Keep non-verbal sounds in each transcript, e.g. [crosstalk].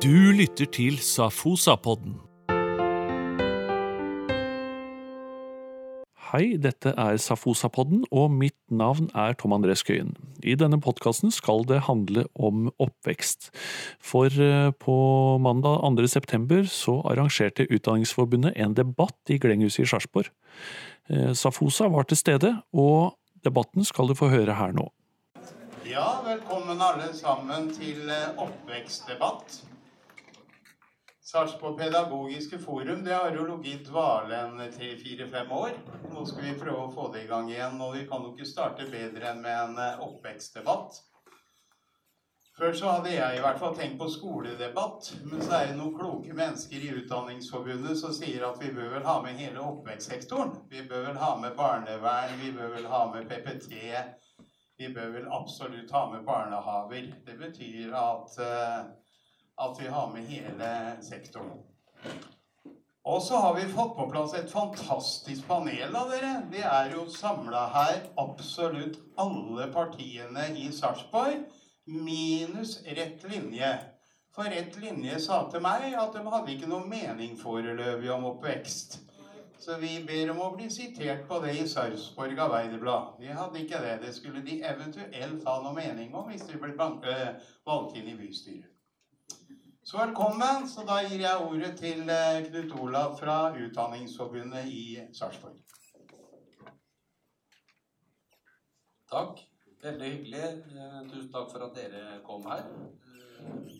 Du lytter til Safosa-podden. Hei, dette er Safosa-podden, og mitt navn er Tom André Skøyen. I denne podkasten skal det handle om oppvekst. For eh, på mandag 2. september så arrangerte Utdanningsforbundet en debatt i Glenghuset i Sarpsborg. Eh, Safosa var til stede, og debatten skal du få høre her nå. Ja, velkommen alle sammen til eh, oppvekstdebatt. Sarpsborg Pedagogiske Forum det har jo ligget dvale en tre-fire-fem år. Nå skal vi prøve å få det i gang igjen, og vi kan jo ikke starte bedre enn med en eh, oppvekstdebatt. Før så hadde jeg i hvert fall tenkt på skoledebatt, men så er det noen kloke mennesker i Utdanningsforbundet som sier at vi bør vel ha med hele oppvekstsektoren. Vi bør vel ha med barnevern, vi bør vel ha med PPT. Vi bør vel absolutt ha med barnehaver. Det betyr at uh, at vi har med hele sektoren. Og så har vi fått på plass et fantastisk panel av dere. Vi er jo samla her absolutt alle partiene i Sarpsborg, minus Rett Linje. For Rett Linje sa til meg at de hadde ikke noe mening foreløpig om oppvekst. Så vi ber om å bli sitert på det i Sarpsborg Arbeiderblad. De hadde ikke det. Det skulle de eventuelt ha noe mening om hvis de ble valgt inn i bystyret. Så velkommen. Så da gir jeg ordet til eh, Knut Olav fra Utdanningsforbundet i Sarpsborg. Takk. Veldig hyggelig. Eh, tusen takk for at dere kom her. Eh,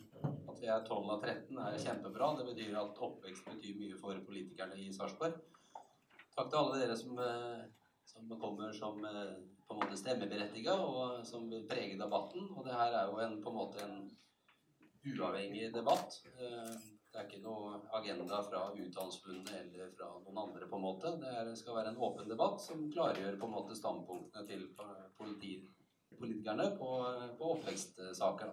at vi er 12 av 13 er kjempebra. Det betyr at oppvekst betyr mye for politikerne i Sarpsborg. Takk til alle dere som, som kommer som på en måte stemmeberettiga, og som vil prege debatten. Og det her er jo en, på en måte en uavhengig debatt. Eh, det er ikke noe agenda fra Utdannelsesforbundet eller fra noen andre. på en måte. Det skal være en åpen debatt som klargjør på en måte standpunktene til politikerne på, på oppvekstsaker.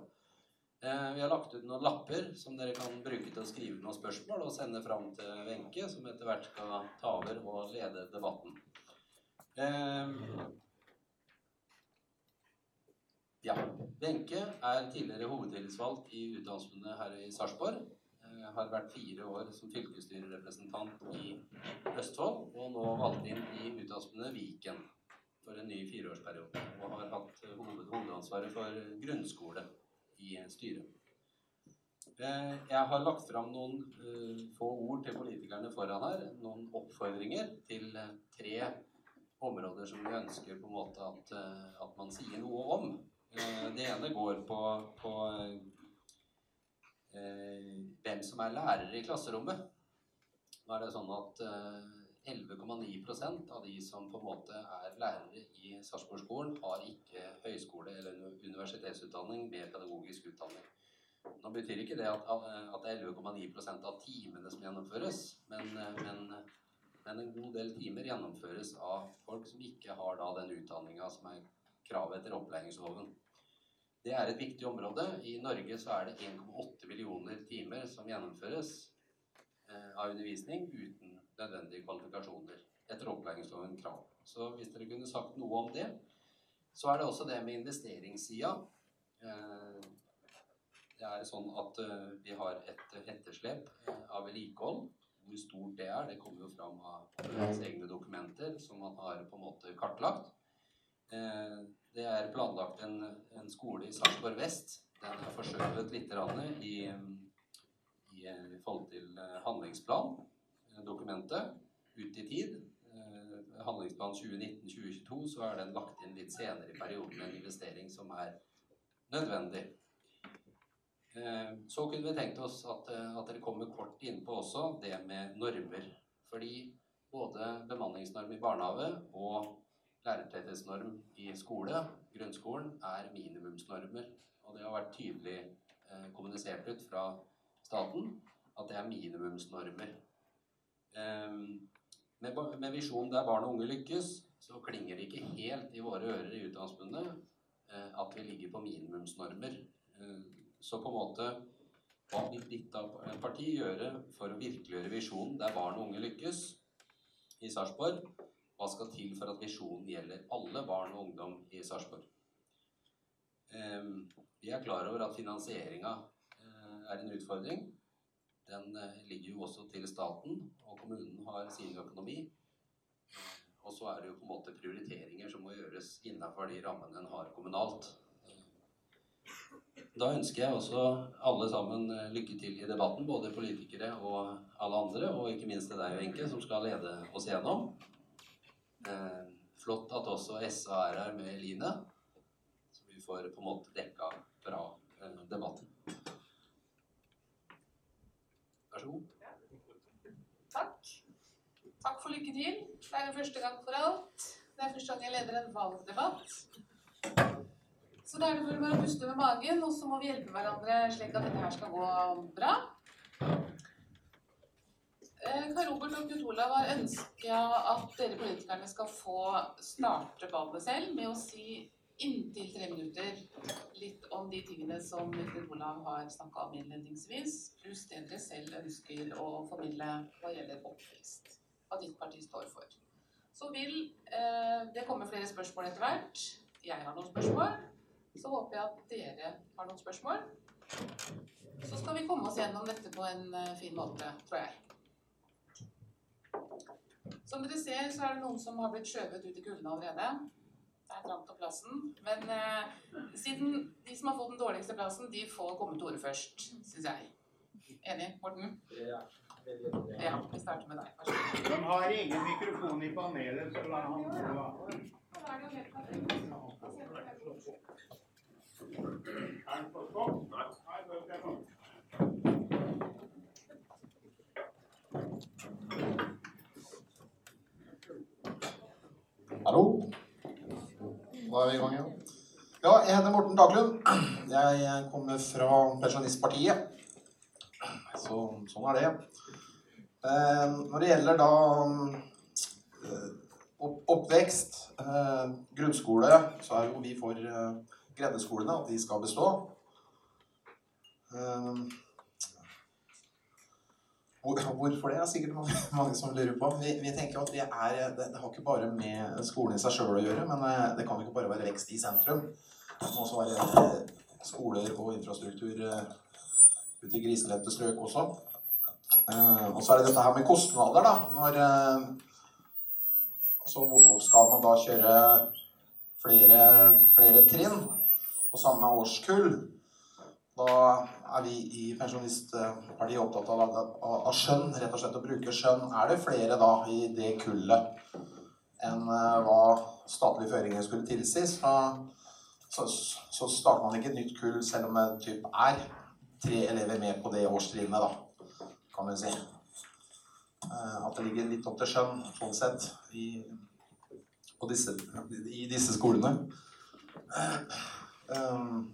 Eh, vi har lagt ut noen lapper som dere kan bruke til å skrive noen spørsmål og sende fram til Wenche, som etter hvert skal ta over og lede debatten. Eh, ja. Wenche er tidligere hovedtillitsvalgt i Utdanningsforbundet her i Sarpsborg. Eh, har vært fire år som fylkesstyrerepresentant i Østfold, og nå valgt inn i Utdanningsforbundet Viken for en ny fireårsperiode. Og har hatt hovedansvaret for grunnskole i styret. Eh, jeg har lagt fram noen få ord til politikerne foran her. Noen oppfordringer til tre områder som vi ønsker på en måte at, at man sier noe om. Eh, det ene går på, på eh, hvem som er lærere i klasserommet. Nå er det sånn at 11,9 eh, av de som på en måte er lærere i Sarpsborg-skolen, har ikke høyskole- eller universitetsutdanning med pedagogisk utdanning. Nå betyr ikke det at, at det er 11,9 av timene som gjennomføres, men, men, men, en god del timer gjennomføres av folk som ikke har da, den utdanninga som er kravet etter opplæringsloven. Det er et viktig område. I Norge så er det 1,8 millioner timer som gjennomføres eh, av undervisning uten nødvendige kvalifikasjoner etter opplæringsloven krav. Så hvis dere kunne sagt noe om det. Så er det også det med investeringssida. Eh, det er sånn at eh, vi har et etterslep av vedlikehold. Hvor stort det er, det kommer jo fram av hans egne dokumenter som man har på en måte kartlagt. Eh, det er planlagt en, en skole i Sarpsborg vest. Den er forskjøvet litt i, i, i forhold til eh, handlingsplan, eh, dokumentet, ut i tid. Handlingsplan 2019-2022 så er den lagt inn litt senere i perioden en investering som er nødvendig. Så kunne vi tenkt oss at, at dere kommer kort innpå også det med normer. Fordi både bemanningsnorm i barnehage og lærertetthetsnorm i skole, grunnskolen, er minimumsnormer. Og det har vært tydelig eh, kommunisert ut fra staten at det er minimumsnormer. Eh, med, med visjonen der barn og unge lykkes, så klinger det ikke helt i våre ører i Utdanningsforbundet eh, at vi ligger på minimumsnormer. Eh, så på en måte hva vil ditt parti gjøre for å virkeliggjøre visjonen der barn og unge lykkes i Sarpsborg? Hva skal til for at visjonen gjelder alle barn og ungdom i Sarpsborg? Ehm, vi er klar over at finansieringa eh, er en utfordring. Den ligger jo også til staten, og kommunen har sin økonomi. Og så er det jo på en måte prioriteringer som må gjøres innenfor de rammene en har kommunalt. Da ønsker jeg også alle sammen lykke til i debatten, både politikere og alle andre, og ikke minst til deg, Wenche, som skal lede oss gjennom. Eh, flott at også SA er her med Line, så vi får på en måte dekka bra eh, debatten. Vær så god. Takk. Takk for lykke til. Det er jo første gang for alt. Det er første gang jeg leder en valgdebatt. Så da er det bare å puste med magen, og så må vi hjelpe hverandre slik at dette her skal gå bra. Eh, Karl Robert og Knut Olav har ønska at dere politikerne skal få starte ballet selv med å si inntil tre minutter litt om de tingene som Knut Olav har snakka om innledningsvis, pluss det dere selv ønsker å formidle hva gjelder oppvekst. Hva ditt parti står for. Så vil eh, det komme flere spørsmål etter hvert. Jeg har noen spørsmål. Så håper jeg at dere har noen spørsmål. Så skal vi komme oss gjennom dette på en eh, fin måte, tror jeg. Som dere ser, så er det noen som har blitt skjøvet ut i kulden allerede. Det er trangt om plassen. Men eh, siden de som har fått den dårligste plassen, de får komme til orde først, syns jeg. Enig, Morten? Ja. Ja, vi starter med deg. Vær så god. De har ingen mikrofon i panelet, så la han gå. Er den på stopp? Nei. da er den på nå. Hallo. Da er vi i gang igjen. Ja, jeg heter Morten Daglund. Jeg kommer fra Pensjonistpartiet. Så, sånn er det. Eh, når det gjelder da eh, oppvekst, eh, grunnskole, så er jo vi for grendeskolene, at de skal bestå. Hvor, hvorfor det er sikkert mange, som lurer på. Vi, vi tenker at vi er, det, det har ikke bare med skolen i seg sjøl å gjøre, men eh, det kan ikke bare være vekst i sentrum. Det må også være eh, skoler og infrastruktur eh, ute i griselette strøk også. Og så er det dette her med kostnader, da. Når Så skal man da kjøre flere, flere trinn på samme årskull. Da er vi i Pensjonistpartiet opptatt av, av, av skjønn, rett og slett å bruke skjønn. Er det flere da i det kullet enn eh, hva statlige føringer skulle tilsi, så, så, så starter man ikke et nytt kull selv om det typ er tre elever med på det årstrinnet, da, kan vi si. Eh, At det ligger litt opp til skjønn, sånn sett, i, disse, i disse skolene. Um,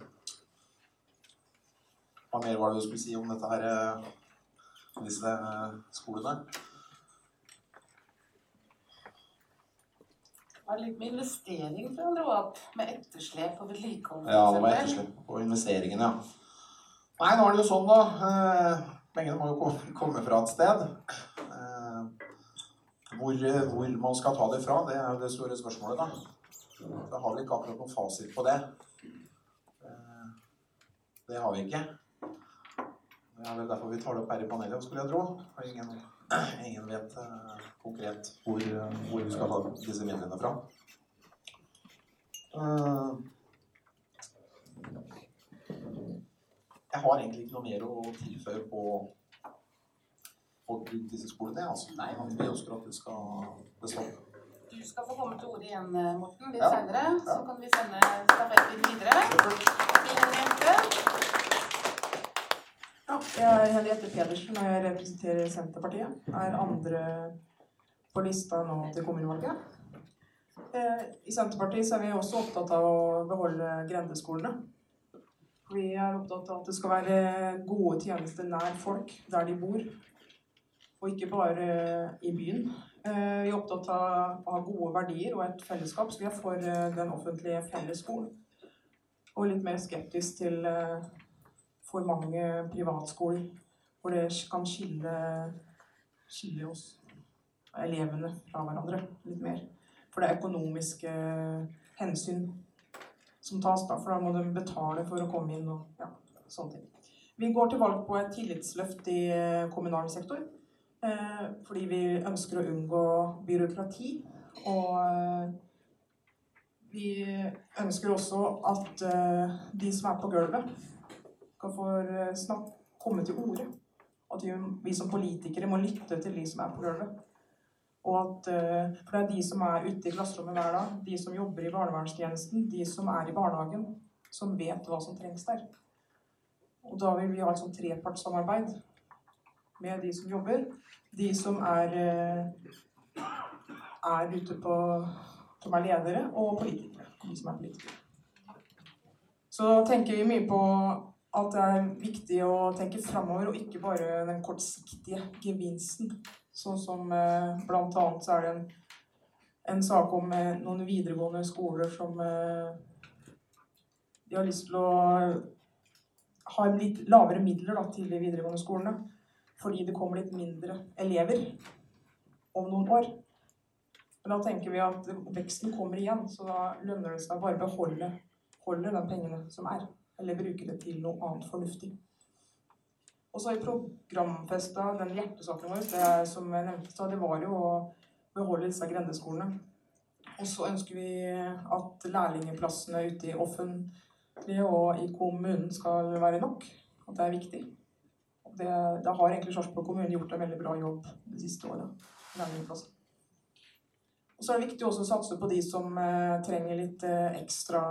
hva mer var det du skulle si om dette her, eh, disse eh, skolene? Det var litt med investering fra dro opp, med etterslep og vedlikehold. Ja, det var etterslep på investeringene, ja. Nei, nå er det jo sånn, da. eh, Pengene må jo komme fra et sted. Hvor, hvor man skal ta det fra, det er jo det store spørsmålet, da. Da har vi ikke akkurat noen fasit på det. Det har vi ikke. Det er vel derfor vi tar det opp her i panelet, skulle jeg tro. For ingen, ingen vet eh, konkret hvor, eh, hvor vi skal ta disse midlene fra. Eh, Jeg har egentlig ikke noe mer å tilføye på, på disse skolene. Altså. Nei. Vi ønsker at det skal bestå. Du skal få komme til orde igjen, Morten, litt Ja. senere. Så kan vi sende stafetten videre. Jente. Ja, jeg er Henriette Pedersen, og jeg representerer Senterpartiet. Er andre på lista nå til kommunevalget. Eh, I Senterpartiet er vi også opptatt av å beholde grendeskolene. Vi er opptatt av at det skal være gode tjenester nær folk, der de bor. Og ikke bare i byen. Eh, Vi er opptatt av gode verdier og et fellesskap, så vi er for eh, den offentlige fellesskolen. Og litt mer skeptisk til for mange privatskoler hvor det kan skille, skille oss, elevene, fra hverandre litt mer. For det er økonomiske hensyn som tas, da, for da må de betale for å komme inn og ja, sånne ting. Vi går til valg på et tillitsløft i eh, kommunal sektor. Eh, fordi vi ønsker å unngå byråkrati. Og eh, vi ønsker også at de som er på gulvet, skal få snakke, komme til orde. At vi, vi som politikere må lytte til de som er på gulvet. Og at, eh, for det er de som er ute i klasserommet hver dag, de som jobber i barnevernstjenesten, de som er i barnehagen, som vet hva som trengs der. Og da vil vi ha et sånt trepartssamarbeid med de som jobber, de som er, eh, er ute på Som er ledere, og politikere. De som er politikere. Så tenker vi mye på at det er viktig å tenke framover, og ikke bare den kortsiktige gevinsten. Sånn som eh, annet så er det en, en sak om eh, noen videregående skoler som eh, de har lyst til å ha litt lavere midler da, til de videregående skolene. Fordi det kommer litt mindre elever om noen år. Men da tenker vi at veksten kommer igjen, så da lønner det seg bare å beholde holde de pengene som er. Eller bruke det til noe annet fornuftig. Og så har vi programfesta den hjertesaken vår. Det er, som jeg nevnte, det var jo å beholde disse grendeskolene. Og så ønsker vi at lærlingplassene ute i offentlige og i kommunen skal være nok. At det er viktig. Det, det har egentlig Sarpsborg kommune gjort en veldig bra jobb de siste året. Og så er det viktig også å satse på de som eh, trenger litt eh, ekstra,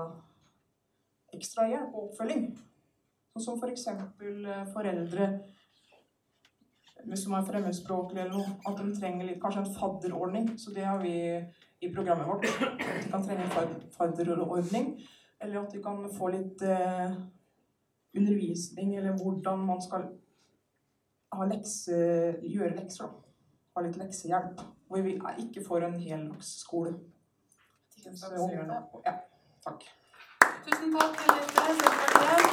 ekstra hjelp og oppfølging. Sånn som f.eks. For foreldre som er fremmedspråklige eller noe. At de trenger litt, kanskje en fadderordning. Så det har vi i programmet vårt. At de kan trenge en fadderordning. Eller at de kan få litt eh, undervisning, eller hvordan man skal ha lekse, gjøre lekser. da. Ha litt leksehjelp. Hvor vi ikke får en heldagsskole. Så Ja, takk. Tusen takk til dere, Senterpartiet.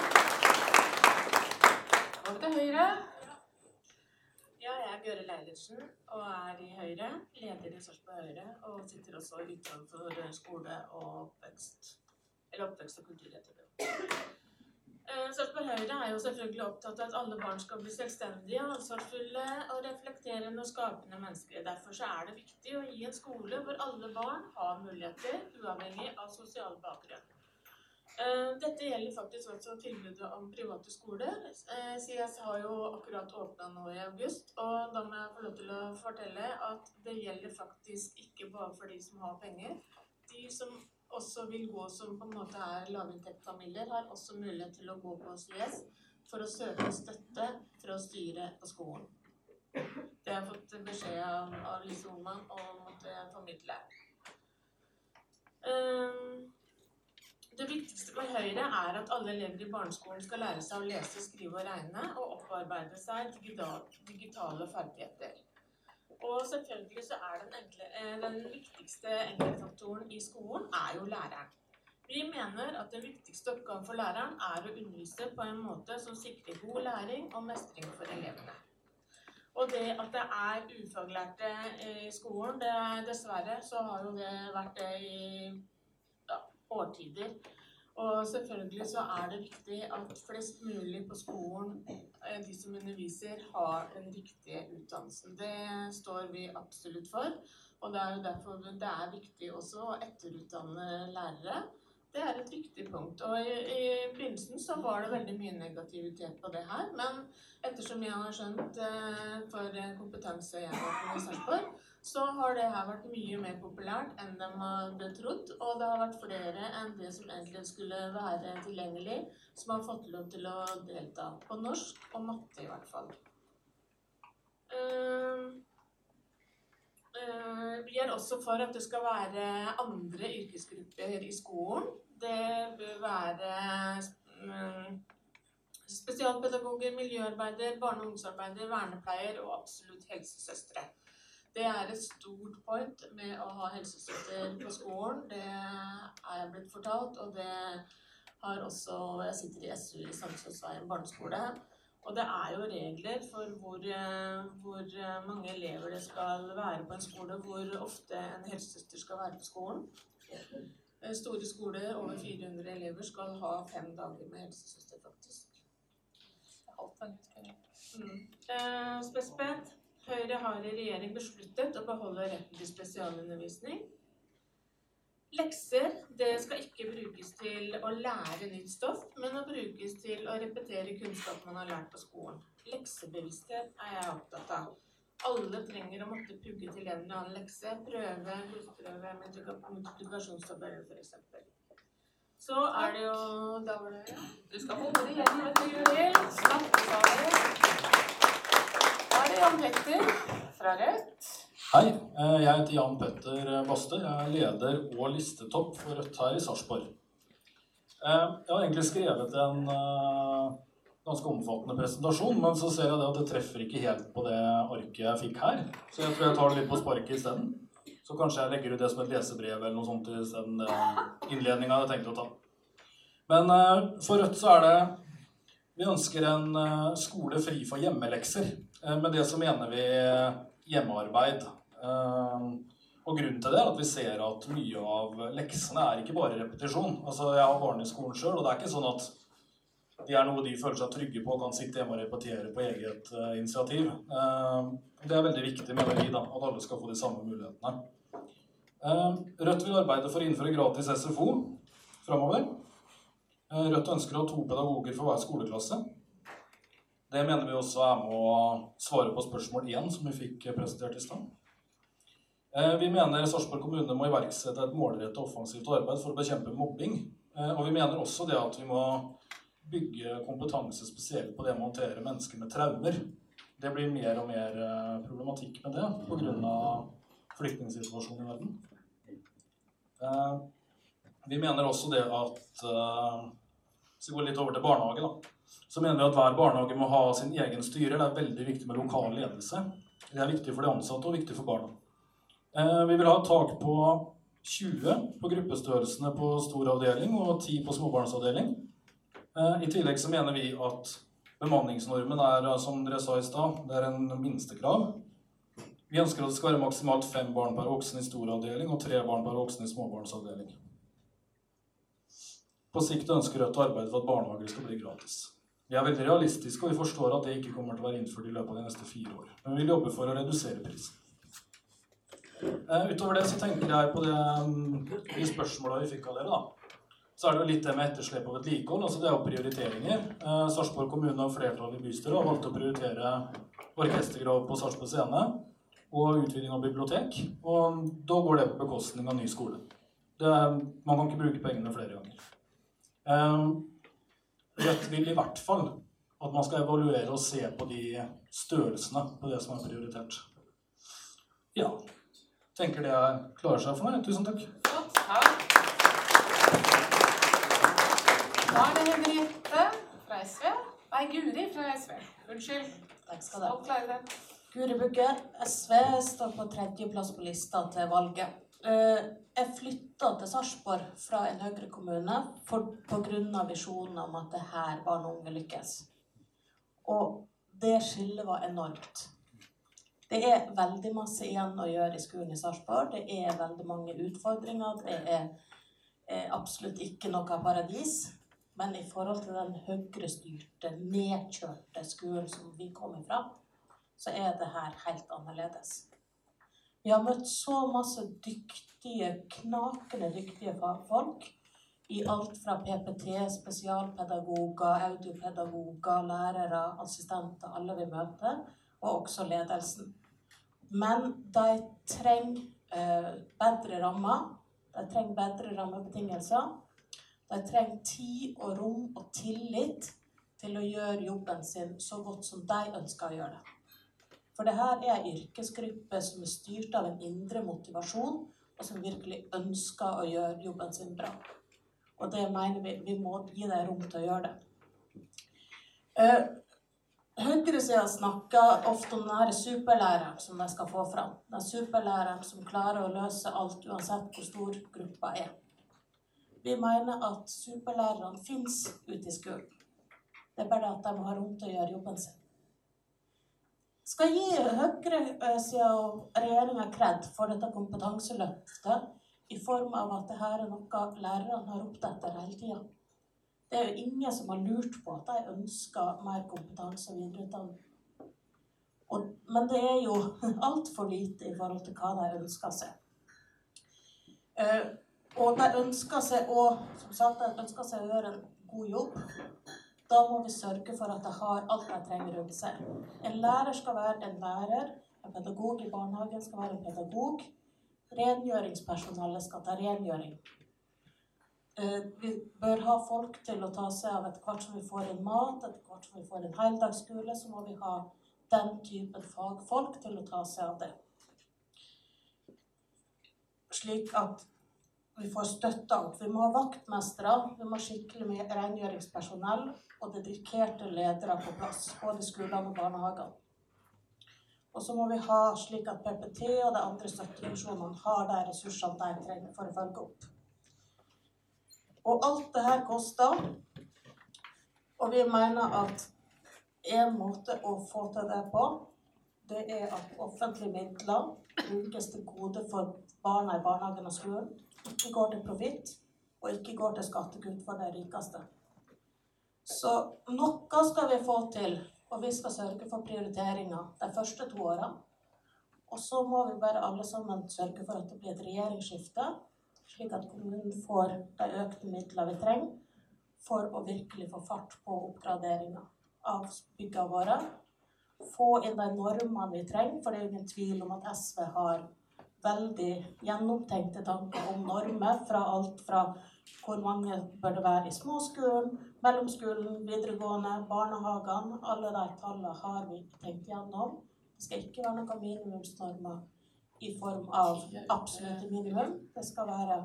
Over til Høyre. Ja, jeg er Bjøre Leilertsen og er i Høyre, leder i Sarpsborg Høyre, og sitter også i utvalg for skole og oppvekst. Eller oppvekst og kultur, heter det. Eh, Sarpsborg Høyre er jo selvfølgelig opptatt av at alle barn skal bli selvstendige, ansvarsfulle og reflekterende og skapende mennesker. Derfor er det viktig å gi en skole hvor alle barn har muligheter, uavhengig av sosial bakgrunn. Eh, Dette gjelder faktisk også tilbudet om private skoler. Eh, CS har jo akkurat åpna nå i august, og da må jeg få lov til å fortelle at det gjelder faktisk ikke bare for de som har penger. De som også vil gå som på en måte er lavinntektsfamilier, har også mulighet til å gå på CS for å søke støtte fra styret på skolen. Det har jeg fått beskjed av, Lise Oman å måtte formidle. Um, det viktigste for Høyre er at alle elever i barneskolen skal lære seg å lese, skrive og regne, og opparbeide seg digitale ferdigheter. Og selvfølgelig så er den, enkle, eh, den viktigste enkeltfaktoren i skolen er jo læreren. Vi mener at den viktigste oppgaven for læreren er å undervise på en måte som sikrer god læring og mestring for elevene. Og det at det er ufaglærte eh, i skolen, det er dessverre så har jo det vært det i ja, årtider. Og selvfølgelig så er det viktig at flest mulig på skolen, eh, de som underviser, har den riktige utdannelsen. Det står vi absolutt for. Og det er jo derfor det er viktig også å etterutdanne lærere. Det er et viktig punkt. Og i, i begynnelsen så var det veldig mye negativitet på det her. Men ettersom jeg har skjønt for kompetanse jeg har på Sarpsborg, så har det her vært mye mer populært enn de hadde trodd. Og det har vært flere enn det som egentlig skulle være tilgjengelig, som har fått lov til å delta. På norsk og matte, i hvert fall. Ehm, eh, Vi er også for at det skal være andre yrkesgrupper i skolen. Det bør være mm, spesialpedagoger, miljøarbeider, barne- og ungdomsarbeider, vernepleier og absolutt helsesøstre. Det er et stort point med å ha helsesøster på skolen. Det er jeg blitt fortalt, og det har også Jeg sitter i SU i Sandsåsveien barneskole. Og det er jo regler for hvor, hvor mange elever det skal være på en skole, hvor ofte en helsesøster skal være på skolen. Store skoler over 400 elever skal ha fem dager med helsesøster, faktisk. Mm. Eh, Høyre har i regjering besluttet å beholde retten til spesialundervisning. Lekser det skal ikke brukes til å lære nytt stoff, men å brukes til å repetere kunnskap man har lært på skolen. Leksebevissthet er jeg opptatt av. Alle trenger å måtte pugge til en eller annen lekse. Prøve, gudsprøve, multiplikasjonstabell f.eks. Så er det jo Da var det Du skal holde det igjen, vet du, Juri. Sammen. Er Jan Petter fra Rødt. Hei, eh, jeg heter Jan Petter Baste. Jeg er leder og listetopp for Rødt her i Sarpsborg. Eh, Jeg har egentlig skrevet en eh, ganske omfattende presentasjon, men så ser jeg det at det treffer ikke helt på det arket jeg fikk her. Så jeg tror jeg tar det litt på sparket isteden. Så kanskje jeg legger ut det som et lesebrev eller noe sånt isteden innledninga jeg hadde tenkt å ta. Men eh, for Rødt så er det Vi ønsker en eh, skole fri for hjemmelekser. Eh, Med det så mener vi hjemmearbeid. Eh, Og grunnen til det er at vi ser at mye av leksene er ikke bare repetisjon. Altså, Jeg har barn i skolen sjøl, og det er ikke sånn at de er noe de føler seg trygge på og kan sitte hjemme og repetere på eget eh, initiativ. Eh, det er veldig viktig, mener vi, da, at alle skal få de samme mulighetene. Eh, Rødt vil arbeide for å innføre gratis SFO framover. Eh, Rødt ønsker å ha to pedagoger for hver skoleklasse. Det mener vi også er med å svare på spørsmål igjen, som vi fikk presentert i stad. Eh, Vi mener Sarpsborg kommune må iverksette et målrettet offensivt arbeid for å bekjempe mobbing. Eh, Og vi mener også det at vi må bygge kompetanse spesielt på det med å håndtere mennesker med traumer. Det blir mer og mer eh, problematikk med det pga. flyktningsituasjonen i verden. Vi mener også det at Hvis vi går litt over til barnehage, da så mener vi at hver barnehage må ha sin egen styre. Det er veldig viktig med lokal ledelse. Det er viktig for de ansatte og viktig for barna. Eh, Vi vil ha et tak på 20 på gruppestørrelsene på stor avdeling og 10 på småbarnsavdeling. Eh, I tillegg så mener vi at bemanningsnormen er, eh, som dere sa i stad, det er en minstekrav. Vi ønsker at det skal være maksimalt fem barn per voksen i stor avdeling og tre barn per voksen i småbarnsavdeling. På sikt ønsker Rødt å arbeide for at barnehager skal bli gratis. Vi er veldig realistiske, og vi forstår at det ikke kommer til å være innført i løpet av de neste fire år. Men vi vil jobbe for å redusere prisen. Eh, utover det så tenker jeg på det, mm, de spørsmåla vi fikk av dere. da. Så er det jo litt det med etterslep og vedlikehold. altså Det er jo prioriteringer. Eh, Sarpsborg kommune og flertallet i bystyret har valgt å prioritere orkestergrav på Sarpsborg scene og utviding av bibliotek. Og da går det på bekostning av ny skole. Det, man kan ikke bruke pengene flere ganger. Eh, Rødt vil i hvert fall at man skal evaluere og se på de størrelsene på det som er prioritert. Ja. Tenker det klarer seg for meg. Tusen takk. Flott. takk. Da er det Henriette fra SV. Nei, Guri fra SV. Unnskyld. Takk skal du ha. Guri Bugge, SV står på tredjeplass på lista til valget. Eh, Jeg flytta til Sarpsborg fra en Høyre-kommune pga. visjonen om at det er her barn og unge lykkes. Og det skillet var enormt. Det er veldig masse igjen å gjøre i skolen i Sarpsborg. Det er veldig mange utfordringer. Det er er, absolutt ikke noe paradis. Men i forhold til den høyrestyrte, nedkjørte skolen som vi kom ifra, så er det her helt annerledes. Vi har møtt så masse dyktige, knakende dyktige fagfolk i alt fra PPT, spesialpedagoger, audiopedagoger, lærere, assistenter, alle vi møter, og også ledelsen. Men de trenger eh, bedre rammer. De trenger bedre rammebetingelser. De trenger tid og rom og tillit til å gjøre jobben sin så godt som de ønsker å gjøre det. For det her er en yrkesgruppe som er styrt av en indre motivasjon, og som virkelig ønsker å gjøre jobben sin bra. Og det mener vi vi må gi dem rom til å gjøre det. Uh, Høyresida snakker ofte om denne superlæreren som de skal få fram. Den superlæreren som klarer å løse alt uansett hvor stor gruppa er. Vi mener at superlærerne fins ute i skolen. Det er bare at de må ha rom til å gjøre jobben sin. Skal gi høyresida og regjeringa kred for dette kompetanseløftet i form av at dette er noe lærerne har ropt etter hele tida. Det er jo ingen som har lurt på at de ønsker mer kompetanse og videreutdanning. Og, men det er jo [laughs] altfor lite i forhold til hva de ønsker seg. Uh, og de ønsker seg òg, som sagt, de ønsker seg å gjøre en god jobb. Da må vi sørge for at jeg har alt jeg trenger rundt seg. En lærer skal være en lærer. En pedagog i barnehagen skal være en pedagog. Rengjøringspersonalet skal ta rengjøring. Eh, Vi bør ha folk til å ta seg av etter hvert som vi får inn mat, etter hvert som vi får inn heldagsskole, så må vi ha den typen fagfolk til å ta seg av det. Slik at vi får støtta opp. Vi må ha vaktmestere, vi må ha skikkelig mye rengjøringspersonell og dedikerte ledere på plass, både i skolene og barnehagene. Og så må vi ha slik at PPT og de andre støttefunksjonene har de ressursene de trenger for å følge opp. Og alt det her koster. Og vi mener at en måte å få til det på, det er at offentlige midler brukes til gode for barna i barnehagen og skolen. Ikke går til profitt, og ikke går til skattekutt for de rikeste. Så noe skal vi få til, og vi skal sørge for prioriteringer de første to åra. Og så må vi bare alle sammen sørge for at det blir et regjeringsskifte, slik at kommunen får de økte midlene vi trenger for å virkelig få fart på oppgraderinga av byggene våre. Få inn de normene vi trenger, for det er ingen tvil om at SV har veldig gjennomtenkte tanker om normer. Fra alt fra hvor mange bør det være i småskolen, mellomskolen, videregående, barnehagene. Alle de tallene har vi tenkt gjennom. Det skal ikke være noen minimumsnormer i form av absolutte minimum. Det skal være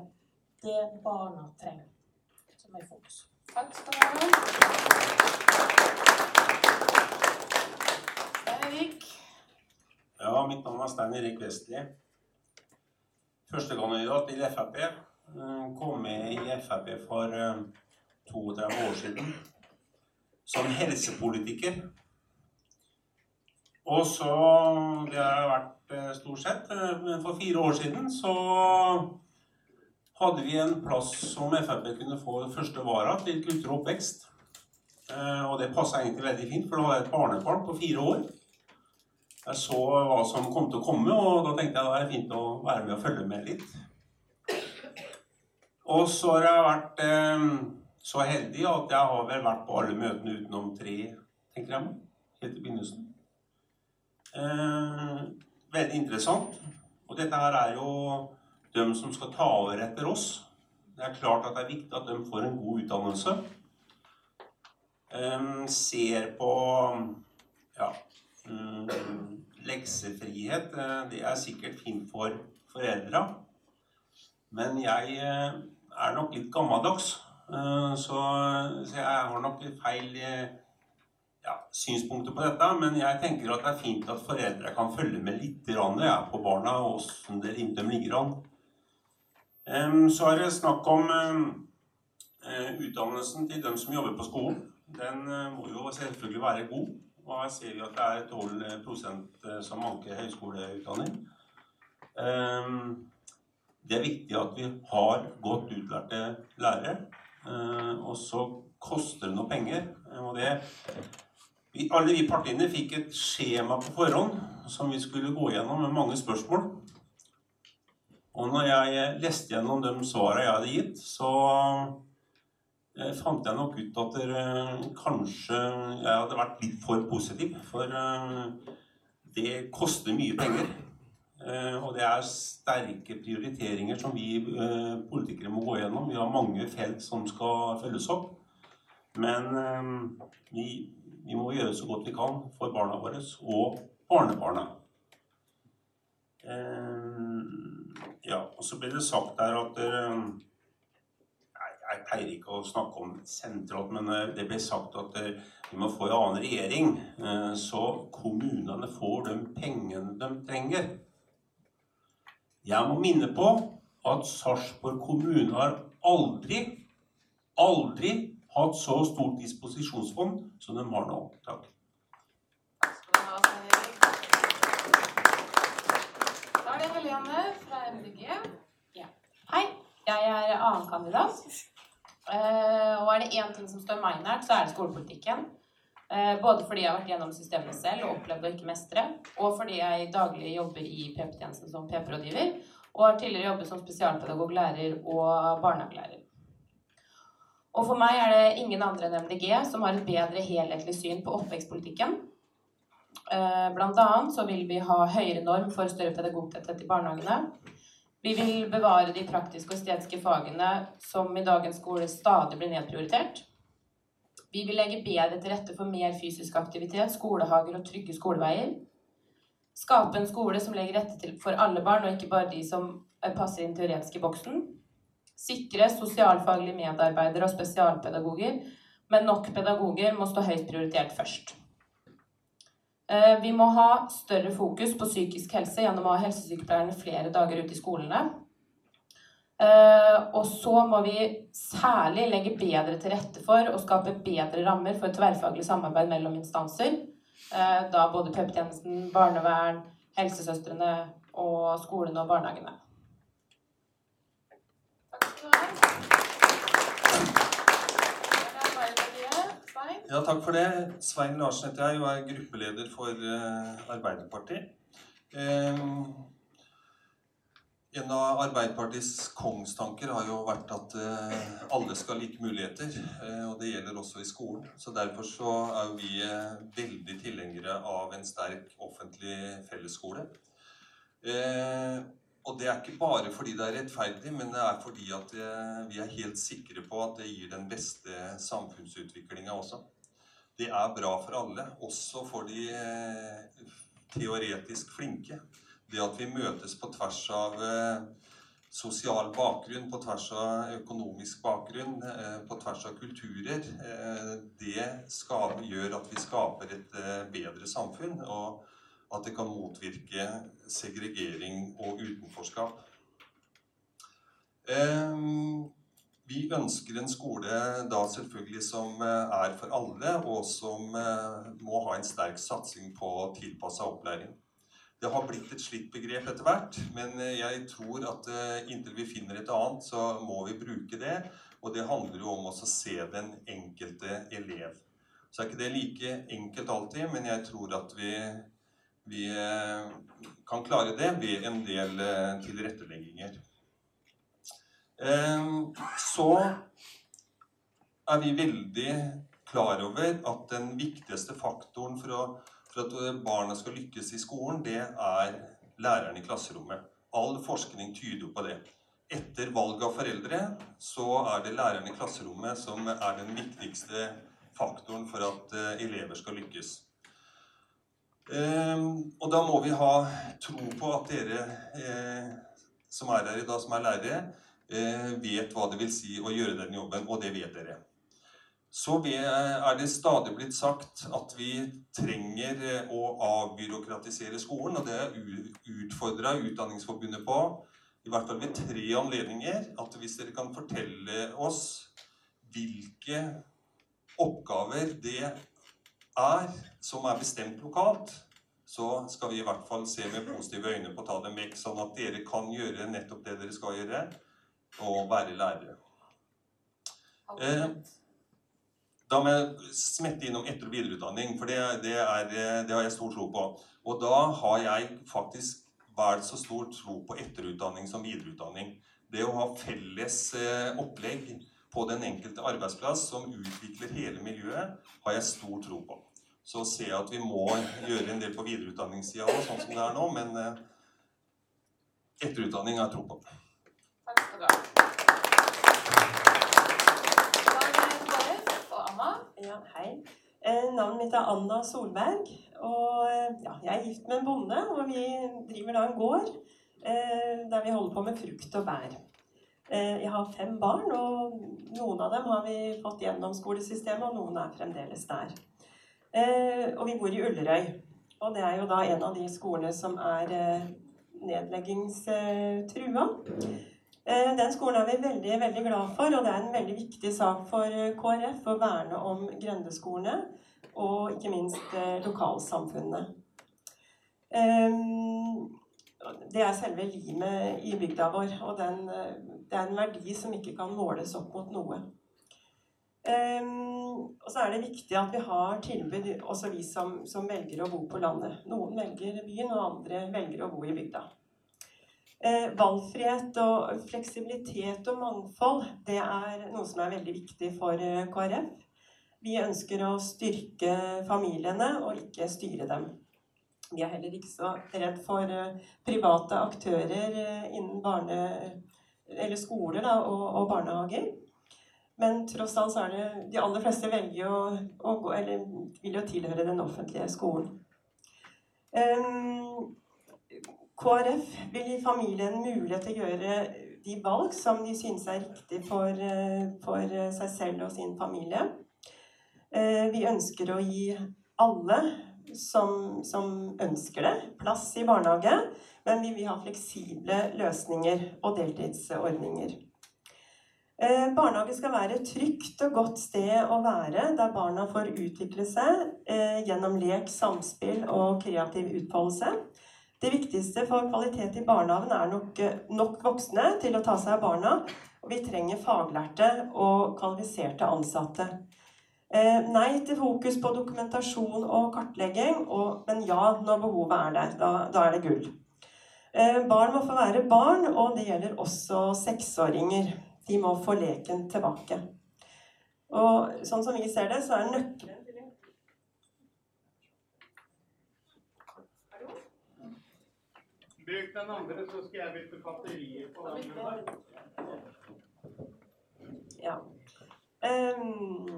det barna trenger, som er i fokus. Takk skal du ha. Erik. Ja, mitt navn er Stein Erik Vestli. Førstekandidat til Frp. Eh, Kom med i Frp for eh, 32 år siden som helsepolitiker. Og så Det har vært eh, stort sett. eh, Men for fire år siden så hadde vi en plass som Frp kunne få første vara til kultur og oppvekst. Eh, Og det passa egentlig veldig fint, for da hadde jeg et barnebarn på fire år. Jeg så hva som kom til å komme, og da tenkte jeg det er fint å være med og følge med litt. Og så har jeg vært eh, så heldig at jeg har vel vært på alle møtene utenom tre, tenker jeg meg, helt i begynnelsen. Eh, veldig interessant. Og dette her er jo dem som skal ta over etter oss. Det er klart at det er viktig at de får en god utdannelse. Eh, ser på ja, leksefrihet. eh, Det er sikkert fint for foreldra. Men jeg eh, er nok litt gammeldags. eh, Så, jeg har nok feil eh, ja, synspunkter på dette. Men jeg tenker at det er fint at foreldre kan følge med litt på barna og åssen de ligger an. Så er det snakk om eh, utdannelsen til dem som jobber på skolen. Den eh, må jo selvfølgelig være god. Og her ser vi at det er 12% som anker høyskoleutdanning. Det er viktig at vi har godt utlærte lærere. Eh, Og så koster det noe penger. Og det vi, alle vi partiene fikk et skjema på forhånd som vi skulle gå gjennom med mange spørsmål. Og når jeg leste gjennom de svarene jeg hadde gitt, så eh, fant jeg nok ut at dere kanskje jeg hadde vært litt for positiv. For eh, det koster mye penger. Eh, og det er sterke prioriteringer som vi eh, politikere må gå gjennom. Vi har mange felt som skal følges opp. Men eh, vi, vi må gjøre så godt vi kan for barna våre og barnebarna. Eh, ja, og så ble det sagt der at eh, jeg pleier ikke å snakke om sentralt, men eh, det ble sagt at eh, vi må få en annen regjering, eh, så kommunene får de pengene de trenger. Jeg må minne på at Sarpsborg kommune har aldri, aldri hatt så stort disposisjonsfond som de har nå. Takk. Da er det Helene fra MDG. Hei, jeg er annenkandidat. Eh, og er det én ting som står meg nært, så er det skolepolitikken. Eh, både fordi jeg har vært gjennom systemet selv og opplevd å ikke mestre, og fordi jeg daglig jobber i PP-tjenesten som PP-rådgiver, og har tidligere jobbet som spesialpedagog, lærer og barnehagelærer. Og for meg er det ingen andre enn MDG som har et bedre helhetlig syn på oppvekstpolitikken. Eh, blant annet så vil vi ha høyere norm for større pedagogtetthet i barnehagene. Vi vil bevare de praktiske og estetiske fagene som i dagens skole stadig blir nedprioritert. Vi vil legge bedre til rette for mer fysisk aktivitet, skolehager og trygge skoleveier. Skape en skole som legger rette til for alle barn, og ikke bare de som passer inn teoretisk i boksen. Sikre sosialfaglige medarbeidere og spesialpedagoger, men nok pedagoger må stå høyt prioritert først. Eh, vi må ha større fokus på psykisk helse gjennom å ha helsesykepleierne flere dager ute i skolene. Eh, og så må vi særlig legge bedre til rette for å skape bedre rammer for tverrfaglig samarbeid mellom instanser. Eh, da både PP-tjenesten, barnevern, helsesøstrene og skolene og barnehagene. Ja, takk for det. Svein Larsen heter jeg og er gruppeleder for uh, Arbeiderpartiet. Um, en av Arbeiderpartiets kongstanker har jo vært at uh, alle skal ha like muligheter. Uh, og det gjelder også i skolen. Så derfor så er vi veldig tilhengere av en sterk offentlig fellesskole. Og det er ikke bare fordi det er rettferdig, men det er fordi at vi er helt sikre på at det gir den beste samfunnsutviklinga også det er bra for alle, også for de eh, teoretisk flinke. Det at vi møtes på tvers av eh, sosial bakgrunn, på tvers av økonomisk bakgrunn, eh, på tvers av kulturer, det skal, gjør at vi skaper et bedre samfunn. Og at det kan motvirke segregering og utenforskap. Vi ønsker en skole da selvfølgelig som eh, er for alle, og som eh, må ha en sterk satsing på tilpassa opplæring. Det har blitt et slitt begrep etter hvert, men eh, jeg tror at inntil vi finner et annet, så må vi bruke det. Og det handler jo om å se den enkelte elev. Så er ikke det like enkelt alltid, men jeg tror at vi, vi kan klare det ved en del tilrettelegginger. Ehm, så er vi veldig klar over at den viktigste faktoren for, å, for at barna skal lykkes i skolen, det er læreren i klasserommet. All forskning tyder på det. Etter valg av foreldre så er det læreren i klasserommet som er den viktigste faktoren for at eh, elever skal lykkes. Ehm, og da må vi ha tro på at dere eh, som er her i dag, som er lærere, Eh, vet hva det vil si å gjøre den jobben, og det vet dere. Så er det stadig blitt sagt at vi trenger eh, å avbyråkratisere skolen, og det er utfordra Utdanningsforbundet på, i hvert fall ved tre anledninger, at hvis dere kan fortelle oss hvilke oppgaver det er som er bestemt lokalt, så skal vi i hvert fall se med positive øyne på å ta dem vekk, sånn at dere kan gjøre nettopp det dere skal gjøre å være lærere. Eh, da må jeg smette innom etter- og videreutdanning, for det, det, er, det, har jeg stor tro på. Og da har jeg faktisk vel så stor tro på etterutdanning som videreutdanning. Det å ha felles eh, opplegg på den enkelte arbeidsplass som utvikler hele miljøet, har jeg stor tro på. Så ser jeg at vi må gjøre en del på videreutdanningssida òg, sånn som det er nå, men eh, etterutdanning har jeg tro på. Skal du ha. Ja, hei. Eh, navnet mitt er Anna Solberg. Og eh, ja, jeg er gift med en bonde, og vi driver da en gård eh, der vi holder på med frukt og bær. Jeg har fem barn, og noen av dem har vi fått gjennom skolesystemet, og noen er fremdeles der. Og vi bor i Ullerøy. Og det er jo da en av de skolene som er nedleggingstrua. Eh, den skolen er vi veldig, veldig glad for, og det er en veldig viktig sak for eh, KrF å verne om grendeskolene og ikke minst eh, lokalsamfunnene. Det er selve limet i bygda vår, og den, det er en verdi som ikke kan måles opp mot noe. Um, og så er det viktig at vi har tilbud, også vi som, som, velger å bo på landet. Noen velger byen, og andre velger å bo i bygda. Eh, valgfrihet og fleksibilitet og mangfold det er noe som er veldig viktig for eh, KrF. Vi ønsker å styrke familiene og ikke styre dem. Vi er heller ikke så redd for eh, private aktører innen barne, skoler da, og, og barnehager. Men tross alt så er det De aller fleste velger å, å gå, eller vil jo tilhøre den offentlige skolen. Um, KrF vil gi familien mulighet til å gjøre de valg som de synes er riktig for, eh, for seg selv og sin familie. Uh, vi ønsker å gi alle som, som, ønsker det, plass i barnehage, men vi vil ha fleksible løsninger og deltidsordninger. Eh, barnehage skal være et trygt og godt sted å være, der barna får utvikle seg eh, gjennom lek, samspill og kreativ utfoldelse. Det viktigste for kvalitet i barnehagen er nok, eh, nok voksne til å ta seg av barna. Og vi trenger faglærte og kvalifiserte ansatte. Eh, nei til fokus på dokumentasjon og kartlegging, og, men ja når behovet er der. Da, da er det gull. Eh, barn må få være barn, og det gjelder også seksåringer. De må få leken tilbake. Og sånn som vi ser det, så er nøkkelen til Bruk den andre, så skal jeg bytte batterier på den. Ja. Um,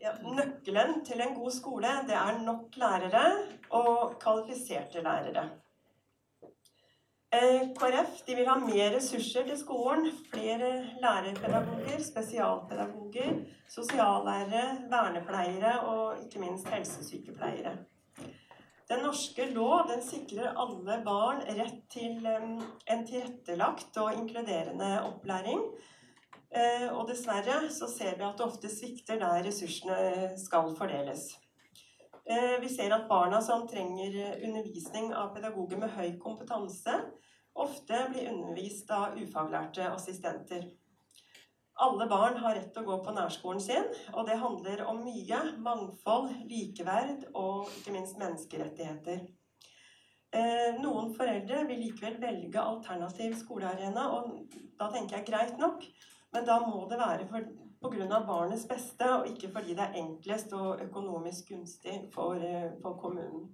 ja. Nøkkelen til en god skole, det er nok lærere og kvalifiserte lærere. Eh, KrF vil ha mer ressurser til skolen. Flere lærerpedagoger, spesialpedagoger, sosiallærere, vernepleiere og ikke minst helsesykepleiere. Den norske lov den sikrer alle barn rett til en tilrettelagt og inkluderende opplæring. Eh, og dessverre så ser vi at det ofte svikter der ressursene skal fordeles. Eh, vi ser at barna som trenger undervisning av pedagoger med høy kompetanse, ofte blir undervist av ufaglærte assistenter. Alle barn har rett til å gå på nærskolen sin, og det handler om mye mangfold, likeverd og ikke minst menneskerettigheter. Eh, noen foreldre vil likevel velge alternativ skolearena, og da tenker jeg greit nok, men da må det være pga. barnets beste, og ikke fordi det er enklest og økonomisk gunstig for, eh, for kommunen.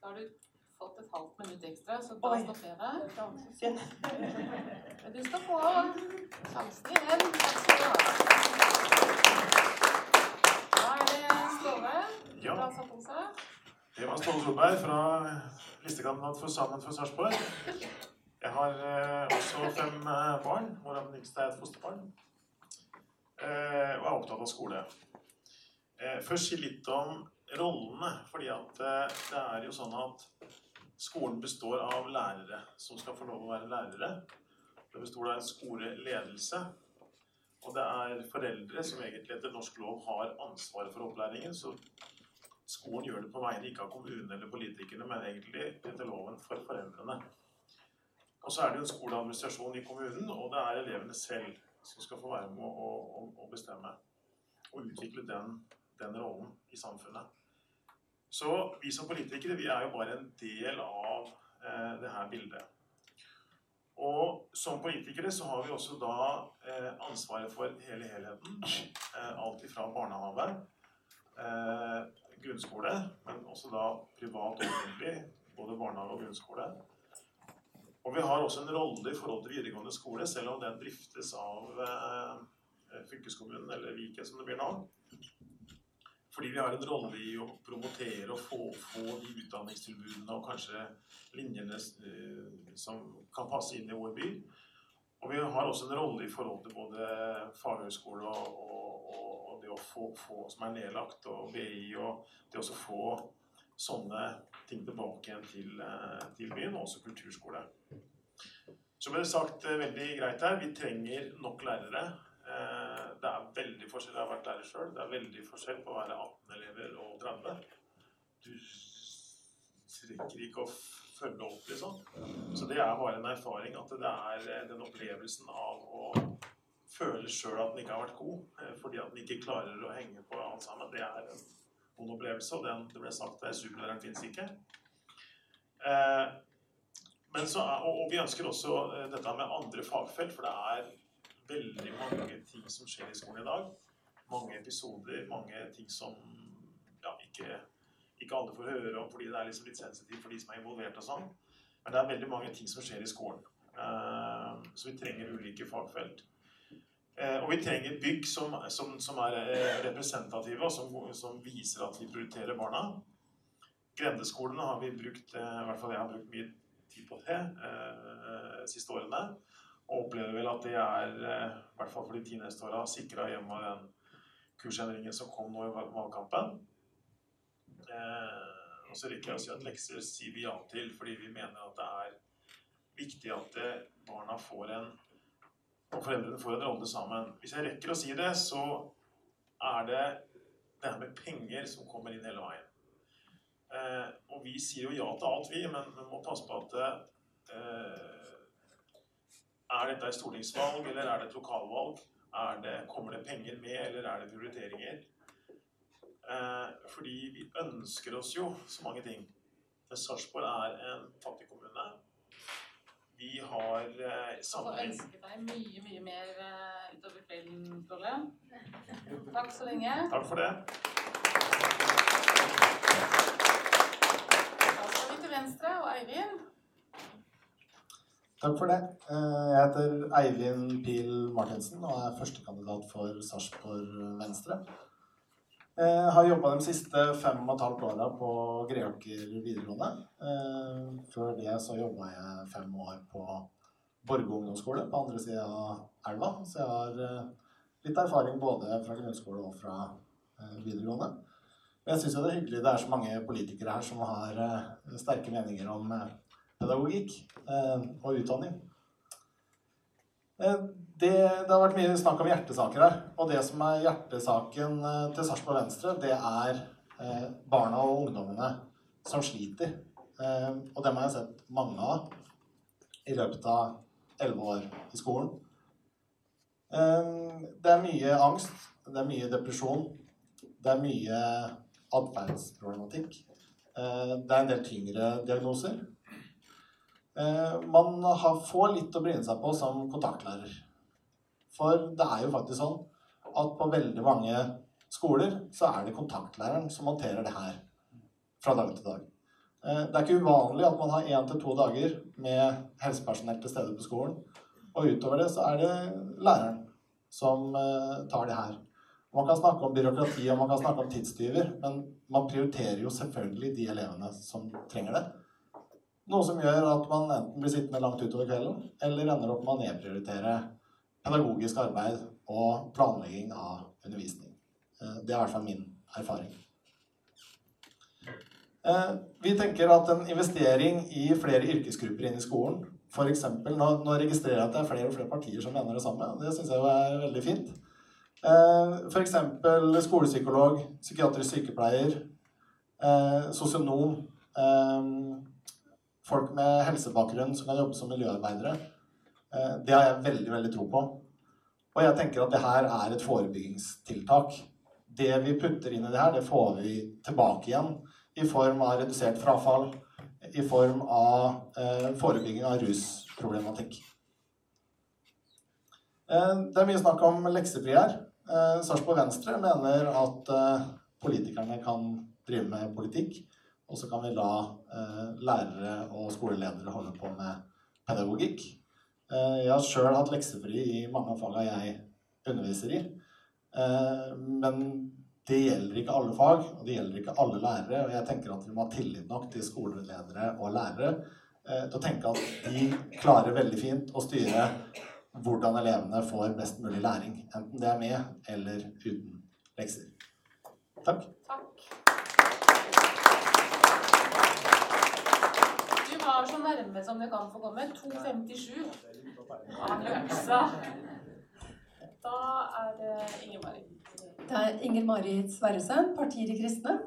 Da har du fått et halvt minutt ekstra, så da stopper jeg deg. Men du skal få sjansen igjen. Takk skal du ha. Da er det Ståle Ja. fra Sappose. Det var Ståle Solberg fra listekandidat for Sammen for Sarpsborg. Jeg har eh, også fem eh, barn, hvorav den yngste er et fosterbarn. Eh, og er opptatt av skole. Eh, først si litt om rollene. fordi at eh, det er jo sånn at skolen består av lærere som skal få lov å være lærere. Det består av en skoleledelse. Og det er foreldre som egentlig etter norsk lov har ansvaret for opplæringen. Så skolen gjør det på vegne ikke av kommunen eller politikerne, men egentlig etter loven for foreldrene. Og så er det jo en skoleadministrasjon i kommunen, og det er elevene selv som skal få være med å, å, å bestemme. Og utvikle den, den rollen i samfunnet. Så vi som politikere vi er jo bare en del av eh, det her bildet. Og som politikere så har vi også da eh, ansvaret for hele helheten. Eh, alt ifra barnehage, eh, grunnskole, men også da privat og offentlig. Både barnehage og grunnskole. Og vi har også en rolle i forhold til videregående skole, selv om den driftes av eh, fylkeskommunen, eller Viken som det blir nå. Fordi vi har en rolle i å promotere og få, få de utdanningstilbudene og kanskje linjene eh, som kan passe inn i vår by. Og vi har også en rolle i forhold til både faghøyskole og, og, og, det å få, få, som er nedlagt, og BI, og det å få sånne ting tilbake igjen til, eh, til byen, og også kulturskole. Så ble det sagt eh, veldig greit her, vi trenger nok lærere. Eh, Det er veldig forskjell, jeg har vært lærer sjøl, det er veldig forskjell på å være 18 elever og 30. Du rekker ikke å følge opp, liksom. Så det er bare en erfaring at det er den opplevelsen av å føle sjøl at den ikke har vært god, eh, fordi at den ikke klarer å henge på alt sammen, det er en god opplevelse. Og den, det ble sagt der superlæreren fins ikke. Eh, så og, vi ønsker også eh, dette med andre fagfelt, for det er veldig mange ting som skjer i skolen i dag. Mange episoder, mange ting som ja, ikke, ikke alle får høre om fordi det er liksom litt sensitivt for de som er involvert og sånn. Men det er veldig mange ting som skjer i skolen. Eh, så vi trenger ulike fagfelt. Eh, og vi trenger bygg som, som, som er eh, representative, og som, som, viser at vi prioriterer barna. Grendeskolene har vi brukt, i hvert fall jeg har brukt mye tid på det de siste årene. Og opplever vel at det er, i hvert fall for de ti neste åra, sikra gjennom den kursendringen som kom nå i valgkampen. Eh, og så rekker jeg å si at lekser sier vi ja til fordi vi mener at det er viktig at barna får en og foreldrene får en rolle sammen. Hvis jeg rekker å si det, så er det det her med penger som kommer inn hele veien. Eh, og vi sier jo ja til alt, vi, men vi må passe på at eh, Er dette et stortingsvalg, eller er det et lokalvalg? Det, kommer det penger med, eller er det prioriteringer? Eh, fordi vi ønsker oss jo så mange ting. Sarpsborg er en fattig kommune. Vi har eh, sammenheng får ønske deg mye, mye mer eh, utover kvelden, Ståle. Takk så lenge. Takk for det. Da skal vi til venstre og Eivind. Takk for det. Eh, jeg heter Eivind Pil Martinsen og er førstekandidat for Sarpsborg Venstre. Jeg eh, har jobba de siste fem og et halvt åra på Greåker videregående. Eh, før det så jobba jeg fem år på Borge ungdomsskole på andre sida av elva. Så jeg har litt erfaring både fra grunnskole og fra videregående. Jeg syns det er hyggelig det er så mange politikere her som har sterke meninger om pedagogikk og utdanning. Det, det, har vært mye snakk om hjertesaker her. Og det som er hjertesaken eh, til Sarpsborg Venstre, det er eh, barna og ungdommene som sliter. Eh, og dem har jeg sett mange av i løpet av elleve år i skolen. Eh, det er mye angst, det er mye depresjon, det er mye atferdsproblematikk. Eh, det er en del tyngre diagnoser. Eh, man får litt å bryne seg på som kontaktlærer. For det er jo faktisk sånn at på veldig mange skoler så er det kontaktlæreren som håndterer det her fra dag til dag. Eh, det er ikke uvanlig at man har én til to dager med helsepersonell til stede på skolen. Og utover det så er det læreren som eh, tar det her. Man kan snakke om byråkrati og man kan snakke om tidstyver, men man prioriterer jo selvfølgelig de elevene som trenger det. Noe som gjør at man enten blir sittende langt utover kvelden, eller ender opp med å nedprioritere pedagogisk arbeid og planlegging av undervisning. Eh, det er i hvert fall min erfaring. Eh, vi tenker at en investering i flere yrkesgrupper inn i skolen f.eks. Nå, nå registrerer jeg at det er flere og flere partier som mener det samme. Det syns jeg er veldig fint. Eh, F.eks. skolepsykolog, psykiatrisk sykepleier, sosionom. Folk med helsebakgrunn som kan jobbe som miljøarbeidere. Eh, det har jeg veldig, veldig tro på. Og jeg tenker at det her er et forebyggingstiltak. Det vi putter inn i det her, det får vi tilbake igjen i form av redusert frafall, i form av eh, forebygging av rusproblematikk. Eh, det er mye snakk om leksefri her. Eh, Sarpsborg Venstre mener at politikerne kan drive med politikk, og så kan vi la eh, lærere og skoleledere holde på med pedagogikk. Eh, jeg har sjøl hatt leksefri i mange av fagene jeg underviser i. Eh, men det gjelder ikke alle fag, og det gjelder ikke alle lærere. Og jeg tenker at vi må ha tillit nok til skoleledere og lærere eh, til å tenke at de klarer veldig fint å styre hvordan elevene får best mulig læring. Enten det er med eller uten lekser. Takk. Takk. Var så nærme som du kan få komme. 2,57. Anneksa. Da er det Inger Marit. Det er Inger Marit Sverresen, Partiet De Kristne.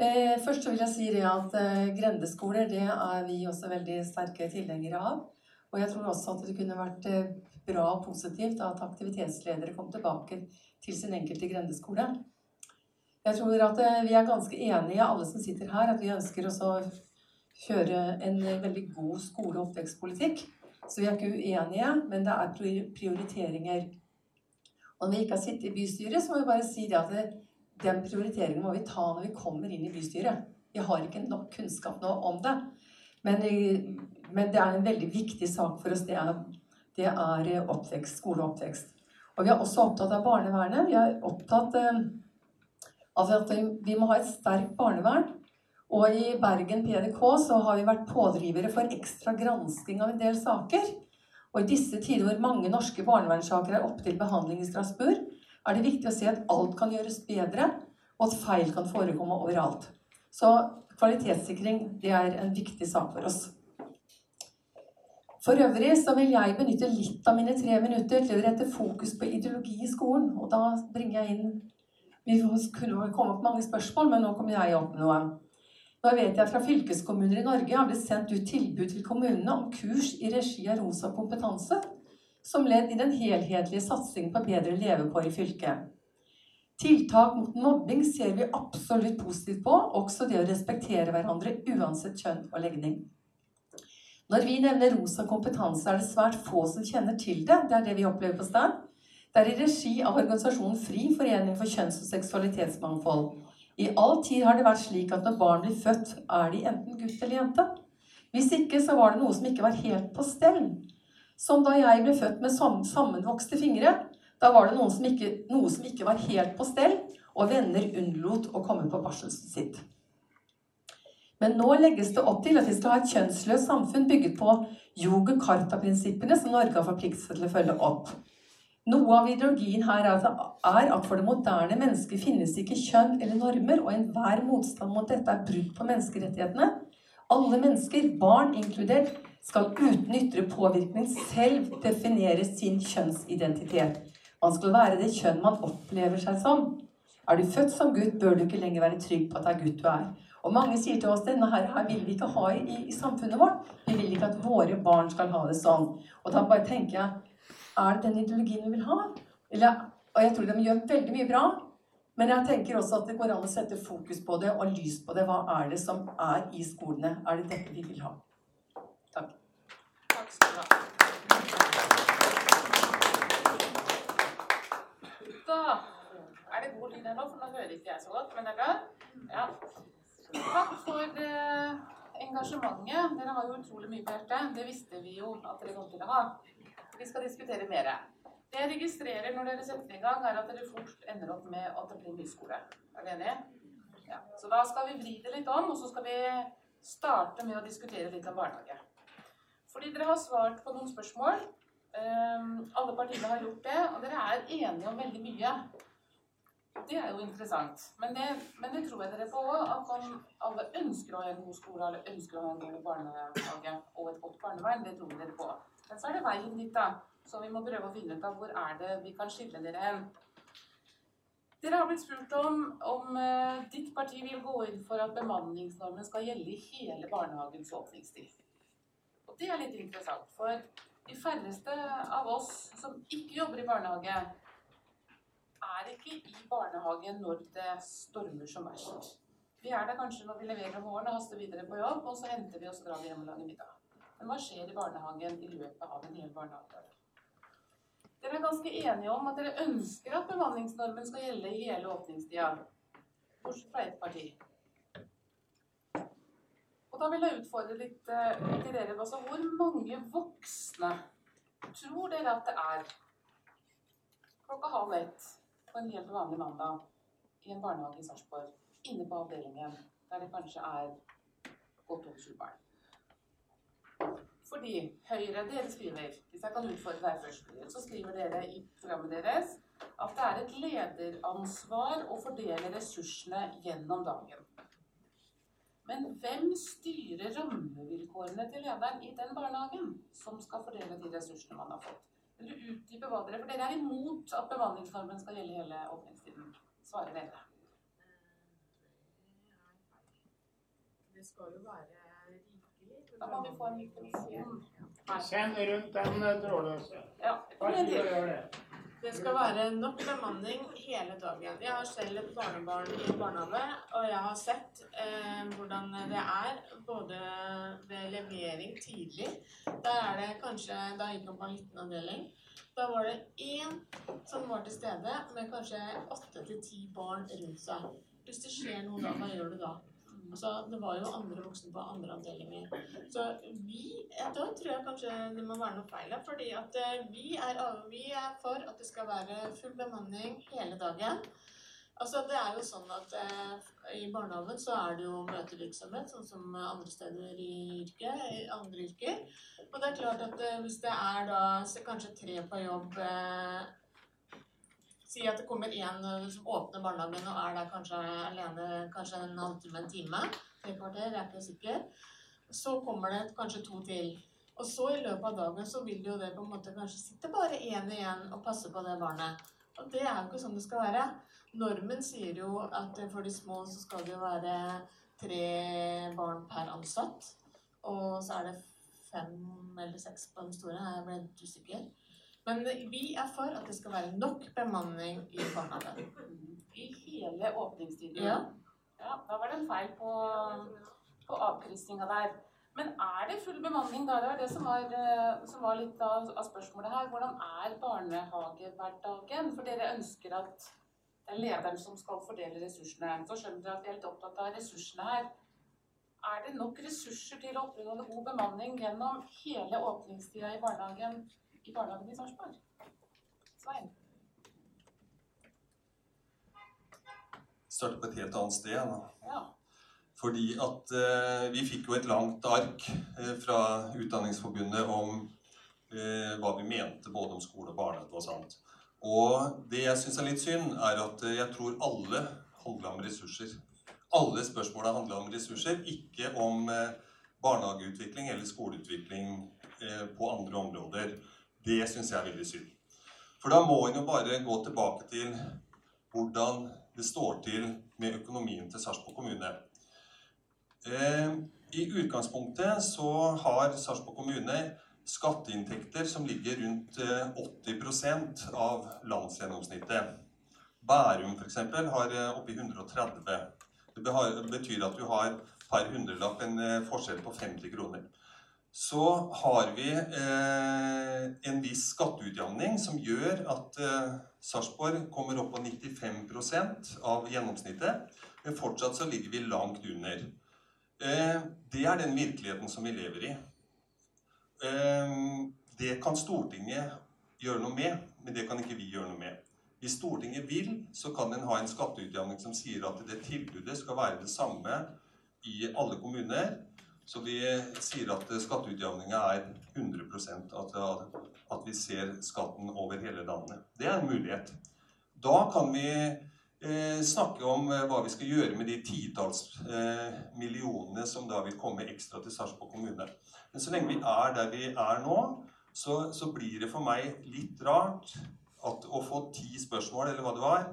Eh, først så vil jeg si det at eh, grendeskoler det er vi også veldig sterke tilhengere av. Og jeg tror også at det kunne vært eh, bra og positivt at aktivitetsledere kom tilbake til sin enkelte grendeskole. Jeg tror at vi er ganske enige, alle som sitter her, at vi ønsker å kjøre en veldig god skole- og oppvekstpolitikk. Så vi er ikke uenige, men det er prioriteringer. Og når vi ikke har sittet i bystyret, så må vi bare si det at det, den prioriteringen må vi ta når vi kommer inn i bystyret. Vi har ikke nok kunnskap nå om det. Men, men det er en veldig viktig sak for oss. Det er, det er oppvekst, skole og oppvekst. Og vi er også opptatt av barnevernet. Vi er opptatt eh, av at vi må ha et sterkt barnevern. Og i Bergen PDK så har vi vært pådrivere for ekstra gransking av en del saker. Og i disse tider hvor mange norske barnevernssaker er oppe til behandling i Strasbourg, er det viktig å se at alt kan gjøres bedre, og at feil kan forekomme overalt. Så kvalitetssikring det er en viktig sak for oss. For øvrig så vil jeg benytte litt av mine tre minutter til å rette fokus på ideologi i skolen. Og da bringer jeg inn Vi kunne komme opp mange spørsmål, men nå kommer jeg opp med noe. Nå vet jeg fra fylkeskommuner i Norge har blitt sendt ut tilbud til kommunene om kurs i regi av Rosa kompetanse, som ledd i den helhetlige satsingen på bedre levekår i fylket. Tiltak mot mobbing ser vi absolutt positivt på, også det å respektere hverandre uansett kjønn og legning. Når vi nevner rosa kompetanse, er det svært få som kjenner til det. Det er det vi opplever på sted. Det er i regi av organisasjonen Fri forening for kjønns- og seksualitetsmangfold. I all tid har det vært slik at når barn blir født, er de enten gutt eller jente. Hvis ikke så var det noe som ikke var helt på stell. Som da jeg ble født med sammenvokste fingre. Da var det som ikke, noe som ikke var helt på stell, og venner unnlot å komme på barselsen sitt. Men nå legges det opp til at vi skal ha et kjønnsløst samfunn bygget på yoga karta-prinsippene som Norge har forpliktet seg til å følge opp. Noe av ideologien her er at for det moderne mennesket finnes ikke kjønn eller normer, og enhver motstand mot dette er brudd på menneskerettighetene. Alle mennesker, barn inkludert, skal uten ytre påvirkning selv definere sin kjønnsidentitet. Man skal være det kjønn man opplever seg som. Er du født som gutt, bør du ikke lenger være trygg på at det er gutt du er. Og mange sier til oss denne her, her vil vi ikke ha i, i, samfunnet vårt. Vi vil ikke at våre barn skal ha det sånn. Og da bare tenker jeg Er det den ideologien vi vil ha? Eller, og jeg tror de gjør veldig mye bra. Men jeg tenker også at det går an å sette fokus på det og lys på det. Hva er det som er i skolene? Er det dette vi vil ha? Takk. Takk skal du ha. Da er det god lyd her nå, for nå hører ikke jeg så godt. Men det er bra. Ja. Takk for eh, engasjementet. Dere har jo utrolig mye på hjertet. Det visste vi jo at dere kom til å ha. Vi skal diskutere mer. Det jeg registrerer når dere setter i gang, er at dere fort ender opp med at det blir nyskole. Er dere enige? Ja. Så da skal vi vri det litt om, og så skal vi starte med å diskutere litt om barnehage. Fordi dere har svart på noen spørsmål. Um, alle partiene har gjort det, og dere er enige om veldig mye. Det er jo interessant. Men det, men det tror jeg dere på òg. At om alle ønsker å ha en god skole, eller ønsker å ha en god barnehage og et godt barnevern. Det tror dere på. Men så er det veien dit, da. Så vi må prøve å finne ut av hvor er det vi kan skille dere hen. Dere har blitt spurt om om eh, ditt parti vil gå inn for at bemanningsnormen skal gjelde i hele barnehagens åpningstid. Og det er litt interessant, for de færreste av oss som ikke jobber i barnehage, er ikke i barnehagen når det stormer som verst. Vi er der kanskje når vi leverer om våren og haster videre på jobb, og så henter vi og så drar hjem og lager middag. Men hva skjer i barnehagen i løpet av en hel barnehagedag? Dere er ganske enige om at dere ønsker at bemanningsnormen skal gjelde i hele åpningstida. Bortsett fra ett parti. Og da vil jeg utfordre litt uh, til dere. Altså, hvor mange voksne tror dere at det er klokka halv ett på en helt vanlig mandag i en barnehage i Sarpsborg, inne på avdelingen der det kanskje er godt over sju barn. Fordi Høyre, dere skriver, hvis jeg kan utfordre deg først, så skriver dere i programmet deres at det er et lederansvar å fordele ressursene gjennom dagen. Men hvem styrer rammevilkårene til lederen i den barnehagen som skal fordele de ressursene man har fått? Vil du utdype hva dere For dere er imot at bemanningsnormen skal gjelde hele åpningstiden. Svarer dere. Det skal jo være Da må vi få en mikrofon. Kjenn rundt den eh, trådløse. Ja, Vær så god, gjør det. Det skal være nok bemanning hele dagen. Jeg har selv et barnebarn i barnehage, og jeg har sett eh, hvordan det er både ved levering tidlig. Der er det kanskje Da gikk han på en liten avdeling. Da var det én som var til stede med kanskje åtte til ti barn rundt seg. Hvis det skjer noe da, hva gjør du da? Altså, det var jo andre voksne på andre avdelinger. Så vi Da tror jeg kanskje det må være noe feil her. Fordi at eh, vi er, vi er for at det skal være full bemanning hele dagen. Altså, det er jo sånn at eh, I barnehagen så er det jo møtevirksomhet, sånn som andre steder i yrket, andre yrker. Og det er klart at eh, hvis det er da kanskje tre på jobb eh, Si at det kommer en eh, som åpner barnehagen og er der kanskje alene kanskje en halvtime, en time, tre kvarter, jeg er ikke sikker. Så kommer det kanskje to til. Og så i løpet av dagen så vil jo det på en måte kanskje sitte bare én igjen og passe på det barnet. Og det er jo ikke sånn det skal være. Normen sier jo at for de små så skal det jo være tre barn per ansatt. Og så er det fem eller seks på den store. Her ble jeg usikker. Men vi er for at det skal være nok bemanning i barnehagen. I hele åpningstiden. Ja. ja. Da var det en feil på, på avkryssinga der. Men er det full bemanning da? Det var det som var, eh, som var litt av, av spørsmålet her. Hvordan er barnehagehverdagen? For dere ønsker at det er lederen som skal fordele ressursene. Så skjønner dere at vi er litt opptatt av ressursene her. Er det nok ressurser til å opprettholde god bemanning gjennom hele åpningstida i barnehagen i, barnehagen i Sarpsborg? Svein? Starte på et helt annet sted. Da. Ja. Fordi at eh, vi fikk jo et langt ark eh, fra Utdanningsforbundet om eh, hva vi mente både om skole og barnehage og sånt. Og det jeg syns er litt synd, er at eh, jeg tror alle handla om ressurser. Alle spørsmåla handla om ressurser, ikke om eh, barnehageutvikling eller skoleutvikling eh, på andre områder. Det syns jeg er veldig synd. For da må en jo bare gå tilbake til hvordan det står til med økonomien til Sarpsborg kommune. Eh, I utgangspunktet så har Sarpsborg kommune skatteinntekter som ligger rundt eh, 80% av landsgjennomsnittet. Bærum f.eks. har eh, oppi 130. Det betyr at du har per hundrelapp en eh, forskjell på 50 kroner. Så har vi eh, en viss skatteutjamning som gjør at eh, Sarpsborg kommer opp på 95% av gjennomsnittet. Men fortsatt så ligger vi langt under. Eh, det er den virkeligheten som vi lever i. Det kan Stortinget gjøre noe med, men det kan ikke vi gjøre noe med. Hvis Stortinget vil, så kan en ha en skatteutjamning som sier at det tilbudet skal være det samme i alle kommuner. Så vi sier at skatteutjevninga er 100 at, at vi ser skatten over hele landet. Det er en mulighet. Da kan vi eh, snakke om eh, hva vi skal gjøre med de titalls eh, millionene som da vil komme ekstra til Sarpsborg kommune. Men så lenge vi er der vi er nå, så, så blir det for meg litt rart at, å få ti spørsmål, eller hva det var,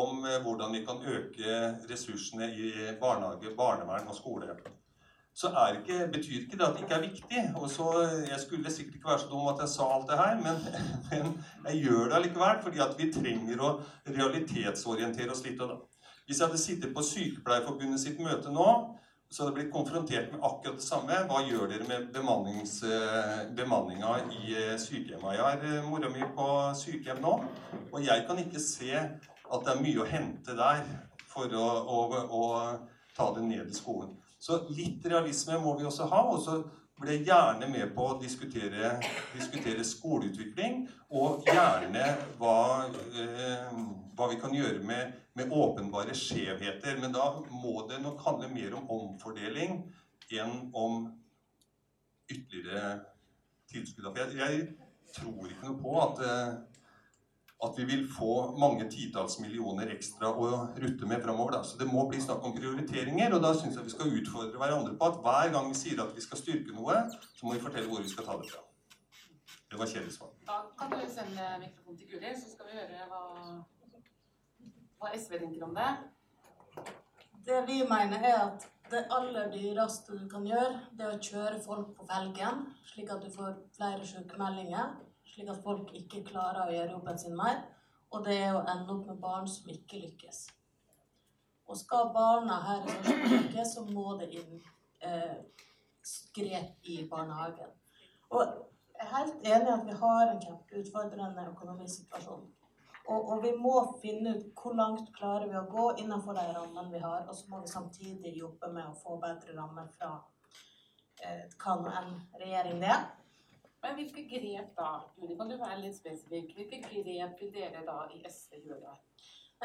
om eh, hvordan vi kan øke ressursene i barnehage, barnevern og skole. Så ikke, betyr ikke det at det ikke er viktig. Og så, Jeg skulle sikkert ikke være så dum at jeg sa alt det her, men, [laughs] men jeg gjør det allikevel. Fordi at vi trenger å realitetsorientere oss litt. Og da. Hvis jeg hadde sittet på Sykepleierforbundet sitt møte nå, så hadde jeg blitt konfrontert med akkurat det samme. Hva gjør dere med eh, bemanninga i eh, sykehjemma? Jeg har eh, mora mi på sykehjem nå, og jeg kan ikke se at det er mye å hente der for å, å, å ta det ned i skolen. Så litt realisme må vi også ha. Og så blir jeg gjerne med på å diskutere, diskutere skoleutvikling, og gjerne hva, eh, hva vi kan gjøre med, med åpenbare skjevheter. Men da må det nok handle mer om omfordeling enn om ytterligere tilskudd. Jeg, jeg tror ikke noe på at eh, at vi vil få mange titalls millioner ekstra å rutte med framover. Så det må bli snakk om prioriteringer, og da syns jeg vi skal utfordre hverandre på at hver gang vi sier at vi skal styrke noe, så må vi fortelle hvor vi skal ta det fra. Det var kjedelig svar. Da kan du sende mikrofonen til Guri, så skal vi høre hva, hva SV tenker om det. Det vi mener er at det aller dyreste du kan gjøre, det er å kjøre folk på felgen, slik at du får flere sykemeldinger, slik at folk ikke klarer å gjøre jobben sin mer. Og det er å ende opp med barn som ikke lykkes. Og skal barna her i Norge lykkes, så må det inn eh, grep i barnehagen. Og jeg er helt enig i at vi har en kjempeutfordrende økonomisituasjon. Og, og, vi må finne ut hvor langt klarer vi å gå innenfor de rammene vi har. Og så må vi samtidig jobbe med å få bedre rammer fra eh, hva nå enn regjering det er. Men hvilke grep da? Juni, kan du være litt spesifikk? Hvilke grep vil dere da i SV gjøre?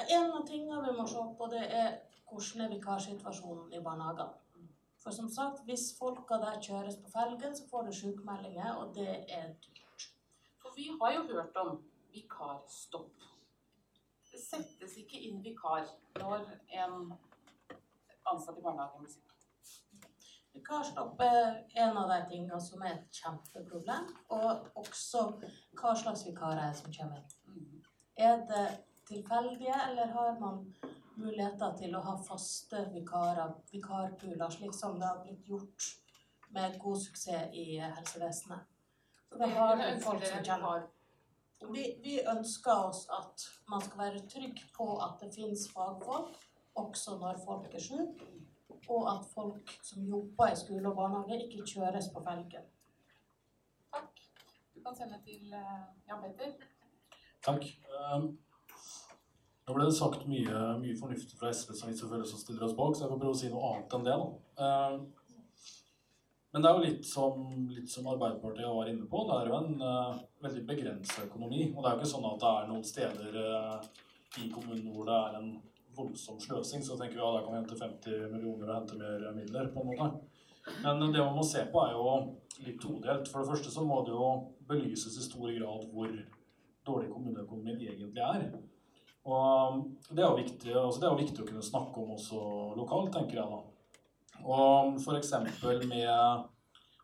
En av tingene vi må se på, det er hvordan er vikarsituasjonen i barnehagene. For som sagt, hvis folka der kjøres på felgen, så får du sykemeldinger, og det er dyrt. For vi har jo hørt om vikarstopp. Det settes ikke inn vikar når en ansatt i barnehagen blir syk. Vikarstopp er en av de tingene som er et kjempeproblem. Og også hva slags vikarer som kommer. Er det tilfeldige, eller har man muligheter til å ha faste vikarer, vikarpooler, slik som det har blitt gjort med god suksess i helsevesenet? Så da har folk som kommer. Vi, vi ønsker oss at man skal være trygg på at det finnes fagfolk, også når folk er syke og at folk som jobber i skole og barnehage, ikke kjøres på felgen. Takk. Du kan sende til uh, Jan Petter. Takk. Um, nå ble det sagt mye, mye fornuftig fra SV som vi selvfølgelig også stiller oss bak, så jeg får prøve å si noe annet enn det. da. Um, men det er jo litt som, litt som, Arbeiderpartiet var inne på. Det er jo en uh, veldig begrenset økonomi. Og det er jo ikke sånn at det er noen steder uh, i kommunen hvor det er en voldsom sløsing, så tenker vi ja, da kan vi hente 50 millioner og hente mer midler. på en måte. Men det man må se på, er jo litt todelt. For det første så må det jo belyses i stor grad hvor dårlig kommuneøkonomien egentlig er. Og det er jo viktig, altså det er jo viktig å kunne snakke om også lokalt, tenker jeg da. Og f.eks. med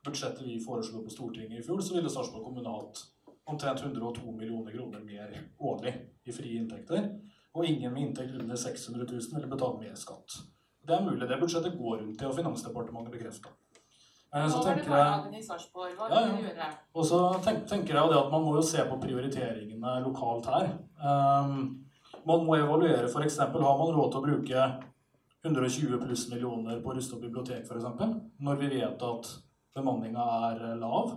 budsjettet vi foreslo på Stortinget i fjor, så ville Sarpsborg kommune hatt omtrent 102 millioner kroner mer årlig i frie inntekter og ingen med inntekt under 600 000 ville betale mer skatt. Det er mulig det budsjettet går rundt i, og Finansdepartementet bekrefta. Eh, så tenker jeg, ja. gjøre? Og så tenker jeg det at man må jo se på prioriteringene lokalt her. Um, man må evaluere f.eks. har man råd til å bruke 120 pluss millioner på å ruste opp bibliotek f.eks. Når vi vet at bemanninga er lav,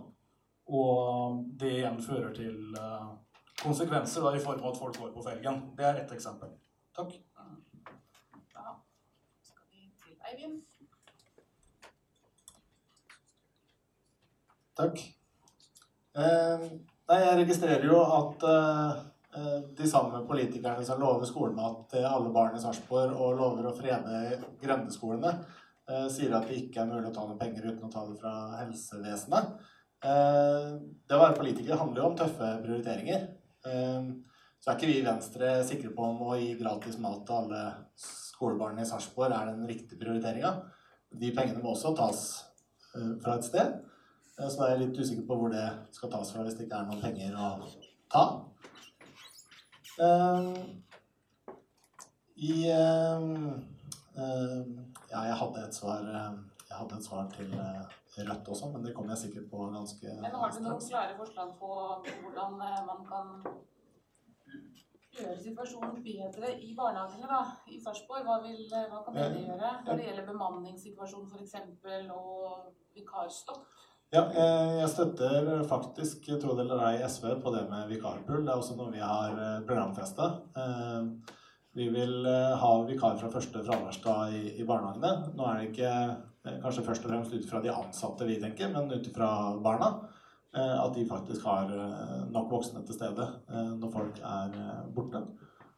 og det igjen fører til uh, konsekvenser da, i form av at folk går på felgen. Det er ett eksempel. Takk. Da skal vi til Eivind. Takk. Eh, nei, jeg registrerer jo at eh, de samme politikerne som lover skolemat til alle barn i Sarpsborg, og lover å frede grendeskolene, eh, sier at det ikke er mulig å ta noen penger uten å ta det fra helsevesenet. Eh, det å være politiker handler jo om tøffe prioriteringer. Ehm, så er ikke vi i Venstre sikre på om å gi gratis mat til alle skolebarn i Sarpsborg er den riktige prioriteringa. De pengene må også tas eh, fra et sted. Eh, så er jeg litt usikker på hvor det skal tas fra hvis det ikke er noen penger å ta. Ehm, I ehm, Ja, jeg hadde et svar, hadde et svar til Rødt også, men det kommer jeg sikkert på ganske Men har du noen klare forslag på hvordan eh, man kan gjøre situasjonen bedre i barnehagene da, i Sarpsborg? Hva, eh, hva, kan dere gjøre når det gjelder bemanningssituasjonen f.eks. og vikarstopp? Ja, jeg støtter faktisk, tro det eller ei, SV på det med vikarpool. Det er også noe vi har eh, programfesta. Vi vil ha vikar fra første fraværsdag i, barnehagene. Nå er det ikke Eh, kanskje først og fremst ut fra de ansatte, vi tenker, men ut fra barna. Eh, at de faktisk har eh, nok voksne til stede når folk er borte.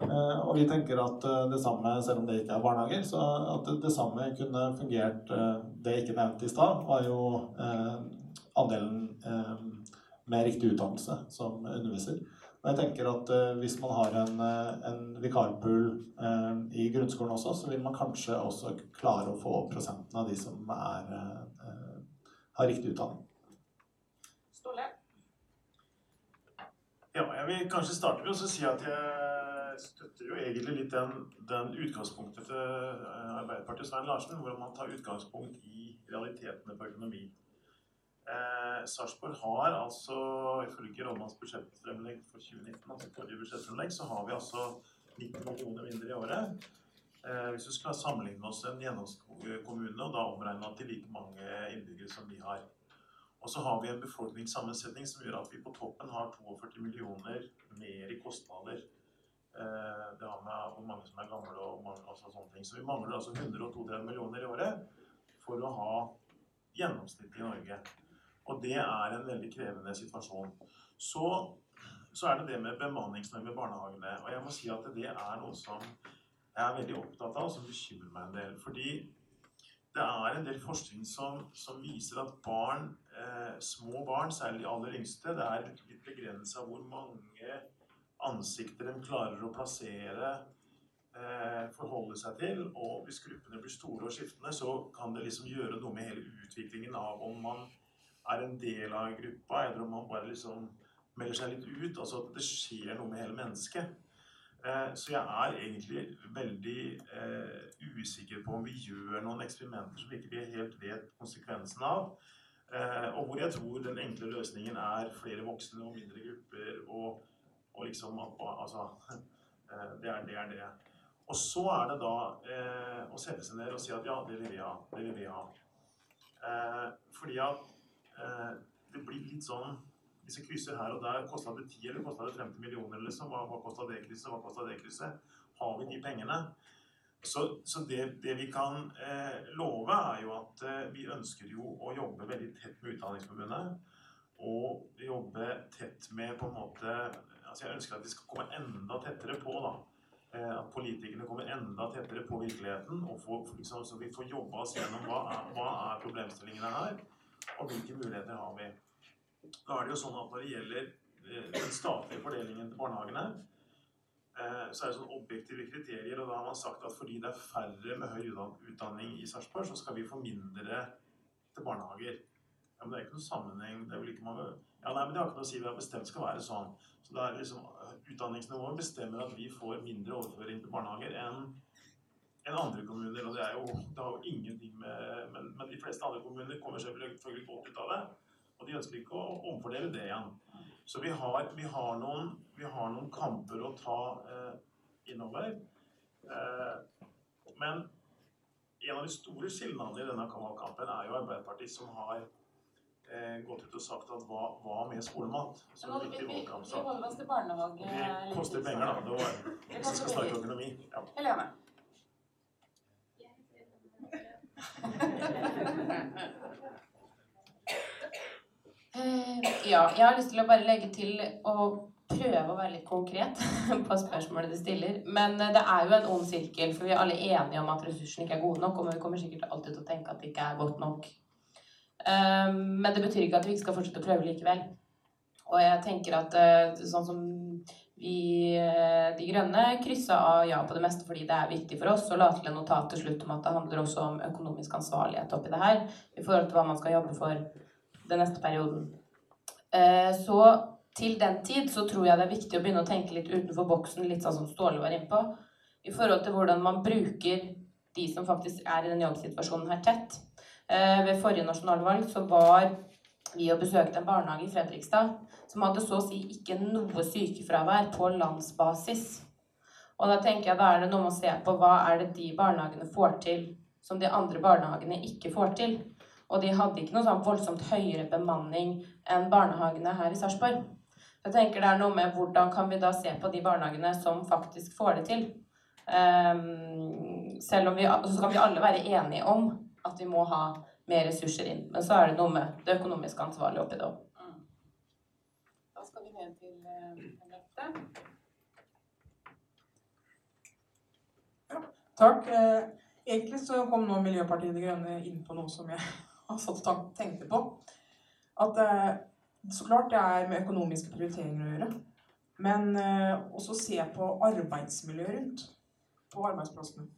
Og vi tenker at det samme, selv om det ikke er barnehager, så at det samme kunne fungert Det jeg ikke nevnte i stad, var jo andelen med riktig utdannelse som underviser. Og jeg tenker at uh, Hvis man har en, uh, en vikarpool uh, i grunnskolen også, så vil man kanskje også klare å få opp prosenten av de som er, har riktig utdanning. Ståle? Ja, jeg vil kanskje starte med å si at jeg støtter jo egentlig litt den, den utgangspunktet til eh, Arbeiderpartiet og Svein Larsen, hvor man tar utgangspunkt i realitetene på økonomi. Eh, Sarpsborg har altså, ifølge Rådmanns budsjettfremlegg for 2019, altså forrige budsjettfremlegg, så har vi altså 90 millioner mindre i året. Eh, hvis du skal sammenligne oss en gjennomskommune, og da omregne til like mange innbyggere som vi har. Og så har vi en befolkningssammensetning som gjør at vi på toppen har 42 millioner mer i kostnader. Eh, det har med hvor mange som er gamle og mange, altså sånne ting. Så vi mangler altså 132 millioner i året for å ha gjennomsnitt i Norge. Og det er en veldig krevende situasjon. Så, så er det det med bemanningsnorm i barnehagene. Og jeg må si at det er noe som jeg er veldig opptatt av, og som bekymrer meg en del. Fordi det er en del forskning som, som viser at barn, eh, små barn, særlig de aller yngste, det er litt begrensa hvor mange ansikter de klarer å plassere, eh, forholde seg til. Og hvis gruppene blir store og skiftende, så kan det liksom gjøre noe med hele utviklingen av om man er en del av gruppa, eller om man bare liksom melder seg litt ut. Altså at det skjer noe med hele mennesket. Eh, så jeg er egentlig veldig eh, usikker på om vi gjør noen eksperimenter som vi ikke helt vet konsekvensen av. Eh, og hvor jeg tror den enkle løsningen er flere voksne og mindre grupper. Og, og liksom Altså [laughs] det er det. Er det. Og så er det da å sette seg ned og si at ja, det vil vi ha. Det vil vi ha. fordi at det blir litt sånn hvis jeg krysser her og der, kosta det 10 eller kosta det 50 millioner? liksom, Hva, hva kosta det krysset? Hva kosta det krysset? Har vi de pengene? Så, så det, det, vi kan eh, love, er jo at eh, vi ønsker jo å jobbe veldig tett med Utdanningsforbundet. Og jobbe tett med på en måte altså Jeg ønsker at vi skal komme enda tettere på. da, eh, At politikerne kommer enda tettere på virkeligheten. og får, liksom, Så vi får jobba oss gjennom hva er, hva er problemstillingene her, og hvilke muligheter har vi. Da er det jo sånn at Når det gjelder eh, den statlige fordelingen til barnehagene, eh, så er det sånn objektive kriterier. og Da har man sagt at fordi det er færre med høy utdanning i Sarpsborg, så skal vi få mindre til barnehager. Ja, Men det er ikke noen sammenheng. Det er vel ikke mange... Ja, nei, men det har ikke noe å si. Vi har bestemt skal være sånn. Så det er liksom Utdanningsnivået bestemmer at vi får mindre overføring til barnehager enn enn andre kommuner. og Det er jo, det har jo ingenting med men, men de fleste andre kommuner kommer selvfølgelig godt ut av det. Og de ønsker ikke å omfordele det igjen. Så vi har, vi har, noen, vi har noen, kamper å ta eh, innover. Eh, men en av de store skillnadene i denne kampen er jo Arbeiderpartiet, som har eh, gått ut og sagt at hva, hva med skolemat? Som en viktig valgkampsak. Vi holder oss til barnehage. Det koster penger, da. Det var, hvis vi skal snakke økonomi. Ja. Eh, ja, jeg har lyst til å bare legge til å prøve å være litt konkret [laughs] på spørsmålet du stiller. Men eh, det er jo en ond sirkel, for vi er alle enige om at ressursene ikke er gode nok. Og vi kommer sikkert alltid til å tenke at det ikke er godt nok. Eh, men det betyr ikke at vi ikke skal fortsette å prøve likevel. Og jeg tenker at sånn som vi De Grønne kryssa av ja på det meste fordi det er viktig for oss, og la til en notat til slutt om at det handler også om økonomisk ansvarlighet oppi det her, i forhold til hva man skal jobbe for den neste perioden. Eh, så til den tid så tror jeg det er viktig å begynne å tenke litt utenfor boksen, litt sånn som Ståle var innpå, i forhold til hvordan man bruker de som faktisk er i den jobbsituasjonen her, tett. Eh, ved forrige nasjonalvalg så var vi og besøkte en barnehage i Fredrikstad som hadde så å si ikke noe sykefravær på landsbasis. Og da tenker jeg da er det noe med å se på hva er det de barnehagene får til som de andre barnehagene ikke får til. Og de hadde ikke noe sånn voldsomt høyere bemanning enn barnehagene her i Sarpsborg. Jeg tenker det er noe med hvordan kan vi da se på de barnehagene som faktisk får det til. Um, selv om vi, så kan vi alle være enige om at vi må ha mer ressurser inn. Men så er det noe med det økonomiske ansvarlige oppi det òg. Mm. Da skal vi ned til Henriette. Ja, takk. Eh, egentlig så kom nå Miljøpartiet De Grønne inn på noe som jeg [laughs] har satt og tenkte på. At eh, så klart det er med økonomiske prioriteringer å gjøre. Men eh, også se på arbeidsmiljøet rundt på arbeidsplassene.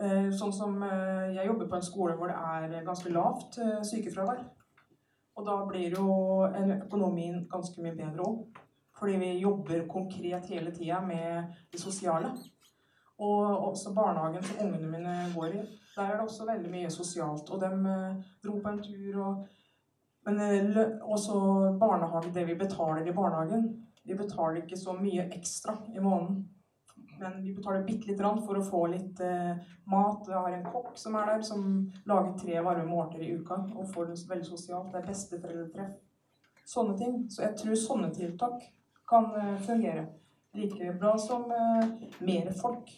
Eh, sånn som jeg jobber på en skole hvor det er ganske lavt sykefravær. Og da blir jo økonomien ganske mye bedre òg Fordi vi jobber konkret hele tida med det sosiale. Og også barnehagen som ungene mine går i. Der er det også veldig mye sosialt. Og de eh, dro på en tur og Men eh, også barnehage, det vi betaler i barnehagen Vi betaler ikke så mye ekstra i måneden. Men vi betaler bitte lite grann for å få litt eh, mat. Jeg har en kokk som er der, som lager tre varme måltider i uka. Og får det veldig sosialt. Det er besteforeldretreff. Sånne ting. Så jeg tror sånne tiltak kan eh, fungere like bra som eh, mer folk.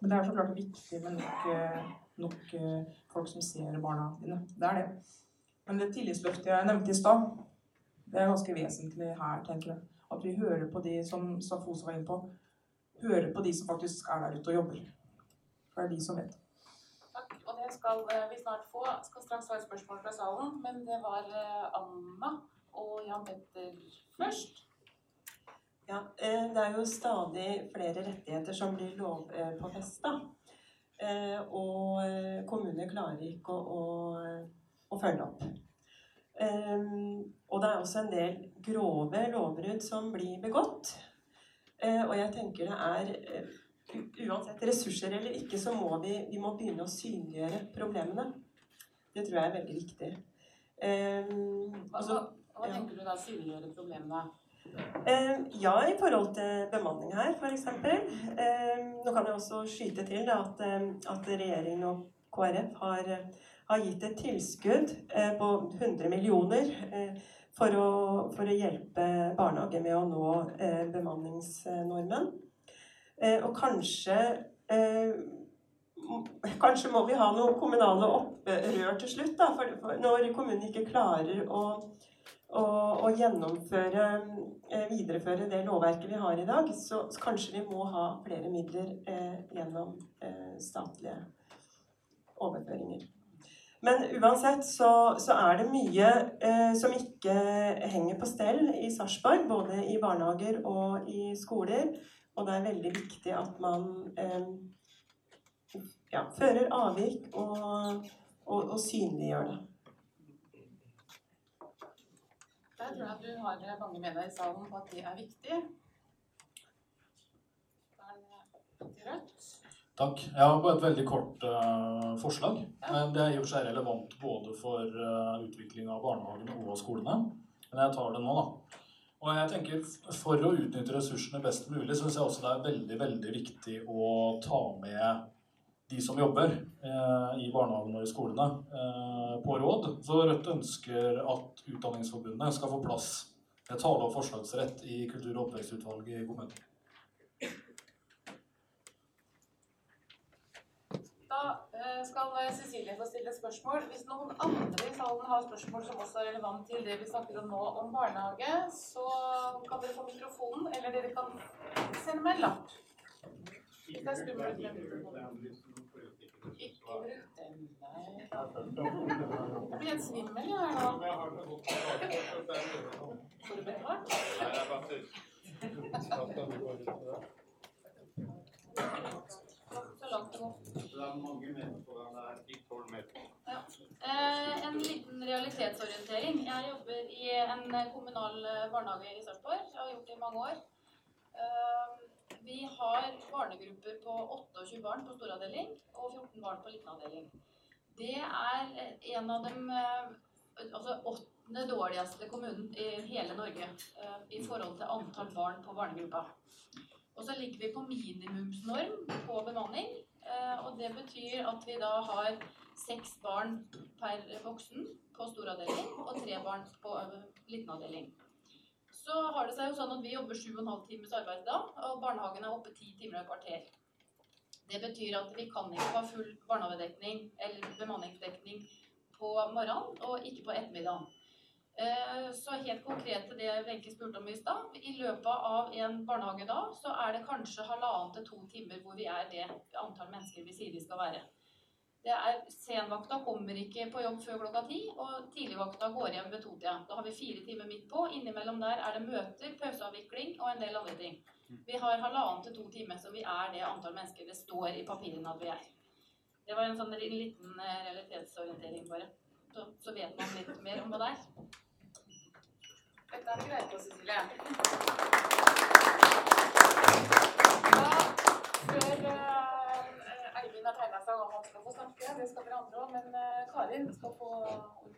Men det er så klart viktig med nok, eh, nok eh, folk som ser barna dine. Det er det. Men det tillitsløftet jeg nevnte i stad, det er ganske vesentlig her, tenker jeg. At vi hører på de som Safosa var inne på. Hører på de som faktisk er der ute og jobber. For det er de som vet. Takk. Og det skal eh, vi snart få. Skal straks ha et spørsmål fra salen, men det var eh, Anna og Jan Petter først. Ja, eh, det er jo stadig flere rettigheter som blir lovpåfesta. Og eh, kommuner klarer ikke å, å, å følge opp. Ehm, Og det er også en del grove lovbrudd som blir begått. Eh, Og jeg tenker det er eh, Uansett ressurser eller ikke, så må vi, vi må begynne å synliggjøre problemene. Det tror jeg er veldig viktig. Um, Hva, hva, tenker du da synliggjøre problemene? Um, ja, i forhold til bemanning her, f.eks. Um, nå kan jeg også skyte til da, at, at regjeringen og KrF har, har gitt et tilskudd uh, på 100 millioner eh, for, å, for å hjelpe barnehage med å nå eh, bemanningsnormen. Eh, og kanskje eh, Kanskje må vi ha noen kommunale opprør til slutt, da, for, når kommunen ikke klarer å å, gjennomføre, eh, videreføre det lovverket vi har i dag, så kanskje vi må ha flere midler eh, gjennom eh, statlige overføringer. Men uansett så, så er det mye eh, som ikke henger på stell i Sarpsborg, både i barnehager og i skoler. Og det er veldig viktig at man eh, ja, fører avvik og, og, og synliggjør det. Der tror jeg du har mange med deg i salen på at det er viktig. Da er det Rødt. Takk. Jeg har bare et veldig kort uh, forslag. Men det er i og for seg relevant både for uh, utvikling av barnehagene og skolene. Men jeg tar det nå, da. Og jeg tenker For å utnytte ressursene best mulig syns jeg også det er veldig veldig viktig å ta med de som jobber eh, i barnehagene og i skolene, eh, på råd. Så Rødt ønsker at Utdanningsforbundet skal få plass med tale- og forslagsrett i kultur- og oppvekstutvalget i kommunen. Da eh, skal eh, Cecilie få stille spørsmål. Hvis noen andre i salen har spørsmål som også er relevant til det vi snakker om nå om barnehage, så kan dere få mikrofonen, eller dere kan sende meg en lapp. Det er skummelt med mikrofonen. Ikke bruk den, nei. Jeg blir helt svimmel jeg her nå. Får du betalt? Eh, en liten realitetsorientering. Jeg jobber i en kommunal eh, barnehage i Sarpsborg. Jeg har gjort det i mange år. Eh, vi har barnegrupper på 28 barn på storavdeling og 14 barn på liten avdeling. Det er eh, en av dem altså åttende dårligste kommunen i hele Norge i forhold til antall barn på barnegruppa. Og så ligger vi på minimumsnorm på bemanning. eh, Og det betyr at vi da har seks barn per voksen på storavdeling og tre barn på eh, liten avdeling. Så har det seg jo sånn at vi jobber sju og en halv times arbeidsdag, og barnehagen er oppe ti timer og et kvarter. Det betyr at vi kan ikke ha full barnehagedekning eller bemanningsdekning på morgenen og ikke på ettermiddagen. Eh, Så helt konkret til det Wenche spurte om i stad. I løpet av en barnehagedag så er det kanskje halvannen til to timer hvor vi er det antall mennesker vi sier vi skal være. Det er, senvakta kommer ikke på jobb før klokka ti, og tidligvakta går hjem ved totida. Da har vi fire timer midt på. Innimellom der er det møter, pauseavvikling og en del andre ting. Vi har halvannen til to timer, så vi er det antall mennesker det står i papirene at vi er. Det var en sånn liten eh, realitetsorientering, bare. Så, så vet man litt mer om hva det er. Dette er det greit på, Cecilie. Da, før uh, Eivind har tegna seg og han skal få snakke, det skal dere andre òg, men uh, Karin skal få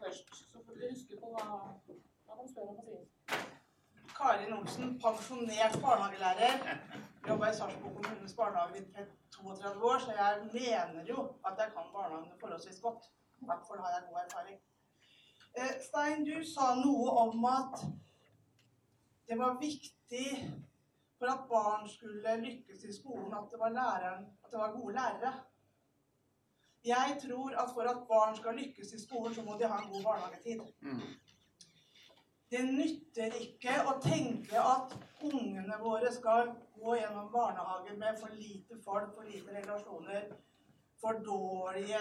først. Så får dere huske på hva, hva å si. Karin Olsen, pensjonert barnehagelærer. Jobba i Sarpsborg kommunes barnehage i 32 år, så jeg mener jo at jeg kan barnehagene forholdsvis godt. I hvert fall har jeg god erfaring. Eh, Stein, du sa noe om at det var viktig for at barn skulle lykkes i skolen, at det var, læreren, at det var gode lærere. Jeg tror at for at barn skal lykkes i skolen, så må de ha en god barnehagetid. Det nytter ikke å tenke at ungene våre skal gå gjennom barnehagen med for lite folk, for lite relasjoner, for dårlige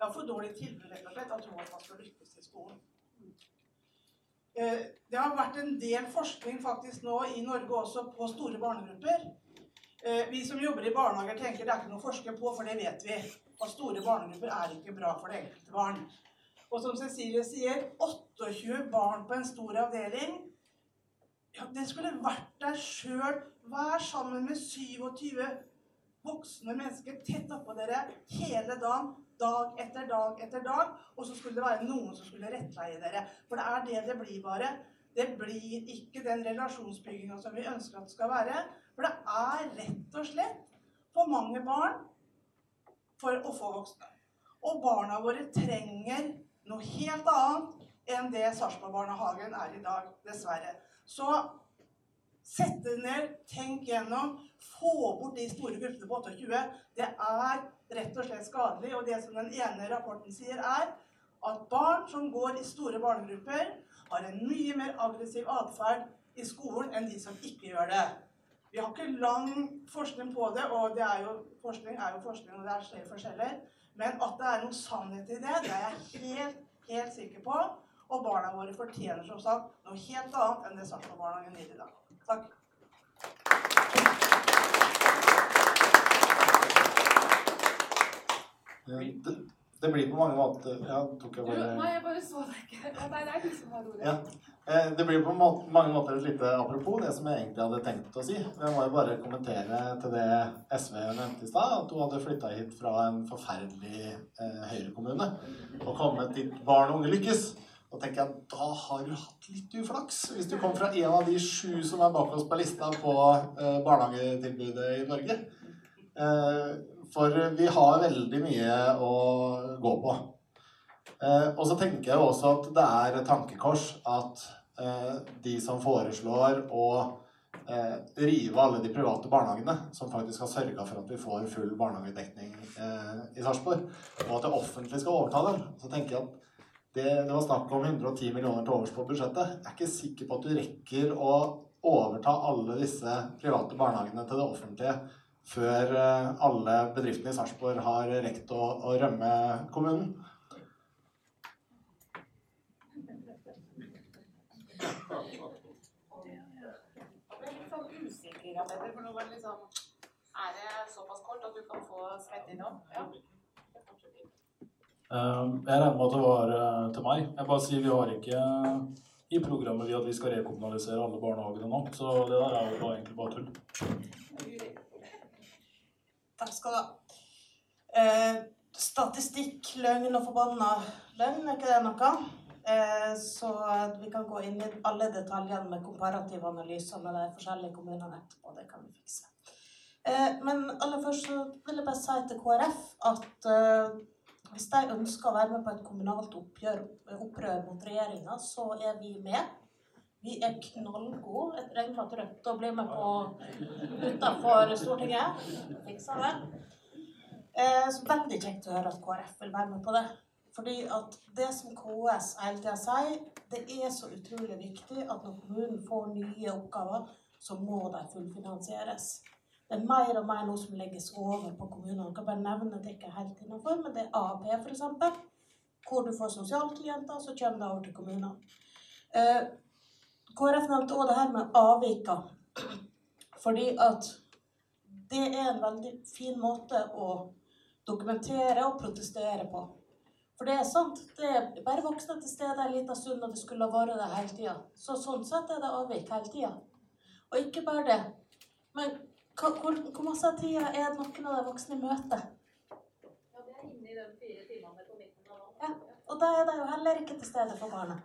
ja, for dårlig tilbud, rett og slett, tro at man skal lykkes i skolen. Eh, Det har vært en del forskning faktisk nå i Norge også på store barnegrupper. Eh, Vi som jobber i barnehager tenker det er ikke noe å forske på, for det vet vi. At store barnegrupper er ikke bra for det enkelte barn. Og som Cecilie sier, 28 barn på en stor avdeling. Ja, det skulle vært der sjøl. Vær sammen med 27 voksne mennesker tett oppå dere hele dagen. Dag etter dag etter dag. Og så skulle det være noen som skulle rettleie dere. For det er det det blir bare. Det blir ikke den relasjonsbygginga som vi ønsker at det skal være. For det er rett og slett for mange barn for å få voksne. Og barna våre trenger noe helt annet enn det Sarpsborg-barnehagen er i dag, dessverre. Så sett det ned, tenk gjennom, få bort de store gruppene på 28. Det er rett og slett skadelig. Og det som den ene rapporten sier, er at barn som går i store barnegrupper, har en mye mer aggressiv atferd i skolen enn de som ikke gjør det. Vi har ikke lang forskning på det, og det er jo, forskning er jo forskning, og det er flere forskjeller. Men at det er noe sannhet i det, det er jeg helt, helt sikker på. Og barna våre fortjener som sagt noe helt annet enn det Sarpsborg-barnehagen gir i dag. Takk. Det, det blir på mange måter Ja, tok jeg bare nei, jeg bare så deg ikke. Nei, det er du som har ordet. Ja. Eh, Det blir på mange måter et lite apropos det som jeg egentlig hadde tenkt å si. Jeg må jo bare kommentere til det SV nevnte i stad, at hun hadde flytta hit fra en forferdelig eh, Høyre-kommune og kommet dit barn og unge lykkes. Da tenker jeg da har du hatt litt uflaks. Hvis du kom fra en av de sju som er bak oss på lista på eh, barnehagetilbudet i Norge. Eh, for vi har veldig mye å gå på. Eh, og så tenker jeg også at det er et tankekors at eh, de som foreslår å eh, rive alle de private barnehagene, som faktisk har sørga for at vi får full barnehagedekning eh, i Sarpsborg, og at det offentlige skal overta dem, så tenker jeg at det, det var snakk om 110 millioner til overs på budsjettet. Jeg er ikke sikker på at du rekker å overta alle disse private barnehagene til det offentlige før eh, alle bedriftene i Sarpsborg har rekt å, å rømme kommunen. Sånn for nå var det liksom Er det såpass kort at du kan få svette innom? Ja. Eh, Jeg regner med at det var eh, til meg. Jeg bare sier vi har ikke i programmet vi at vi skal rekommunalisere alle barnehagene nå, så det der er jo egentlig bare tull. Takk skal du ha. Eh, statistikk, løgn og forbanna løgn, er ikke det noe? Eh, så vi kan gå inn i alle detaljene med komparativ analyser med de forskjellige kommunene etterpå. Det kan vi fikse. Eh, men aller først så vil jeg bare si til KrF at eh, hvis de ønsker å være med på et kommunalt oppgjør, opprør mot regjeringa, så er vi med. Vi er knallgode. etter den at Rødt å bli med på utenfor Stortinget. Fiksa det. Eh, så veldig kjekt å høre at KrF vil være med på det. Fordi at det som KS hele tida sier, det er så utrolig viktig at når kommunen får nye oppgaver, så må de fullfinansieres. Det er mer og mer noe som legges over på kommunene. Jeg kan bare nevne det ikke helt innenfor, men det er AAP f.eks. Hvor du får sosialklienter, så kommer det over til kommunene. Eh, KrF nevnte også det her med avvika. Fordi at det er en veldig fin måte å dokumentere og protestere på. For det er sant, det er bare voksne til stede en liten stund, og det skulle ha vært det hele tida. Så sånn sett er det avvik hele tida. Og ikke bare det. Men hvor, hvor masse av tida er det noen av de voksne møter? Ja, det er inne i de fire timene på midten av Ja, og da er de jo heller ikke til stede for barna.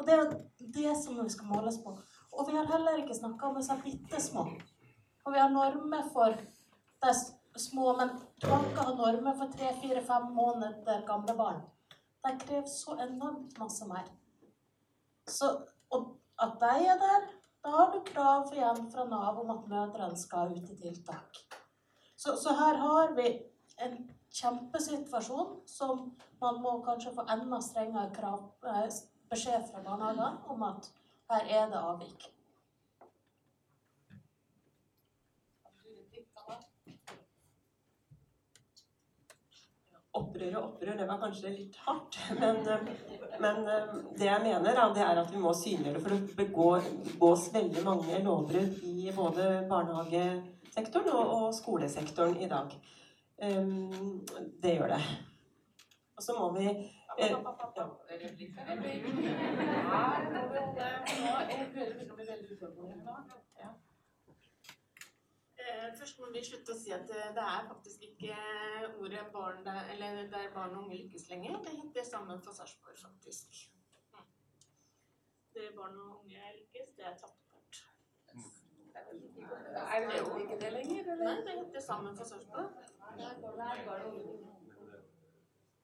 Og det er det som vi skal måles på. Og vi har heller ikke snakka om disse bitte små. Og vi har normer for de små, men dere har normer for tre, fire, fem måneder gamle barn. De krever så enormt masse mer. Så, at de er der, da har du krav igjen fra Nav om at mødrene skal ut i tiltak. Så, så her har vi en kjempesituasjon som man må kanskje få enda strengere krav, eh, beskjed fra barnehagene om at her er det avvik. Opprør og opprør, det var kanskje litt hardt. [laughs] Men, men det jeg mener, da, det er at vi må synliggjøre. For det begås veldig mange lovbrudd i både barnehagesektoren og, og skolesektoren i dag. Um, det gjør det. Og så må vi Først må vi slutte å si at det er faktisk ikke ordet barn der, eller der barn og unge lykkes lenger. Det heter sammen for Sarpsborg, faktisk. Det barn og unge lykkes, det er tatt bort. Er det ikke det lenger, eller? Nei, det heter sammen for Sarpsborg.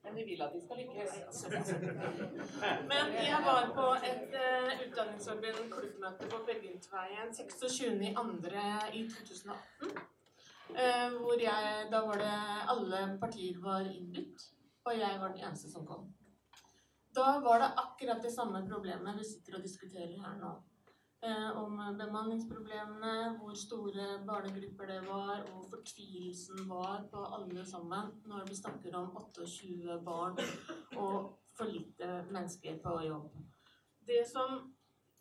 Men de vil at de skal lykkes. Men jeg var på et uh, utdanningsforbund klubbmøte på Bergensveien 26.2. i 2018. Uh, hvor jeg, da var det alle partier var innbudt, og jeg var den eneste som kom. Da var det akkurat det samme problemet vi sitter og diskuterer her nå. Eh, om bemanningsproblemene, hvor store barnegrupper det var, og fortvilelsen var på alle sammen når vi snakker om 28 barn og for lite mennesker på jobb. Det som,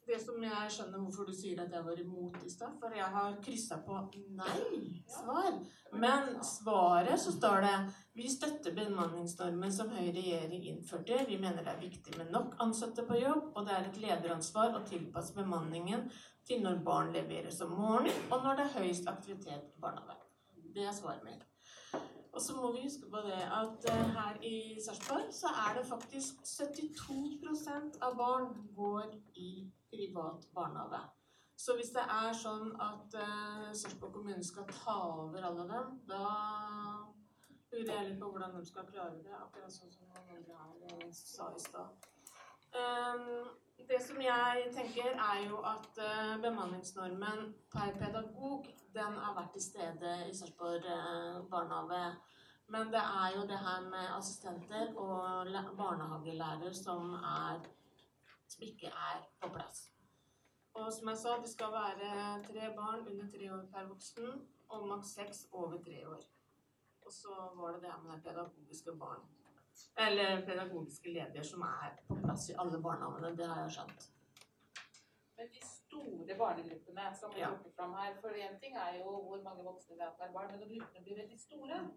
det som jeg skjønner hvorfor du sier at jeg var imot i stad, for jeg har kryssa på nei-svar. Men svaret så står det vi støtter bemanningsnormen som Høyre regjering innførte. Vi mener det er viktig med nok ansatte på jobb, og det er et lederansvar å tilpasse bemanningen til når barn leveres om morgenen, og når det er høyest aktivitet i barnehagen. Det er svaret mitt. Og så må vi huske på det at eh, her i Sarpsborg så er det faktisk 72% av barn går i privat barnehage. Så hvis det er sånn at uh, Sarpsborg kommune skal ta over alle dem, da lurer på hvordan de skal klare det, akkurat sånn som noen andre her sa i stad. Um, det som jeg tenker, er jo at eh, bemanningsnormen per pedagog den har vært til stede i Sarpsborg eh, barnehage. Men det er jo det her med assistenter og barnehagelærer som, er, som ikke er på plass. Og som jeg sa, det skal være tre barn under tre år per voksen, og maks seks over tre år. Og så var det det med pedagogiske barn. Eller pedagogiske ledere som er på plass i alle barnehagene. Det har jeg skjønt. Men de store barnegruppene som blir Ja. trukket fram her For én ting er jo hvor mange voksne det er per barn, men når gruppene blir veldig store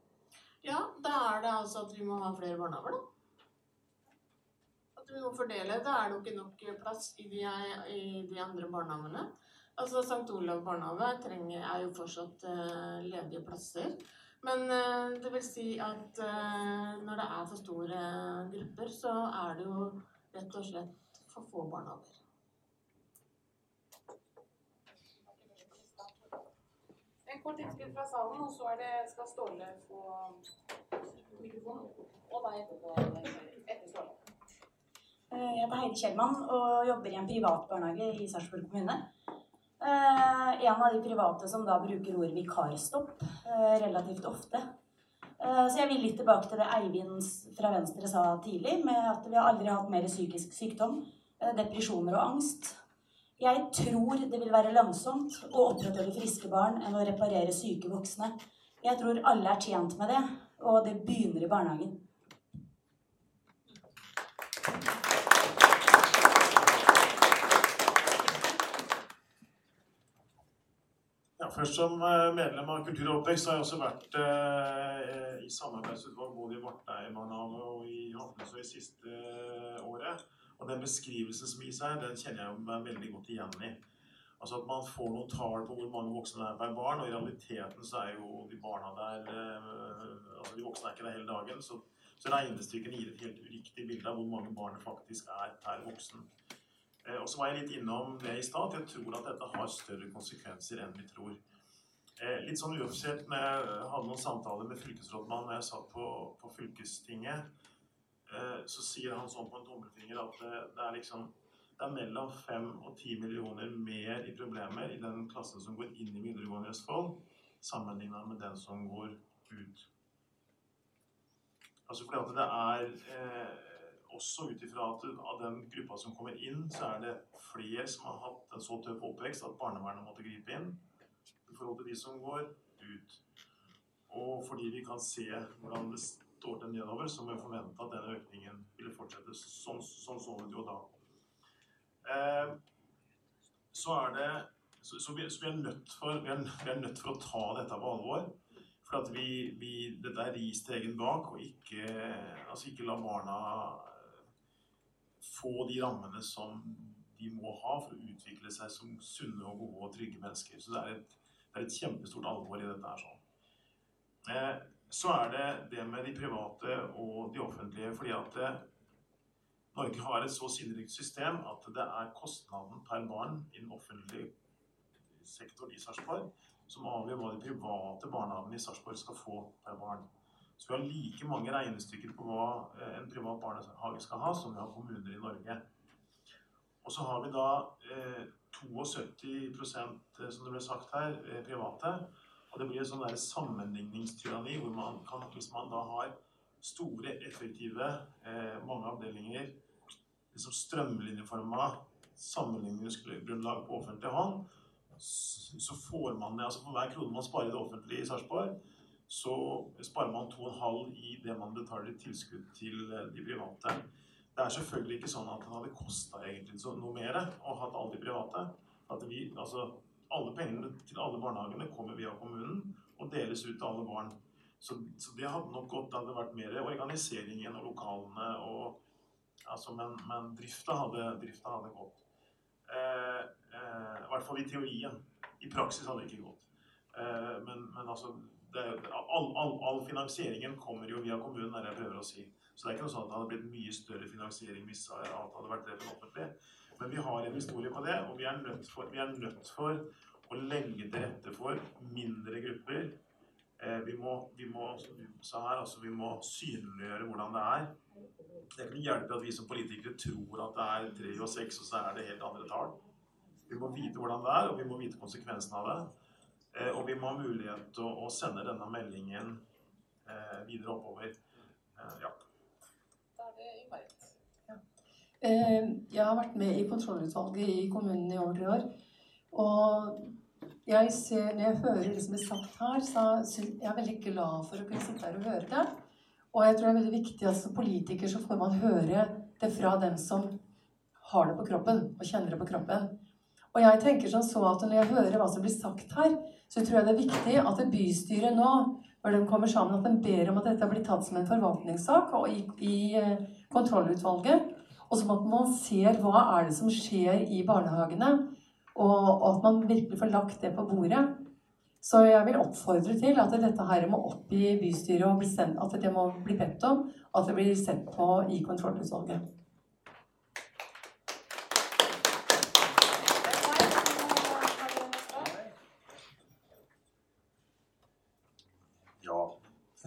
Ja, da er det altså at vi må ha flere barnehager, da. At vi må fordele. Da er det jo ikke nok plass i de, i de andre barnehagene. Altså St. Olav barnehage er jo fortsatt eh, ledige plasser. Men eh, det vil si at eh, når det er for store grupper, så er det jo rett og slett for få barnehager. En kort innspill fra salen, og så er det, skal Ståle få mikrofonen. Og deg etter Ståle. Eh, Jeg heter Heidi Kjellmann og jobber i en privat barnehage i Sarpsborg kommune. Eh, En av de private som da bruker ordet vikarstopp eh, relativt ofte. Eh, Så jeg vil litt tilbake til det Eivind fra Venstre sa tidlig, med at vi har aldri hatt mer psykisk sykdom, eh, depresjoner og angst. Jeg tror det vil være lønnsomt å opprettholde friske barn enn å reparere syke voksne. Jeg tror alle er tjent med det, og det begynner i barnehagen. Ja, først Som eh, medlem av Kultur og oppvekst har jeg også vært eh, i samarbeidsutvalg både i Varteibarnehage og i Hafnes og i siste året. Og den beskrivelsen som gis her, den kjenner jeg meg veldig godt igjen i. Altså at man får noen tall på hvor mange voksne det er per barn, og i realiteten så er jo de barna der altså De voksne er ikke der hele dagen, så, så regnestykkene gir et helt uriktig bilde av hvor mange barn det faktisk er per voksen. Og så var jeg litt innom det i stad, jeg tror at dette har større konsekvenser enn vi tror. Eh, litt sånn uoffisielt når jeg hadde noen samtaler med fylkesrådmannen når jeg satt på, på fylkestinget, eh, så sier han sånn på en tommelfinger at det, det, er liksom det er mellom 5 og 10 millioner mer i problemer i den klassen som går inn i videregående i Østfold, sammenlignet med den som går ut. Altså fordi at det er eh, også ut ifra at av den gruppa som kommer inn, så er det flere som har hatt en så tøff oppvekst at barnevernet måtte gripe inn i forhold til de som går ut. Og fordi vi kan se hvordan det står til nedover, så må vi forvente at denne økningen ville fortsette. Sånn, sånn så det jo da. Eh, så er det så, så, vi, så vi, er nødt for, vi, er, vi, er nødt for å ta dette på alvor. For at vi, vi, dette er ris til egen bak, og ikke, altså ikke la barna få de rammene som de må ha for å utvikle seg som sunne og gode og trygge mennesker. Så det er et det er et kjempestort alvor i dette. her sånn. Eh, så er det det med de private og de offentlige. fordi at eh, Norge har et så sinnrikt system at det er kostnaden per barn i den offentlige sektoren i Sarpsborg som avgjør hva de private barnehagene i Sarpsborg skal få per barn. Så vi har like mange regnestykker på hva eh, en privat barnehage skal ha, som vi har kommuner i Norge. Og så har vi da eh, 72 som det ble sagt her, eh, private. Og det blir et sånn sammenligningstyranni hvor man kan, hvis man da har store, effektive, eh, mange avdelinger liksom strømlinjeforma sammenligningsgrunnlag på offentlig hånd, så får man det altså For hver krone man sparer i det offentlige i Sarpsborg, så sparer man 2,5 i det man betaler tilskudd til eh, de private. Det er selvfølgelig ikke sånn at det hadde kosta noe mer å ha alle de private. At vi, altså, alle pengene til alle barnehagene kommer via kommunen og deles ut til alle barn. Så, så det hadde nok gått, det hadde vært mer organisering gjennom lokalene. Og, altså, men, men drifta, hadde, hadde gått. Eh, eh, I hvert fall i teorien. I praksis hadde det ikke gått. Eh, men, men altså det, all, all, all, finansieringen kommer jo via kommunen, er det jeg prøver å si. Så det er ikke noe sånn at det hadde blitt mye større finansiering hvis alt hadde vært drevet offentlig. Men vi har en historie på det, og vi er nødt for, er nødt for å legge til rette for mindre grupper. Eh, vi, må, vi, må, her, altså, vi må synliggjøre hvordan det er. Det kan hjelpe at vi som politikere tror at det er tre og seks, og så er det helt andre tall. Vi må vite hvordan det er, og vi må vite konsekvensen av det. Eh, og vi må ha mulighet til å, sende denne meldingen eh, videre oppover. Eh, ja. Eh, jeg har vært med i kontrollutvalget i kommunen i over tre år. Og jeg ser, når jeg hører det som blir sagt her, så er jeg er veldig glad for å kunne sitte her og høre det. Og jeg tror det er veldig viktig at som politiker så får man høre det fra dem som har det på kroppen, og kjenner det på kroppen. Og jeg tenker sånn så at når jeg hører hva som blir sagt her, så tror jeg det er viktig at bystyret nå, når de kommer sammen, at de ber om at dette blir tatt som en forvaltningssak og i, i eh, kontrollutvalget. Og så at man ser hva er det som skjer i barnehagene, og, at man virkelig får lagt det på bordet. Så jeg vil oppfordre til at dette her må opp i bystyret, og at det må bli bedt om at det blir sett på i kontrollutvalget.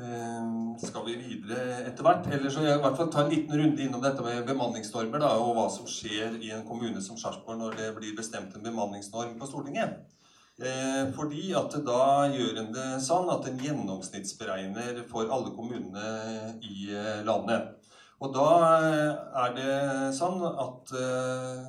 Ehm, skal vi videre etter hvert? Eller så jeg i hvert fall ta en liten runde innom dette med bemanningsnormer da, og hva som skjer i en kommune som Sarpsborg når det blir bestemt en bemanningsnorm på Stortinget. Eh, fordi at da gjør en det sånn at en gjennomsnittsberegner for alle kommunene i eh, landet. Og da er det sånn at eh,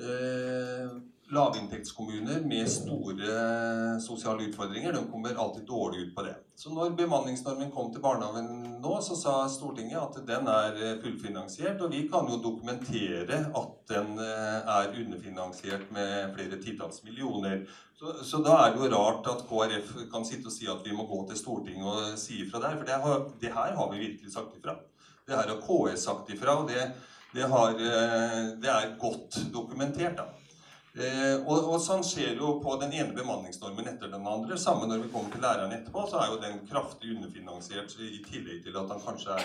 eh lavinntektskommuner med store sosiale utfordringer de kommer alltid dårlig ut på det. Så når bemanningsnormen kom til barnehagen nå, så sa Stortinget at den er fullfinansiert. Og vi kan jo dokumentere at den eh, er underfinansiert med flere titalls millioner. Så, så, da er det jo rart at KrF kan sitte og si at vi må gå til Stortinget og si ifra der. For det, har, det her har vi virkelig sagt ifra. Det her har KS sagt ifra, og det, det, har, eh, det er godt dokumentert. da. Eh, og, og, sånn skjer jo på den ene bemanningsnormen etter den andre. Samme når vi kommer til læreren etterpå, så er jo den kraftig underfinansiert i tillegg til at han kanskje er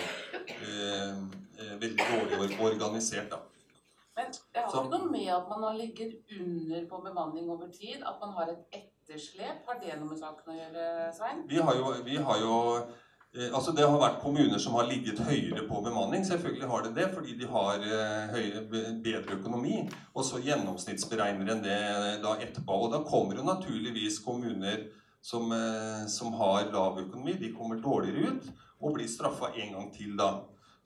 eh, eh veldig dårlig organisert. da. Men det har ikke noe med at man har ligget under på bemanning over tid? At man har et etterslep? Har det noe med saken å gjøre, Svein? Vi har jo, vi har jo altså Det har vært kommuner som har ligget høyere på bemanning. Selvfølgelig har det det, fordi de har eh, høyere, bedre økonomi. Og så gjennomsnittsberegner en det da etterpå. Og da kommer jo naturligvis kommuner som, eh, som har lav økonomi, de kommer dårligere ut og blir straffa en gang til da.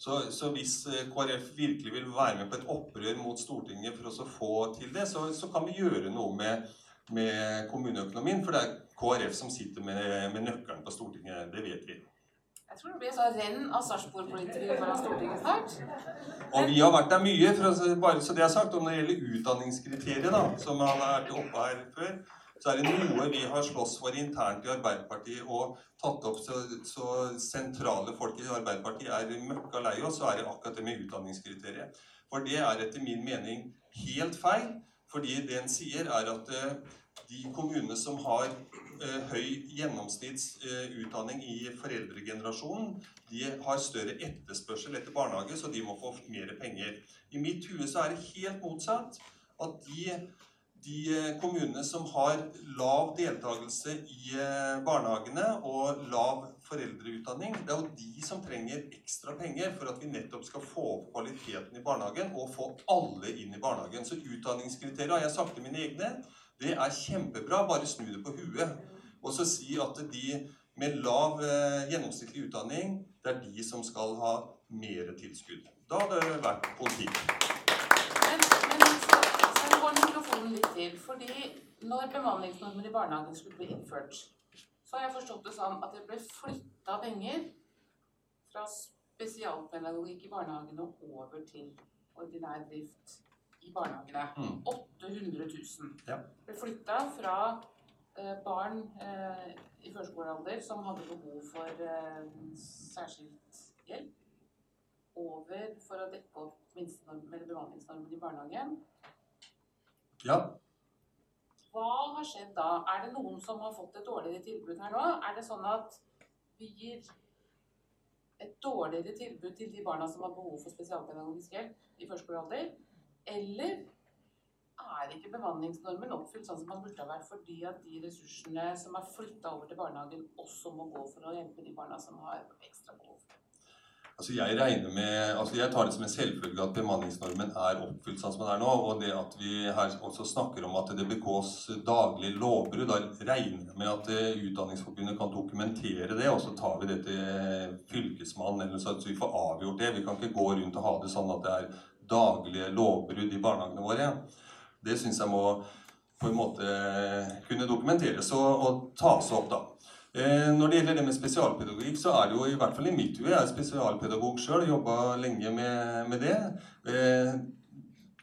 Så, så, hvis KrF virkelig vil være med på et opprør mot Stortinget for å få til det, så, så kan vi gjøre noe med, med, kommuneøkonomien. For det er KrF som sitter med, med nøkkelen på Stortinget. Det vet vi. Jeg tror det blir sånn renn av Sarpsborg-politikere foran Stortinget snart. Og vi har vært der mye, for bare så det er sagt. Når det gjelder utdanningskriteriet, da, som har vært oppe her før, så er det noe vi har slåss for internt i Arbeiderpartiet og tatt opp så, så sentrale folk i Arbeiderpartiet er møkka lei oss, så er det akkurat det med utdanningskriteriet. For det er etter min mening helt feil. Fordi det en sier, er at eh, de kommunene som har Eh, høy gjennomsnittsutdanning i foreldregenerasjonen, de har større etterspørsel etter barnehage, så de må få mer penger. I mitt hue så er det helt motsatt. At de, de eh, kommunene som har lav deltakelse i eh, barnehagene og lav foreldreutdanning, det er jo de som trenger ekstra penger for at vi nettopp skal få opp kvaliteten i barnehagen og få alle inn i barnehagen. Så utdanningskriterier har jeg sagt til mine egne. Det er kjempebra, bare snu det på huet. Og så si at de med lav eh, gjennomsnittlig utdanning, det er de som skal ha mer tilskudd. Da hadde det vært politikk. Men, men så går mikrofonen litt til. fordi når bemanningsnormer i barnehagen skulle bli innført, så har jeg forstått det sånn at det ble flytta penger fra spesialpedagogikk i barnehagene over til ordinær drift i barnehagene. Mm. 800 000. Ja. Ble flytta fra eh, barn eh, i førskolealder som hadde behov for eh, særskilt hjelp, over for å dekke opp bemanningsnormen i barnehagen. Ja. Hva har skjedd da? Er det noen som har fått et dårligere tilbud her nå? Er det sånn at vi gir et dårligere tilbud til de barna som har behov for spesialpedagogisk hjelp i førskolealder? Eller er ikke bemanningsnormen oppfylt sånn som man burde ha vært, fordi at de ressursene som er flytta over til barnehagen, også må gå for å hjelpe de barna som har ekstra behov? Altså jeg med, altså jeg tar det som en selvfølge at bemanningsnormen er oppfylt sånn som den er nå. Og det at vi her også snakker om at det begås daglig lovbrudd, da regner jeg med at eh, Utdanningsforbundet kan dokumentere det. Og så tar vi det til Fylkesmannen, eller så vi får avgjort det. Vi kan ikke gå rundt og ha det sånn at det er daglige lovbrudd i barnehagene våre. Det syns jeg må på en måte kunne dokumenteres og, og tas opp, da. Eh, når det gjelder det med spesialpedagogikk, så er det jo i hvert fall i mitt hue Jeg er spesialpedagog sjøl, jobba lenge med, med det. Eh,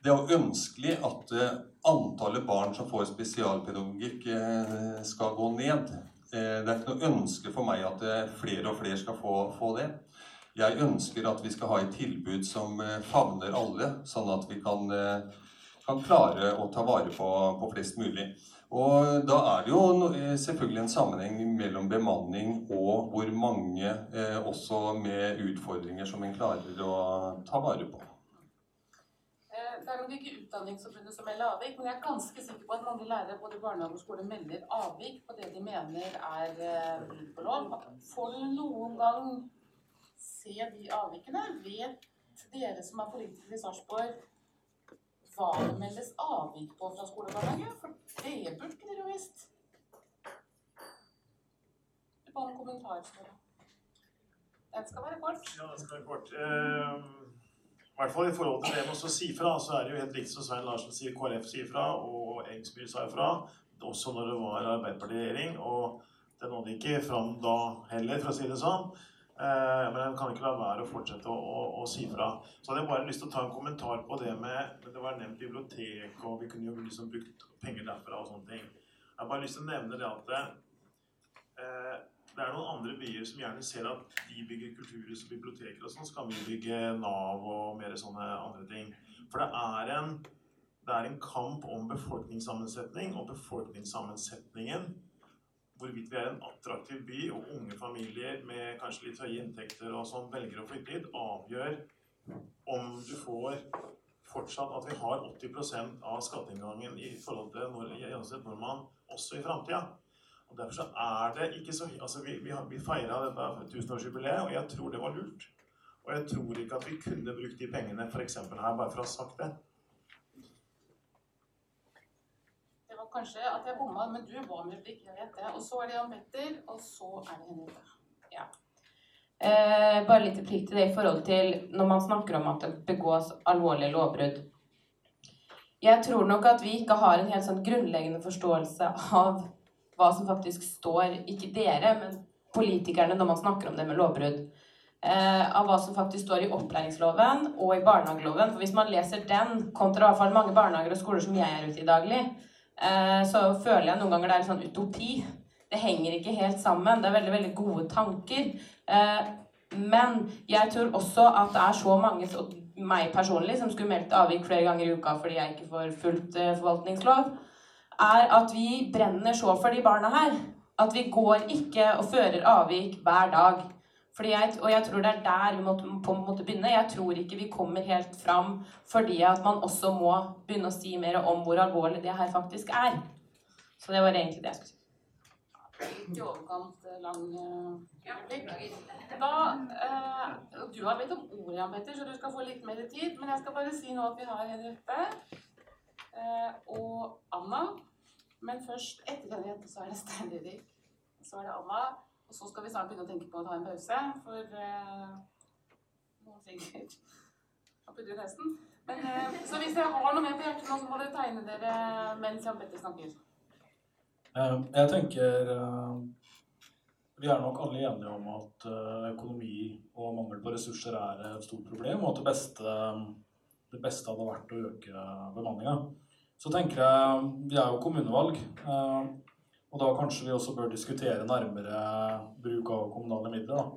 det er jo ønskelig at eh, antallet barn som får spesialpedagogikk, skal gå ned. Det er ikke noe ønske for meg at flere og flere skal få, få det. Jeg ønsker at vi skal ha et tilbud som eh, favner alle, sånn at vi kan, eh, kan klare å ta vare på, på, flest mulig. Og da er det jo eh, selvfølgelig en sammenheng mellom bemanning og hvor mange eh, også med utfordringer som en klarer å ta vare på. Det er nok ikke Utdanningsforbundet som melder avvik, men jeg er ganske sikker på at mange lærere både barnehage og skole melder avvik på det de mener er brudd på lov. Får du noen gang se de avvikene? Vet dere som er politikere i Sarpsborg, hva det meldes avvik på fra skolebarnehage? For det burde dere jo visst. Du ba om kommentar. Den skal være kort. Ja, den skal være kort. Uh, I hvert fall i forhold til det med å si fra, så er det jo helt riktig som Svein Larsen sier, KrF sier fra, og Engsby sa ifra. Også når det var Arbeiderpartiet i regjering. Og det nådde ikke fram da heller, for å si det sånn. Eh, men en kan ikke la være å fortsette å, å, å, si fra. Så hadde jeg bare lyst til å ta en kommentar på det med Det var nevnt bibliotek, og vi kunne jo liksom brukt penger derfra og sånne ting. Jeg har bare lyst til å nevne det at eh, det er noen andre byer som gjerne ser at de bygger kulturhus og biblioteker og sånn, skal vi bygge Nav og mer sånne andre ting. For det er en, det er en kamp om befolkningssammensetning, og befolkningssammensetningen, hvorvidt vi er en attraktiv by, og unge familier med kanskje litt høye inntekter og sånn velger å flytte hit, avgjør om du får fortsatt at vi har 80% av skatteinngangen i forhold til når, gjennomsnitt nordmann også i framtida. Og Derfor så er det ikke så altså Vi, vi, vi feira dette tusenårsjubileet, og jeg tror det var lurt. Og jeg tror ikke at vi kunne brukt de pengene f.eks. her, bare for å ha sagt det. Det var kanskje at jeg bomma, men du var med blikk, jeg vet det. Og så er det Jan Petter, og så er det Henriette. Ja. Eh, bare litt replikk til det i forhold til når man snakker om at det begås alvorlige lovbrudd. Jeg tror nok at vi ikke har en helt sånn grunnleggende forståelse av hva som faktisk står, ikke dere, men politikerne, når man snakker om det med lovbrudd. Eh, av hva som faktisk står i opplæringsloven og i barnehageloven. For hvis man leser den, kontra i hvert fall mange barnehager og skoler som jeg er ute i daglig, så føler jeg noen ganger det er en sånn utopi. Det henger ikke helt sammen. Det er veldig, veldig gode tanker. Eh, men jeg tror også at det er så mange, meg personlig, som skulle meldt avvik flere ganger i uka fordi jeg ikke får fulgt eh, forvaltningslov er at vi brenner så for de barna her. At vi går ikke og fører avvik hver dag. Jeg, og jeg tror det er der vi måtte, på en måte begynne. Jeg tror ikke vi kommer helt fram fordi at man også må begynne å si mer om hvor alvorlig det her faktisk er. Så det var egentlig det jeg skulle si. Litt i overkant eh, lang replikk. Da, eh, du har bedt om ordet, Jan Petter, så du skal få litt mer tid. Men jeg skal bare si nå at vi har Henriette eh, og Anna. Men først etter Henriette så er det Stein Didrik. Så er det Anna. Og så skal vi snart begynne å tenke på å ta en pause, for eh, noen sikkert har putte ut hesten. Men, eh, så hvis dere har noe mer på hjertet nå, så må dere tegne dere mens Jan Petter snakker. Eh, jeg tenker eh, vi er nok alle enige om at eh, økonomi og mangel på ressurser er et stort problem, og at det beste, det beste hadde vært å øke bemanninga. Så tenker jeg Vi er jo kommunevalg. Eh, og da kanskje vi også bør diskutere nærmere bruk av kommunale midler.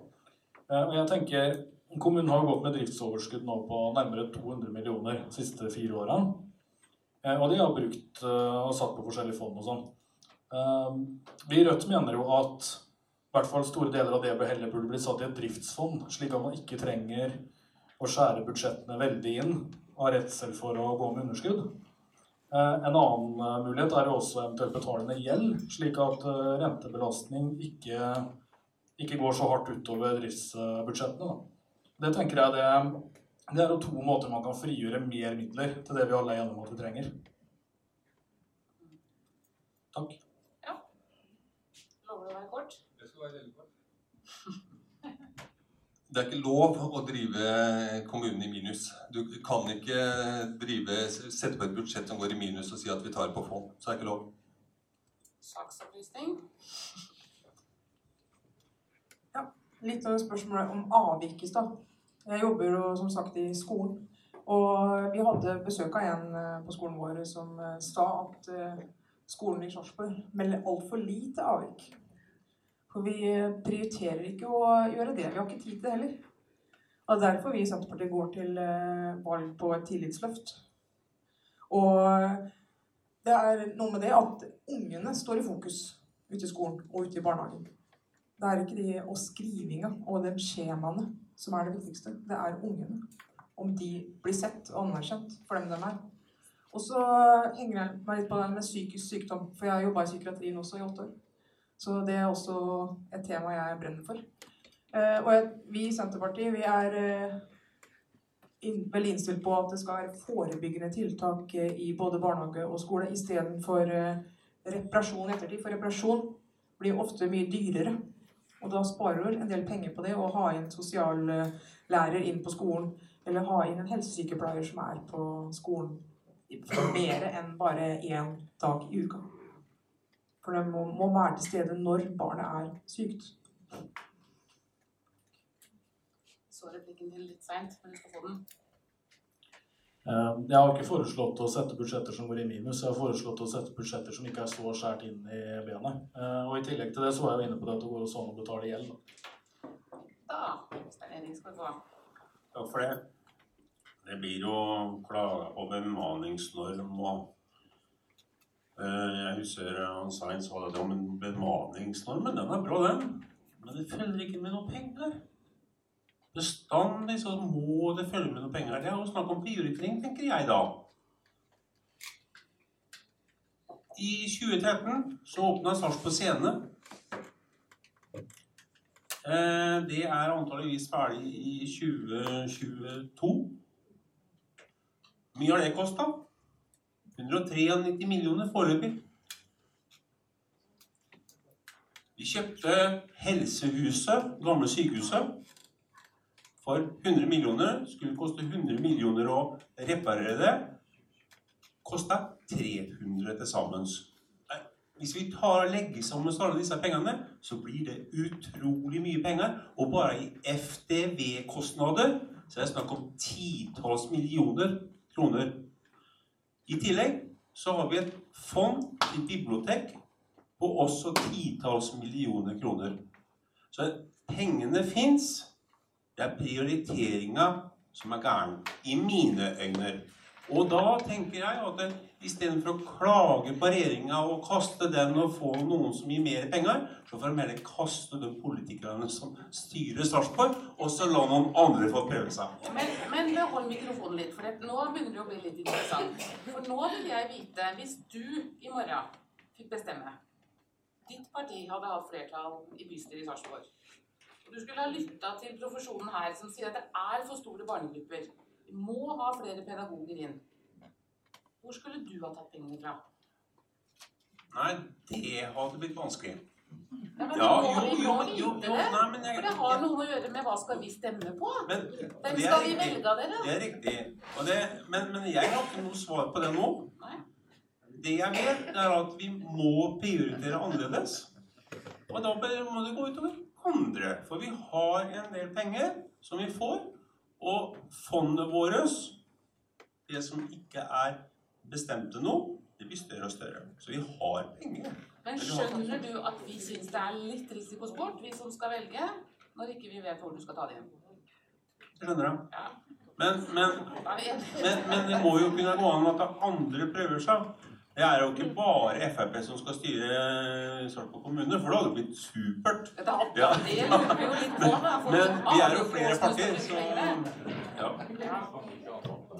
Eh, og jeg tenker Kommunen har gått med driftsoverskudd nå på nærmere 200 millioner de siste fire årene. Eh, og de har brukt og satt på forskjellige fond og sånn. Vi i Rødt mener jo at i hvert fall store deler av det heller burde bli satt i et driftsfond, slik at man ikke trenger å skjære budsjettene veldig inn og har redsel for å gå med underskudd. Eh, en annen eh, mulighet er jo også eventuelt betalende gjeld, slik at eh, rentebelastning ikke, ikke går så hardt utover driftsbudsjettene. Det tenker jeg det, det er jo to måter man kan frigjøre mer midler til det vi alle er enige om at vi trenger. Takk. Ja. Lover du å være kort? Det skal være veldig kort. Det er ikke lov å drive kommunen i minus. Du kan ikke drive, sette på et budsjett som går i minus og si at vi tar på fond. Så det er ikke lov. Saksopplysning. Ja, litt av spørsmålet om avvik i stad. Jeg jobber jo som sagt i skolen. Og vi hadde besøk av en eh, på skolen vår som eh, sa at eh, skolen i Sarpsborg melder altfor lite avvik. For vi prioriterer ikke å gjøre det. Vi har ikke tid til det heller. Og det er derfor vi i Senterpartiet går til eh, valg på et tillitsløft. Og det er noe med det at ungene står i fokus ute i skolen og ute i barnehagen. Det er ikke de og skrivinga og de skjemaene som er det viktigste. Det er ungene. Om de blir sett og anerkjent for dem de er. Og så henger jeg meg litt på den med psykisk sykdom, for jeg har jobba i psykiatrien også i åtte år. Så det er også et tema jeg brenner for. Eh, og vi i Senterpartiet vi er eh, veldig innstilt på at det skal være forebyggende tiltak eh, i både barnehage og skole istedenfor reparasjon i ettertid. For reparasjon blir ofte mye dyrere. Og da sparer du en del penger på det å ha inn sosiallærer inn på skolen, eller ha inn en helsesykepleier som er på skolen mer enn bare én dag i uka. For det må, må være til stede når barnet er sykt. Så replikken din litt seint, men du skal få den. Eh, Jeg har ikke foreslått å sette budsjetter som går i minus, jeg har foreslått å sette budsjetter som ikke er så skjært inn i benet. Eh, Og i tillegg til det så var jeg jo inne på det at det går også an å betale gjeld. da. Da, Stein skal få. Takk for det. Det blir jo klaga på bemanningsnorm og Jeg husker han Svein sa det om en bemanningsnorm, men den er bra, den. Men det følger ikke med noe penger. Bestandig så må det følge med noe penger. Det er jo snakk om prioritering, tenker jeg da. I 2013 så åpna Sarpsborg Scene. Eh, Det er antageligvis ferdig i 2022. Mye har det kosta? 193 millioner foreløpig. Vi kjøpte Helsehuset, gamle sykehuset, for 100 millioner. Skulle koste 100 millioner å reparere det. Kosta 300 til sammen. Hvis vi tar og legger sammen alle disse pengene, så blir det utrolig mye penger. Og bare i FDV-kostnader så er det snakk om titalls millioner kroner. I tillegg så har vi et fond til bibliotek på også titalls millioner kroner. Så pengene fins. Det er prioriteringa som er gæren, i mine øyne. Og da tenker jeg at istedenfor å klage på regjeringa og kaste den og få noen som gir mer penger, så får de heller kaste de politikerne som styrer Sarpsborg, og så la noen andre få prøve seg. Men, men hold mikrofonen litt, for nå begynner det å bli litt interessant. For nå vil jeg vite, hvis du i morgen fikk bestemme Ditt parti hadde hatt flertall i bystyret i Sarpsborg. Og du skulle ha lytta til profesjonen her som sier at det er for store barnegrupper. Vi må ha flere pedagoger inn. Hvor skulle du ha tatt pengene fra? Nei, det hadde blitt vanskelig. Ja, men Ja, jo, jo, jo, jo, nei, men jeg- For det har noe å gjøre med hva skal vi stemme på. Men Hvem skal vi velge av dere? Det er riktig. Og det, men, men jeg har ikke noe svar på det nå. Det jeg vet, er at vi må prioritere annerledes. Og da må det gå utover andre. For vi har en del penger som vi får. Og fondet vårt, det som ikke er bestemt noe, det blir større og større. Så vi har penger. Men skjønner du at vi syns det er litt risikosport, vi som skal velge, når ikke vi vet hvor du skal ta det hjem? Skjønner du? Men, men, men, men det må jo kunne gå an at andre prøver seg. Det er jo ikke bare Frp som skal styre Sarpsborg kommune, for det hadde det blitt supert. Det lurer Ja. vi jo litt på, da. Men vi er jo flere partier, så ja.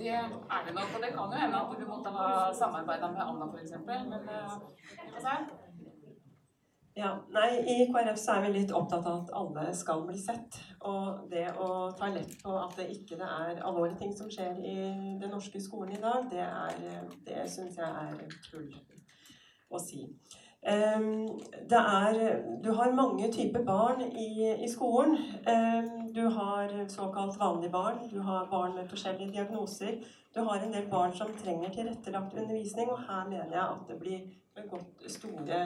Det er det nok. Og det kan jo hende at du måtte ha samarbeida med Anna, f.eks. Men eh. Ja, nei, I KrF så er vi litt opptatt av at alle skal bli sett. Og det å ta lett på at det ikke er alvorlige ting som skjer i den norske skolen i dag, det, er, det syns jeg er tull å si. Um, er, du har mange typer barn i, i skolen. Ehm, du har såkalt vanlige barn, du har barn med forskjellige diagnoser. Du har en del barn som trenger tilrettelagt undervisning, og her mener jeg at det blir begått store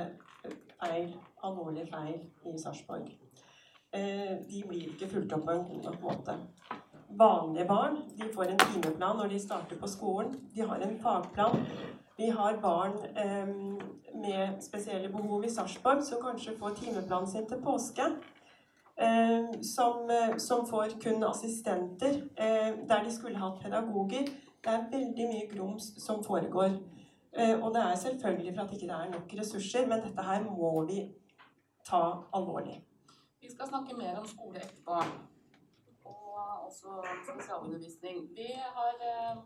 feil, alvorlige feil i Sarpsborg. Eh, De blir ikke fulgt opp på en god nok måte. Vanlige barn de får en timeplan når de starter på skolen. De har en fagplan. Vi har barn eh, med spesielle behov i Sarpsborg som kanskje får timeplanen sin til påske. Eh, som, eh, som får kun assistenter, eh, der de skulle hatt pedagoger. Det er veldig mye grums som foregår. Eh, og det er selvfølgelig for at ikke det er nok ressurser, men dette her må vi ta alvorlig. Vi skal snakke mer om skole etterpå. Og også spesialundervisning. Vi har eh,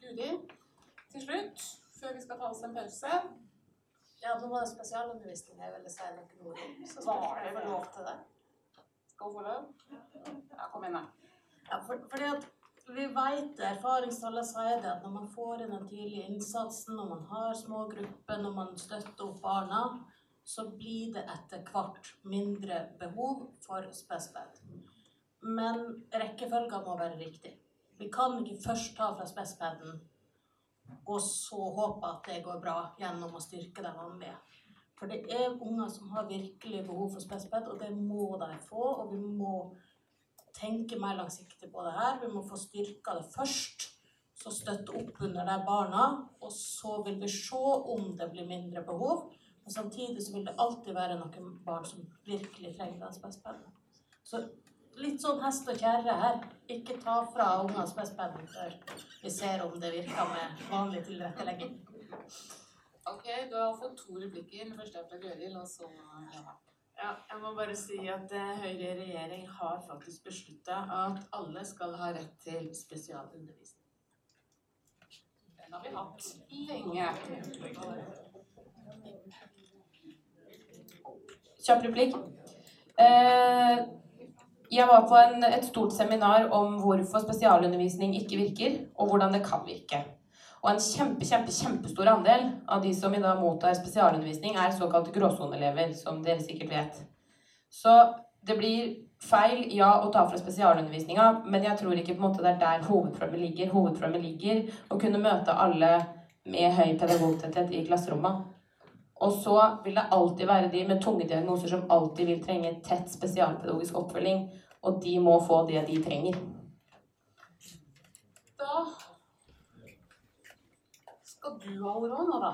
Guri til slutt, før vi skal ta oss en pause. Ja, nå var det spesialundervisning jeg ville si noe om. Så Var det vel lov til det. Skal hun få lov? Ja, kom igjen, da. Ja, for, fordi at vi vet, erfaringstallet sier det, at når man får inn den tidlige innsatsen, når man har små grupper, når man støtter opp barna, så blir det etter hvert mindre behov for spesped. Men rekkefølgen må være riktig. Vi kan ikke først ta fra spespeden og så håpe at det går bra gjennom å styrke det vanlige. For det er unger som har virkelig behov for spesped, og det må de få. Og vi må tenke mer langsiktig på det her. Vi må få styrka det først, Så støtte opp under de barna, og så vil vi se om det blir mindre behov. Men samtidig så vil det alltid være noen barn som virkelig trenger den spespenden. Så litt sånn hest og kjerre her. Ikke ta fra ungene spespenden før vi ser om det virker med vanlig tilrettelegging. Ok, du har fått to replikker. Den første er fra Gøril, og så Eva. Ja, jeg må bare si at eh, Høyre i regjering har faktisk beslutta at alle skal ha rett til spesialundervisning. Den har vi hatt lenge. Kjapp replikk. Eh, jeg var på en, et stort seminar om hvorfor spesialundervisning ikke virker, og hvordan det kan virke. Og en kjempe, kjempe, kjempestor andel av de som i dag mottar spesialundervisning, er såkalte gråsoneelever, som dere sikkert vet. Så det blir feil, ja, å ta fra spesialundervisninga, men jeg tror ikke på en måte det er der hovedproblemet ligger. Hovedproblemet ligger å kunne møte alle med høy pedagogtetthet i klasserommet. Og så vil det alltid være de med tunge diagnoser som alltid vil trenge tett spesialpedagogisk oppfølging, og de må få det de trenger. Da skal du ordet nå, da.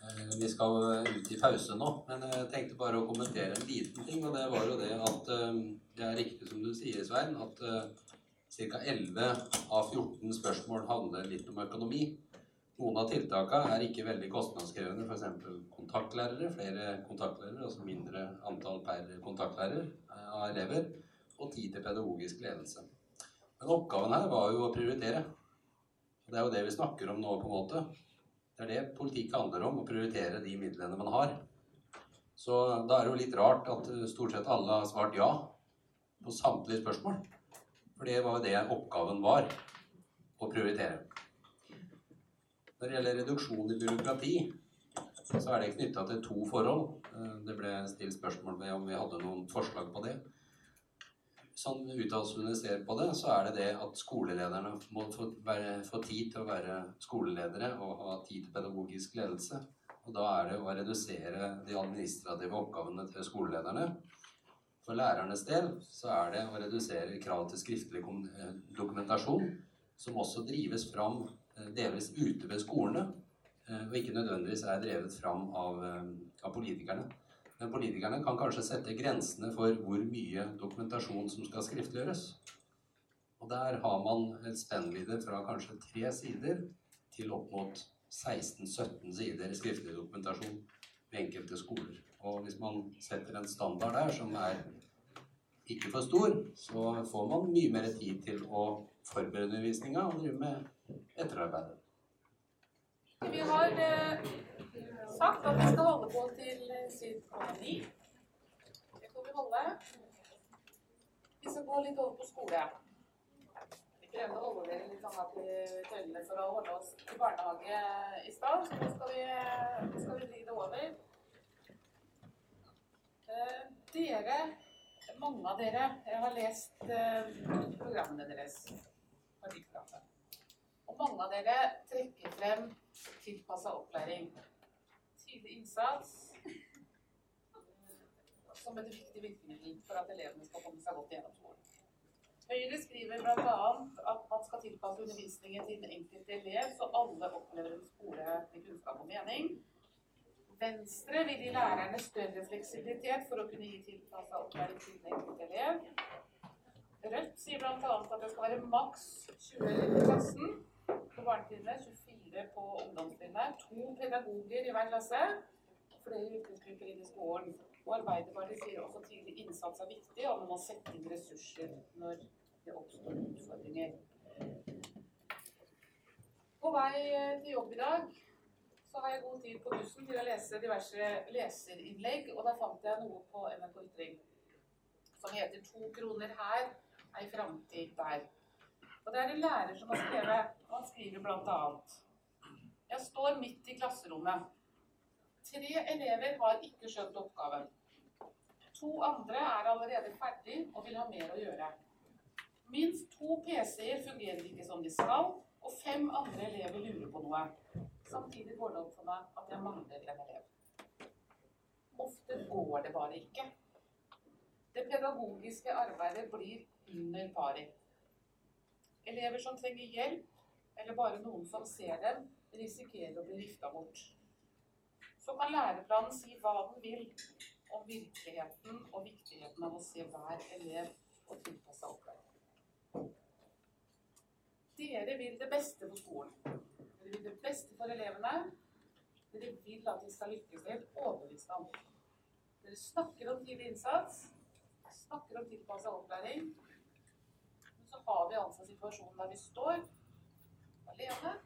Eh, Vi skal ut i pause nå, men jeg tenkte bare å kommentere en liten ting. Og det var jo det at eh, det er riktig som du sier, Svein, at ca. 11 av 14 spørsmål handler litt om økonomi. Noen av tiltakene er ikke veldig kostnadskrevende, f.eks. kontaktlærere, flere kontaktlærere, altså mindre antall per kontaktlærer eh, av elever, og tid til pedagogisk ledelse. Men oppgaven her var jo å prioritere. Og det er jo det vi snakker om nå, på en måte. Det er det politikk handler om, å prioritere de midlene man har. Så da er det jo litt rart at eh, stort sett alle har svart ja på samtlige spørsmål. For det var jo det oppgaven var, å prioritere. Når det gjelder reduksjon i byråkrati, så er det knytta til to forhold. Eh, Det ble stilt spørsmål ved om vi hadde noen forslag på det. Sånn uttalelsene ser på det, så er det det at skolelederne må få, være, få tid til å være skoleledere og ha tid til pedagogisk ledelse. Og da er det å redusere de administrative oppgavene til skolelederne. For lærernes del så er det å redusere krav til skriftlig eh, dokumentasjon, som også drives fram eh, delvis ute ved skolene, eh, og ikke nødvendigvis er drevet fram av, av politikerne. Men politikerne kan kanskje sette grensene for hvor mye dokumentasjon som skal skriftliggjøres. Og der har man et spennvidde fra kanskje tre sider til opp mot 16-17 sider skriftlig dokumentasjon ved enkelte skoler. Og hvis man setter en standard der som er ikke for stor, så får man mye mer tid til å forberede undervisninga og drive med etterarbeidet. Vi har eh, sagt at vi skal holde på til ca. ni. Det får vi holde. Vi skal gå litt over på skole. Vi prøvde å holde dere litt sånn at vi for å holde oss til barnehage i stad, så nå skal vi, skal vi det over. Eh, dere, mange av dere, jeg har lest eh, programmene deres. Og mange av dere trekker frem tilpassa opplæring. Tidlig innsats som et viktig virkemiddel for at elevene skal komme seg godt gjennom skolen. Høyre skriver bl.a. at man skal tilpasse undervisningen til den enkelte elev, så alle opplever en skole med kunnskap og mening. Venstre vil gi lærerne større fleksibilitet for å kunne gi tilpassa opplæring til den enkelte elev. Rødt sier bl.a. at det skal være maks 20 elever i klassen på barnetrinnet, 24 på ungdomstrinnet, to pedagoger i hver klasse, flere yrkesgrupper inn i skolen. Og Arbeiderpartiet sier også tidlig innsats er viktig, og man må sette inn ressurser når det oppstår utfordringer. På vei eh, til jobb i dag så har jeg god tid på bussen til å lese diverse leserinnlegg, og da fant jeg noe på NRK Ytring som heter 'To kroner her, ei framtid der'. Og det er en lærer som har skrevet, og han skriver blant annet Jeg står midt i klasserommet. Tre elever har ikke skjønt oppgaven. To andre er allerede ferdig og vil ha mer å gjøre. Minst to PC-er fungerer ikke som de skal, og fem andre elever lurer på noe. Samtidig går det opp for meg at jeg mangler en elev. Ofte går det bare ikke. Det pedagogiske arbeidet blir under pari. Elever som trenger hjelp, eller bare noen som ser dem, risikerer å bli vifta bort. Så kan læreplanen si hva den vil om virkeligheten og viktigheten av å se hver elev og tilpasse opplæring. Dere vil det beste for skolen. Dere vil det beste for elevene. Dere vil at de skal lykkes. Helt overbevist om. Dere snakker om tidlig innsats, snakker om tilpassa opplæring. Men så har vi altså situasjonen der vi står alene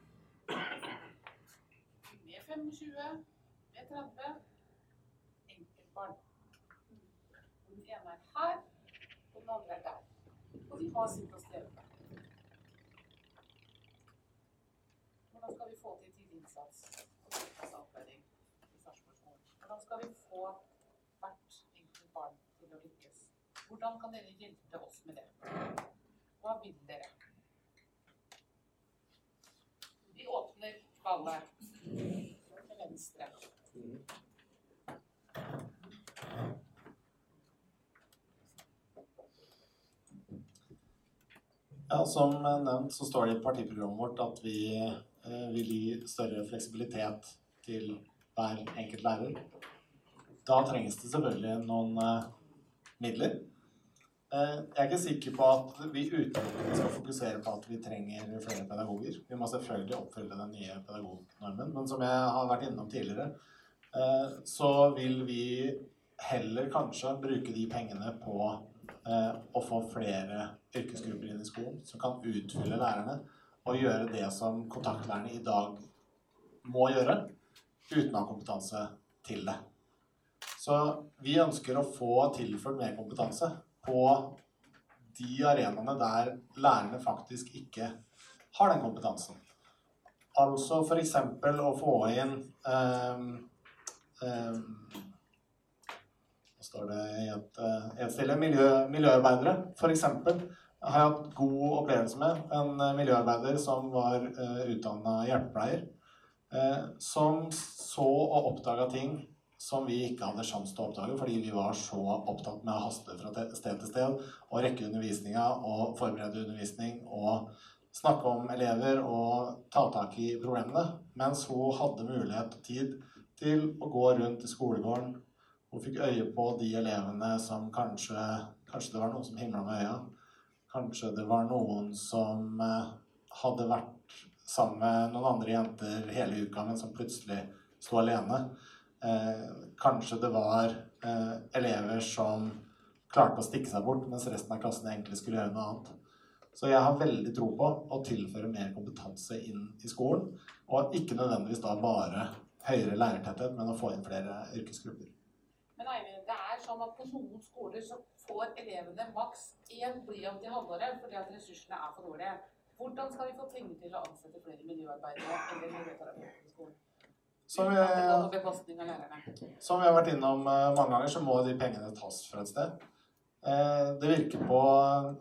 med 25, med 30 enkeltbarn. Den ene er her, og den andre er der. Og de har sitt å streve med. Hvordan skal vi få til tidlig innsats og tilpasset i Hvordan skal vi få hvert enkelt barn til å lykkes? Hvordan kan dere hjelpe oss med det? Hva vil dere? Vi ballet til venstre. Ja, Som nevnt så står det i partiprogrammet vårt at vi eh, vil gi større fleksibilitet til hver enkelt lærer. Da trengs det selvfølgelig noen eh, midler. Eh, jeg er ikke sikker på at vi utelukkende skal fokusere på at vi trenger flere pedagoger. Vi må selvfølgelig oppfylle den nye pedagognormen, men som jeg har vært innom tidligere, eh, så vil vi heller kanskje bruke de pengene på eh, å få flere yrkesgrupper inn i skolen som kan utfylle lærerne og gjøre det som kontaktlærerne i dag må gjøre, uten å ha kompetanse til det. Så vi ønsker å få tilført mer kompetanse på de arenaene der lærerne faktisk ikke har den kompetansen. Altså f.eks. å få inn um, um, Hva står det i et, et stille? Miljø, miljøarbeidere, f.eks. har jeg hatt god opplevelse med. En uh, miljøarbeider som var uh, utdanna hjelpepleier. Uh, som så og oppdaga ting som vi ikke hadde sjanse til å oppdage fordi vi var så opptatt med å haste fra sted til sted og rekke undervisninga og forberede undervisning og snakke om elever og ta tak i problemene. Mens hun hadde mulighet og tid til å gå rundt i skolegården. Hun fikk øye på de elevene som kanskje Kanskje det var noen som himla med øya. Kanskje det var noen som hadde vært sammen med noen andre jenter hele uka, men som plutselig sto alene. Eh, kanskje det var eh, elever som klarte å stikke seg bort, mens resten av klassen egentlig skulle gjøre noe annet. Så jeg har veldig tro på å tilføre mer kompetanse inn i skolen. Og ikke nødvendigvis da bare høyere lærertetthet, men å få inn flere yrkesgrupper. Men Eivind, det er sånn at på noen skoler så får elevene maks én blyant i halvåret fordi at ressursene er for dårlige. Hvordan skal vi få penger til å ansette flere miljøarbeidere eller miljøterapeuter i skolen? Som vi, som vi har vært innom eh, mange ganger, så må de pengene tas fra et sted. Eh, Det virker på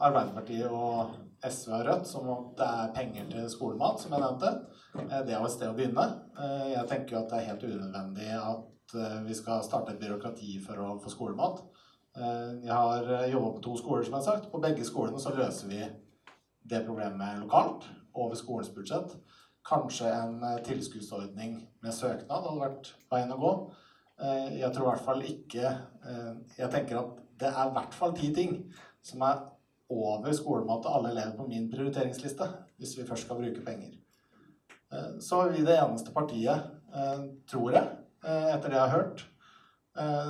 Arbeiderpartiet og SV og Rødt som om det er penger til skolemat, som jeg nevnte. Eh, Det er jo et sted å begynne. Jeg tenker jo at det er helt unødvendig at vi skal starte et byråkrati for å få skolemat. Jeg har jobba på to skoler, som jeg har sagt. På begge skolene så løser vi det problemet lokalt, over skolens budsjett. Kanskje en eh, tilskuddsordning med søknad hadde vært veien å gå. Eh, Jeg tror i hvert fall ikke eh, Jeg tenker at det er i hvert fall ti ting som er over skolemat til alle elever på min prioriteringsliste, hvis vi først skal bruke penger. Så er vi det eneste partiet, tror jeg, etter det jeg har hørt,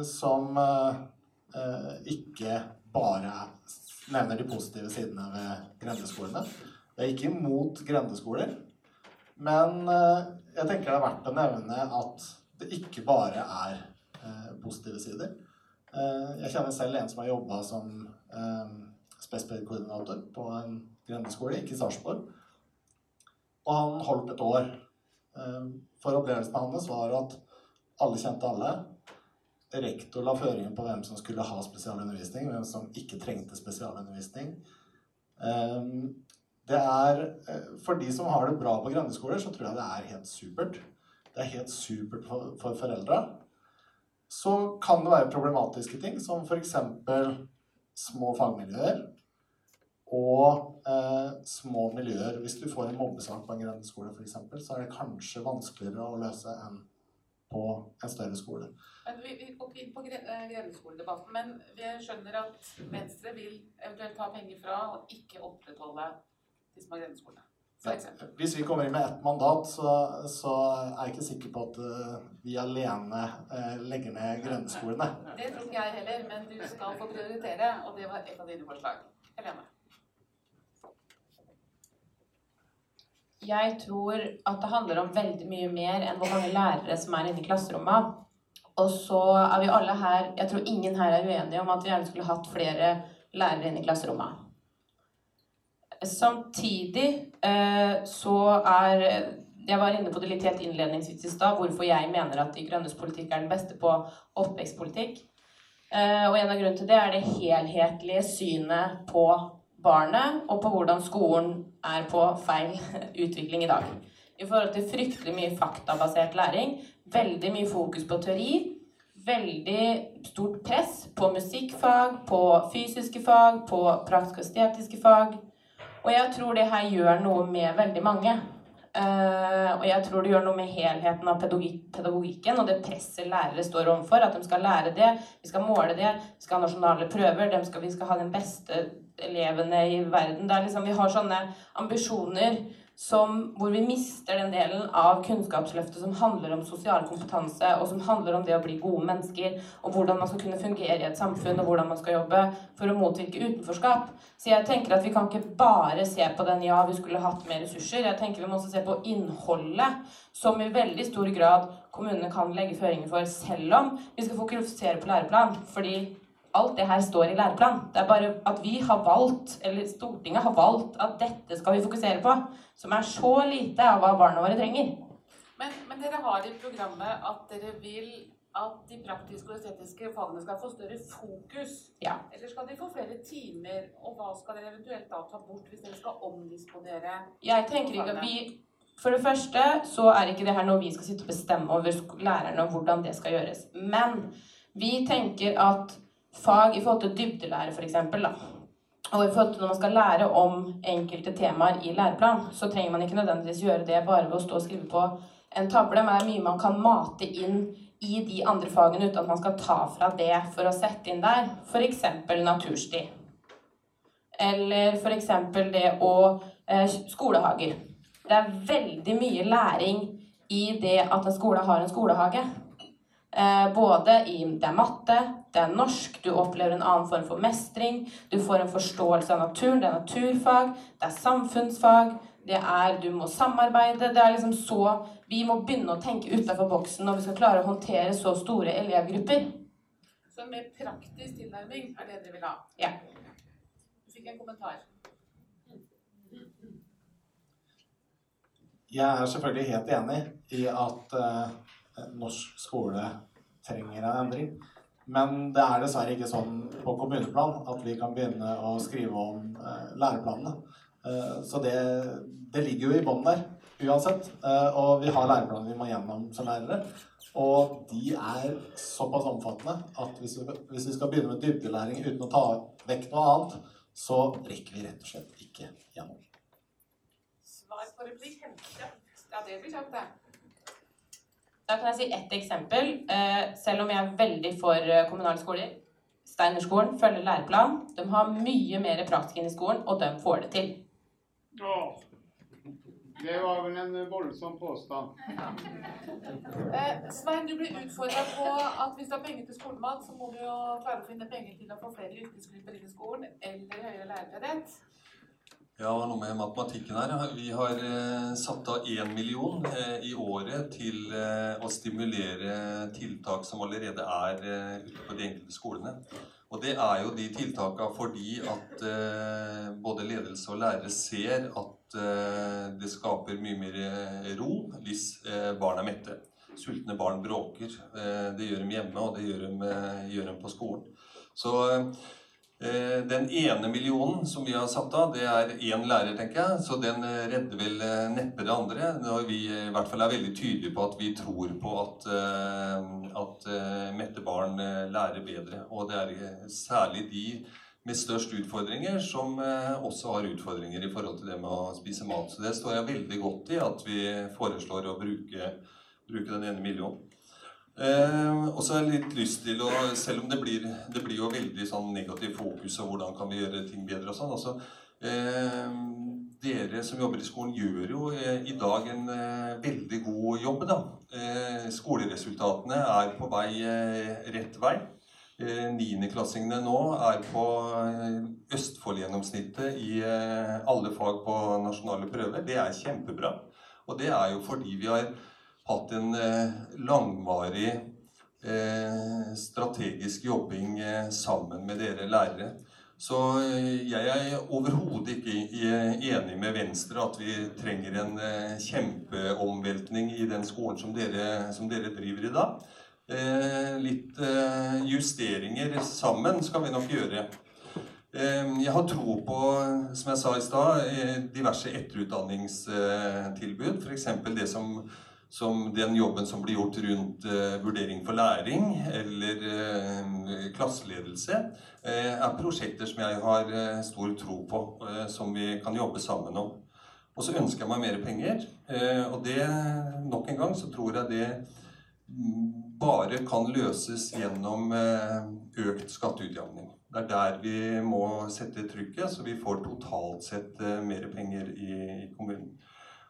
som ikke bare nevner de positive sidene ved grendeskolene. Jeg er ikke imot grendeskoler, men eh, jeg tenker det er verdt å nevne at det ikke bare er eh, positive sider. Eh, Jeg kjenner selv en som har jobba som spesped-koordinator på en grendeskole, ikke i Sarpsborg. Og han holdt et år. For opplevelsen hans var at alle kjente alle. Rektor la føringen på hvem som skulle ha spesialundervisning, hvem som ikke trengte spesialundervisning. Det er, eh, For de som har det bra på grendeskoler, så tror jeg det er helt supert. Det er helt supert for, for foreldra. Så kan det være problematiske ting, som f.eks. små fagmiljøer og eh, små miljøer. Hvis du får en mobbesak på en grendeskole f.eks., så er det kanskje vanskeligere å løse enn på en større skole. Men vi, går ikke inn på eh, grendeskoledebatten, men vi skjønner at Venstre vil eventuelt ta penger fra og ikke opprettholde de små grendeskolene. For eksempel. Hvis vi kommer inn med ett mandat, så, så er jeg ikke sikker på at eh, vi alene eh, legger ned grendeskolene. [laughs] Det tror ikke jeg heller, men du skal få prioritere, og det var et av dine forslag. Helene. Jeg tror at det handler om veldig mye mer enn hvor mange lærere som er inne i klasserommet. Og så er vi alle her Jeg tror ingen her er uenige om at vi gjerne skulle hatt flere lærere inne i klasserommet. Samtidig eh, så er Jeg var inne på det litt helt innledningsvis i stad, hvorfor jeg mener at De grønnes politikk er den beste på oppvekstpolitikk. Eh, og en av grunnene til det er det helhetlige synet på barnet, og på hvordan skolen er på feil [laughs] utvikling i dag. I forhold til fryktelig mye faktabasert læring, veldig mye fokus på teori, veldig stort press på musikkfag, på fysiske fag, på praktisk og estetiske fag. Og jeg tror det her gjør noe med veldig mange. Uh, og jeg tror det gjør noe med helheten av pedagogik pedagogikken og det presset lærere står overfor. At de skal lære det, vi skal måle det, vi skal ha nasjonale prøver, skal, vi skal ha den beste elevene i verden. Er liksom, vi har sånne ambisjoner som, hvor vi mister den delen av Kunnskapsløftet som handler om sosial kompetanse, og som handler om det å bli gode mennesker, og hvordan man skal kunne fungere i et samfunn, og hvordan man skal jobbe for å motvirke utenforskap. Så jeg tenker at vi kan ikke bare se på den ja, vi skulle hatt mer ressurser. Jeg tenker vi må også se på innholdet, som i veldig stor grad kommunene kan legge føringer for, selv om vi skal fokusere på læreplan. fordi alt det her står i læreplan. Det er bare at vi har valgt, eller Stortinget har valgt, at dette skal vi fokusere på. Som er så lite av hva barna våre trenger. Men, men dere har i programmet at dere vil at de praktiske og estetiske fagene skal få større fokus. Ja. Eller skal de få flere timer? Og hva skal dere eventuelt da ta bort hvis dere skal omdisponere? Jeg tenker ikke at vi For det første så er ikke det her noe vi skal sitte og bestemme over lærerne og hvordan det skal gjøres. Men vi tenker at fag i forhold til dybdelære, f.eks.. Og i forhold til når man skal lære om enkelte temaer i læreplan, så trenger man ikke nødvendigvis gjøre det bare ved å stå og skrive på en tavle, men det er mye man kan mate inn i de andre fagene uten at man skal ta fra det for å sette inn der. F.eks. natursti. Eller f.eks. det å eh, skolehager. Det er veldig mye læring i det at en skole har en skolehage. Eh, både i det er matte, det er norsk, du opplever en annen form for mestring, du får en forståelse av naturen, det er naturfag, det er samfunnsfag, det er du må samarbeide. Det er liksom så Vi må begynne å tenke utafor boksen når vi skal klare å håndtere så store elevgrupper. Så en mer praktisk tilnærming er det dere vil ha? Ja. Du fikk en kommentar. Jeg er selvfølgelig helt enig i at eh, norsk skole trenger en endring. Men det er dessverre ikke sånn på kommuneplan at vi kan begynne å skrive om eh, læreplanene. Eh, så det, det ligger jo i bånn der uansett. Eh, og vi har læreplaner vi må gjennom som lærere. Og de er såpass omfattende at hvis vi, hvis vi skal begynne med dybdelæring uten å ta vekk noe annet, så rekker vi rett og slett ikke gjennom. Svar på replikk. henter. ja det blir kjapt, det. Da kan jeg si ett eksempel. Eh, selv om jeg er veldig for eh, kommunale skoler. Steinerskolen følger læreplan. De har mye mer praktisk inn i skolen, og de får det til. Det var vel en voldsom påstand. Eh, Svein, du blir utfordra på at hvis du har penger til skolemat, så må du jo klare å finne penger til å få flere yrkesgrupper inn i skolen, eller høyere lærertetthet. Ja, det var noe med matematikken her. Vi har eh, satt av én million eh, i året til eh, å stimulere tiltak som allerede er ute på de enkelte skolene. Og det er jo de tiltakene fordi at både ledelse og lærere ser at det skaper mye mer ro hvis barn er mette. Sultne barn bråker. Det gjør dem hjemme, og det gjør eh, gjør dem på skolen. Så Den ene millionen som vi har satt av, det er én lærer, tenker jeg. Så den eh, redder vel eh, neppe det andre. Når vi i hvert fall er veldig tydelige på at vi tror på at, eh, at eh, mette barn eh, lærer bedre. Og det er eh, særlig de med størst utfordringer, som eh, også har utfordringer i forhold til det med å spise mat. Så det står jeg veldig godt i, at vi foreslår å bruke, bruke den ene millionen. Eh, og så har jeg litt lyst til å Selv om det blir, det blir jo veldig sånn negativ fokus og hvordan kan vi gjøre ting bedre og sånn. altså eh, Dere som jobber i skolen, gjør jo eh, i dag en eh, veldig god jobb. da. Eh, skoleresultatene er på vei eh, rett vei. Niendeklassingene nå er på Østfold-gjennomsnittet i alle fag på nasjonale prøver. Det er kjempebra. Og det er jo fordi vi har hatt en eh, langvarig eh, strategisk jobbing eh, sammen med dere lærere. Så jeg er overhodet ikke enig med Venstre at vi trenger en kjempeomveltning i den skolen som dere, som dere driver i dag. Litt justeringer sammen skal vi nok gjøre. Jeg har tro på, som jeg sa i stad, diverse etterutdanningstilbud. F.eks. det som som den jobben som blir gjort rundt eh, vurdering for læring eller eh, klasseledelse, eh, er prosjekter som jeg har eh, stor tro på, som vi kan jobbe sammen om. Og så ønsker jeg meg mer penger. Og det, nok en gang, så tror jeg det mm, bare kan løses gjennom økt skatteutjevning. Det er der vi må sette trykket, så vi får totalt sett mer penger i kommunen.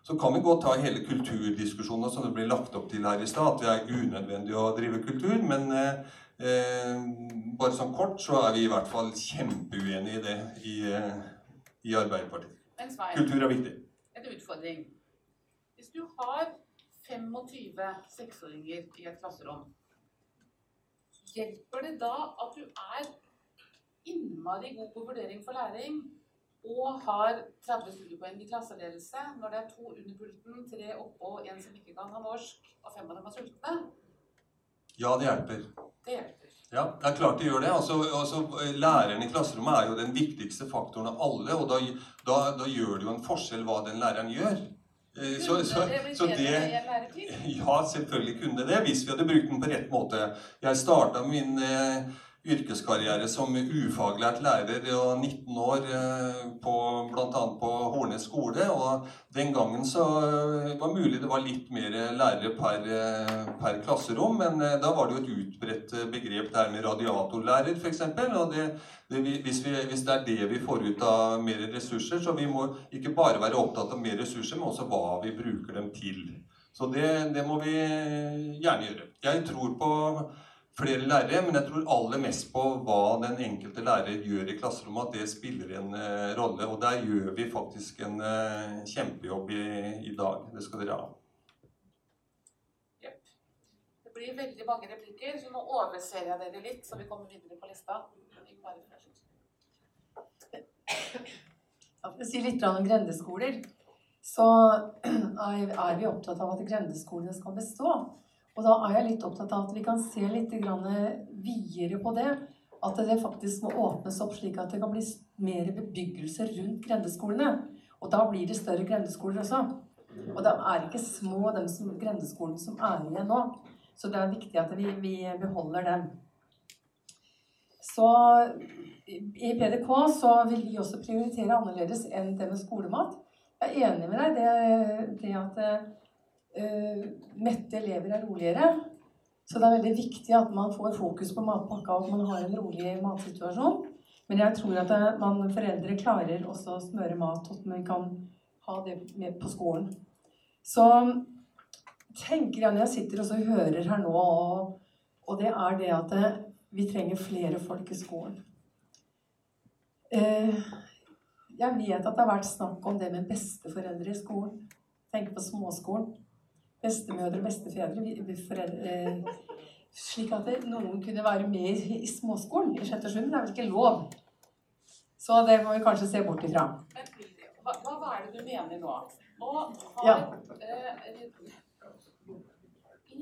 Så kan vi godt ta hele kulturdiskusjonen som det blir lagt opp til her i stad, at det er unødvendig å drive kultur. Men eh, eh, bare sånn kort så er vi i hvert fall kjempeuenige i det i, eh, i Arbeiderpartiet. Kultur er viktig. En utfordring. Hvis du har 25 seksåringer i et klasserom, hjelper det da at du er innmari god på vurdering for læring? Og har 30 studiepoeng i klasseledelse når det er to under pulten, tre oppå, en som ikke kan ha norsk, og fem av dem er sultne? Ja, det hjelper. Det hjelper. Ja, det er klart det gjør det. Altså, altså, læreren i klasserommet er jo den viktigste faktoren av alle, og da, da, da gjør det jo en forskjell hva den læreren gjør. Eh, så, så, så, det Ja, selvfølgelig kunne det det, hvis vi hadde brukt den på rett måte. Jeg starta min eh, yrkeskarriere som ufaglært lærer og 19 år eh, på bl.a. på Hornes skole. Og den gangen så eh, var det mulig det var litt mer lærere per, eh, per klasserom, men da var det jo et utbredt begrep der med radiatorlærer f.eks. Og hvis, vi, hvis, det er det vi får ut av mer ressurser, så vi må ikke bare være opptatt av mer ressurser, men også hva vi bruker dem til. Så det, det må vi gjerne gjøre. Jeg tror på flere lærere, men jeg tror aller mest på hva den enkelte lærer gjør i klasserommet, at det spiller en uh, rolle. Og der gjør vi faktisk en uh, kjempejobb i, i, dag. Det skal dere ha. Yep. Det blir veldig mange replikker, så nå overser jeg dere litt, så vi kommer videre på lista. For å si litt om grendeskoler, så [clears throat] er vi opptatt av at grendeskolene skal bestå. Og da er jeg litt opptatt av at vi kan se litt videre på det. At det faktisk må åpnes opp slik at det kan bli mer bebyggelse rundt grendeskolene. Og da blir det større grendeskoler også. Og det er ikke små de som, grendeskolene som er igjen nå. Så det er viktig at vi, vi beholder dem. Så i PDK så vil vi også prioritere annerledes enn det med skolemat. Jeg er enig med deg det, det at uh, mette elever er roligere. Så det er veldig viktig at man får fokus på matpakka, og at man har en rolig matsituasjon. Men jeg tror at man, foreldre klarer også å smøre mat, at man kan ha det med på skolen. Så tenker jeg når jeg sitter og hører her nå, og, og, det er det at det, vi trenger flere folk i skolen. Eh, jeg vet at det har vært snakk om det med besteforeldre i skolen. Tenk på småskolen bestemødre og bestefedre Foreldre, slik at noen kunne være med i småskolen i sjette og sjuende. Det er vel ikke lov. Så det må vi kanskje se bort ifra. Hva, hva er det du mener nå? Nå har ja. eh,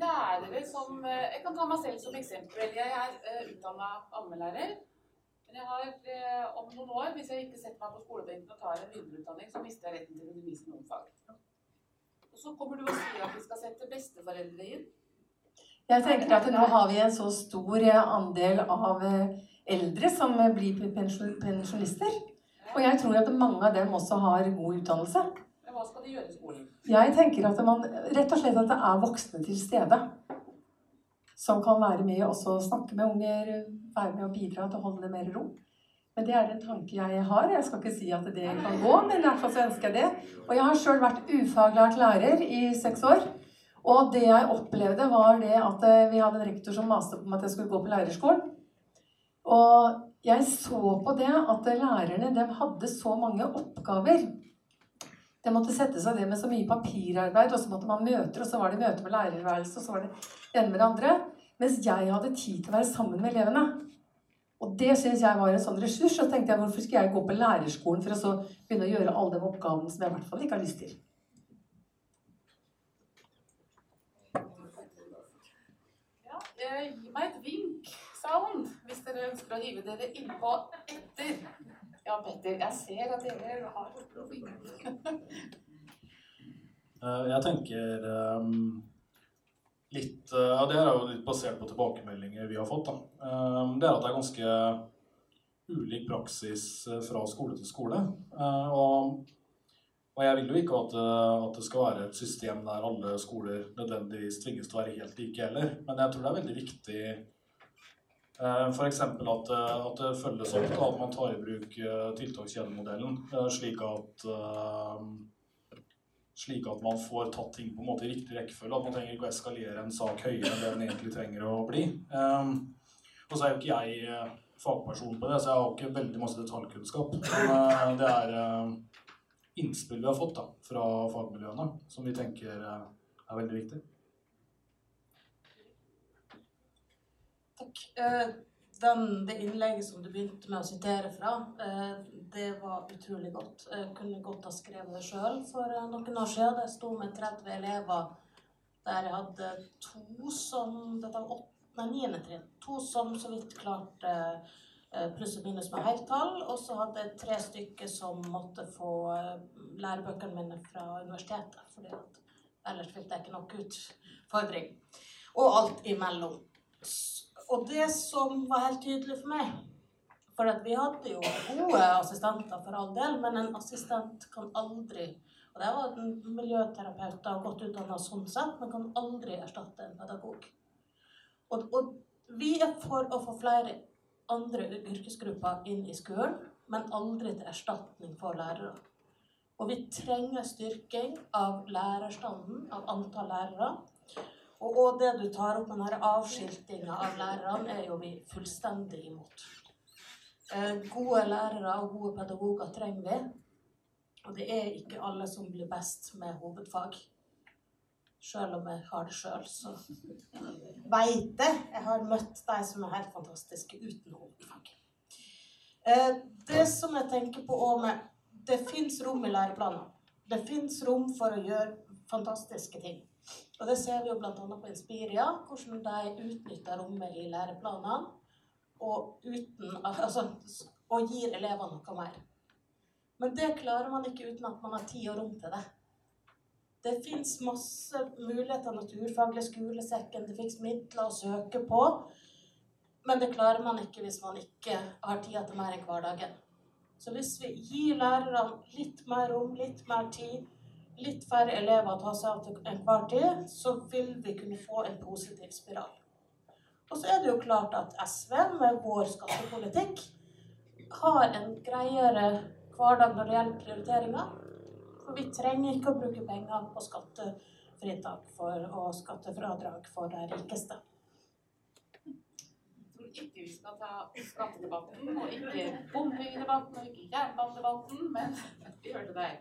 lærere som eh, Jeg kan ta meg selv som eksempel. Jeg er eh, utdanna ammelærer. Men jeg har eh, om noen år, hvis jeg ikke setter meg på skolebenken og tar en videreutdanning, så mister jeg retten til å undervise noen fag. Så kommer du og sier at vi skal sette besteforeldre inn. Jeg tenker at nå har vi en så stor andel av eh, eldre som blir pensjonister. Og jeg tror at mange av dem også har god utdannelse. Men hva skal de gjøre i skolen? Jeg tenker at man, rett og slett at det er voksne til stede. Som kan være med og snakke med unger, være med og bidra til å holde det mer ro. Men det er en tanke jeg har. Jeg skal ikke si at det kan gå, men i hvert fall så ønsker jeg det. Og jeg har sjøl vært ufaglært lærer i seks år. Og det jeg opplevde, var det at eh, vi hadde en rektor som maste på meg at jeg skulle gå på lærerskolen. Og jeg så på det at lærerne de hadde så mange oppgaver. De måtte sette seg det med så mye papirarbeid, og så måtte man møter, og så var det møte med lærerværelse, og så var det det ene med det andre. Mens jeg hadde tid til å være sammen med elevene. Og det syns jeg var en sånn ressurs. Så tenkte jeg hvorfor skal jeg gå på lærerskolen for å så begynne å gjøre alle de oppgavene som jeg i hvert fall ikke har lyst til. Ja, eh, gi meg et vink, sound, hvis dere ønsker å hive dere innpå etter. Ja, Petter, jeg ser at dere har å vinke. Eh, Jeg tenker ehm, litt eh, Ja, det er jo litt basert på tilbakemeldinger vi har fått. da. Ehm, Det er at det er ganske ulik praksis eh, fra skole til skole. Eh, Og, og jeg vil jo ikke at, eh, at det skal være et system der alle skoler nødvendigvis tvinges til å være helt like heller. Men jeg tror det er veldig viktig F.eks. At, eh, at det følges opp, at man tar i bruk eh, tiltakskjedemodellen, eh, slik at eh, slik at man får tatt ting på en måte i riktig rekkefølge. At man trenger ikke å eskalere en sak høyere enn det den egentlig trenger å bli. Um, og så er jo ikke jeg eh, fagperson på det, så jeg har ikke veldig masse detaljkunnskap. Men eh, det er eh, innspill vi har fått da, fra fagmiljøene, som vi tenker er veldig viktig. Takk. Den, det innlegget som du begynte med å sitere fra, det var utrolig godt. Jeg kunne godt ha skrevet det sjøl for eh, noen år siden. Jeg sto med 30 elever der jeg hadde to som Dette var åtte, nei, niende trinn. To som så vidt klarte eh, pluss og minus med heltall. Og så hadde jeg tre stykker som måtte få eh, lærebøkene mine fra universitetet. fordi ellers fikk jeg ikke nok utfordring. Og alt imellom. Og det som var helt tydelig for meg For vi hadde jo gode assistenter for all del, men en assistent kan aldri Og det var en miljøterapeut har godt utdanna sånn sett, men kan aldri erstatte en pedagog. Og, og vi er for å få flere andre yrkesgrupper inn i skolen, men aldri til erstatning for lærere. Og vi trenger styrking av lærerstanden, av antall lærere. Og, og det du tar opp med denne avskiltinga av lærerne, er jo vi fullstendig imot. Eh, gode lærere og gode pedagoger trenger vi. Og det er ikke alle som blir best med hovedfag. Selv om jeg har det sjøl, så veit jeg. Jeg har møtt de som er helt fantastiske uten hovedfag. Eh, det som jeg tenker på òg med Det fins rom i læreplanene. Det fins rom for å gjøre fantastiske ting. Og det ser vi jo bl.a. på Inspiria, hvordan de utnytter rommet i læreplanene og, uten, altså, og gir elevene noe mer. Men det klarer man ikke uten at man har tid og rom til det. Det fins masse muligheter, naturfaglig skolesekken, det fins midler å søke på. Men det klarer man ikke hvis man ikke har tida til mer enn hverdagen. Så hvis vi gir lærerne litt mer rom, litt mer tid, litt færre elever å ta seg av til enhver tid, så vil vi kunne få en positiv spiral. Og så er det jo klart at SV med vår skattepolitikk har en greiere hverdag når det gjelder prioriteringer. For vi trenger ikke å bruke penger på skattefritak for, og skattefradrag for de rikeste. Jeg tror ikke vi skal ta skattedebatten, og ikke bompengedebatten, og ikke jernbanedebatten, men [laughs] vi hørte deg.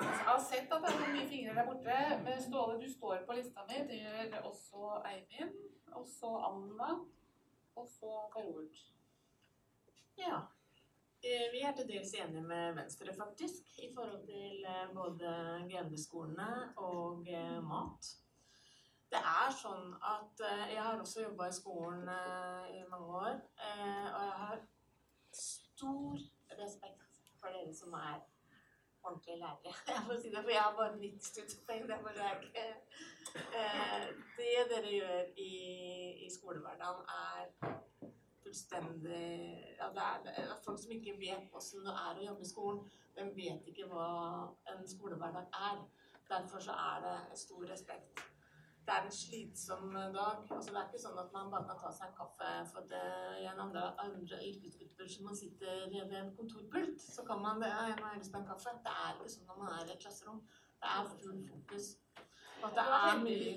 Jeg har sett at det er mye fingre der borte. Men Ståle, du står på lista mi. Det gjør også Eivind. Og så Anna. Og så Karol. Ja. Eh, Vi er til dels enige med Venstre, faktisk, i forhold til eh, både grendeskolene og eh, mat. Det er sånn at jeg har også jobba i skolen i mange år, og jeg har stor respekt for dere som er ordentlige lærere. [laughs] Jeg får si det, for jeg har bare 90 studiepoeng. Det er eh, Det dere gjør i, i skolehverdagen, er fullstendig ja, det er, det er Folk som ikke vet hvordan det er å jobbe i skolen, de vet ikke hva en skolehverdag er. Derfor så er det stor respekt. Det er en slitsom dag. altså Det er ikke sånn at man bare kan ta seg en kaffe. For det en andre, andre yrkesgrupper som man sitter ved en kontorpult, så kan man det. Jeg må helst på en kaffe. Det er ikke sånn når man er i et klasserom. Det er full fokus. At det er mye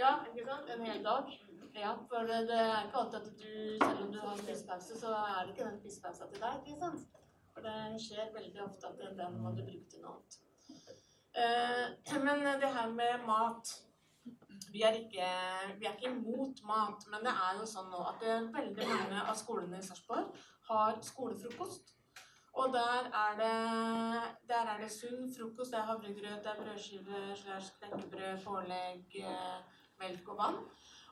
Ja, ikke sant? En hel dag. Ja, for det, det er ikke alltid at du, selv om du har en spisepause, så er det ikke den spisepausa til deg. ikke sant? For det skjer veldig ofte at den må du bruke til noe annet. Eh, men det her med mat vi er, ikke, vi er ikke imot mat, men det er jo sånn nå at veldig mange av skolene i Sarpsborg har skolefrokost. Og der er det, der er det sunn frokost. Det er havregrøt, det er brødskiver, knekkebrød, pålegg, eh, melk og vann.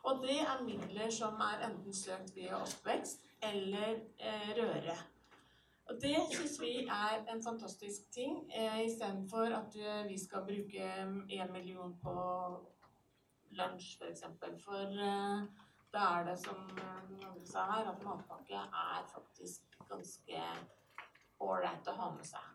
Og det er midler som er enten søkt via oppvekst eller eh, røre. Og det syns vi er en fantastisk ting, eh, istedenfor at eh, vi skal bruke én million på lunsj, f.eks. For, for eh, da er det, som noen sa her, at matpakke er faktisk ganske ålreit å ha med seg.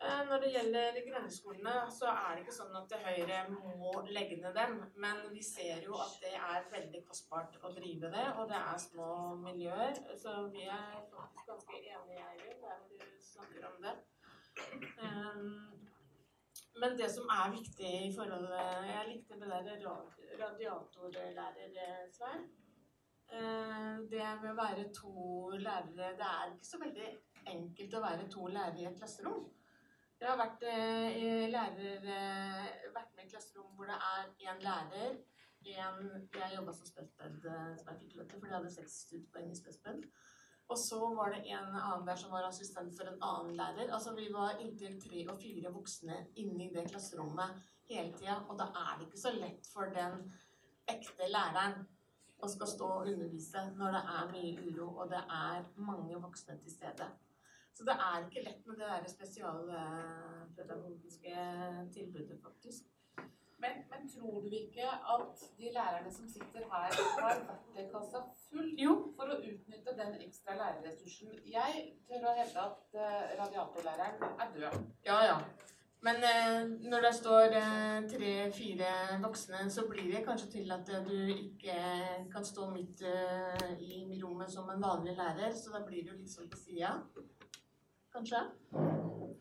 Eh, når det gjelder grønnskolene, så er det ikke sånn at Høyre må legge ned dem. Men vi ser jo at det er veldig kostbart å drive det, og det er små miljøer. Så vi er faktisk ganske enige, Eivind, der du snakker om det. Men det som er viktig i forhold Jeg likte det der radiatorlærer, Svein. Eh, det med å være to lærere Det er ikke så veldig enkelt å være to lærere i et klasserom. Jeg har vært, eh, lærer, eh, vært med i klasserom hvor det er én lærer en, Jeg jobba som spesped, som jeg fikk lov til, fordi jeg hadde seks studiepoeng i spesped. Og så var det en annen der som var assistent for en annen lærer. Altså Vi var inntil tre og fire voksne inne i det klasserommet hele tida. Og da er det ikke så lett for den ekte læreren å skal stå og undervise når det er mye uro og det er mange voksne til stede. Så det er ikke lett med det der spesialpedagogiske tilbudet, faktisk. Men, men, tror du ikke at de lærerne som sitter her, har verktøykassa full jo. for å utnytte den ekstra lærerressursen? Jeg tør å hevde at uh, radiatorlæreren er død. Ja, ja. Men uh, når det står uh, tre-fire voksne, så blir det kanskje til at du ikke kan stå midt i rommet som en vanlig lærer, så da blir du liksom på sida. Kanskje?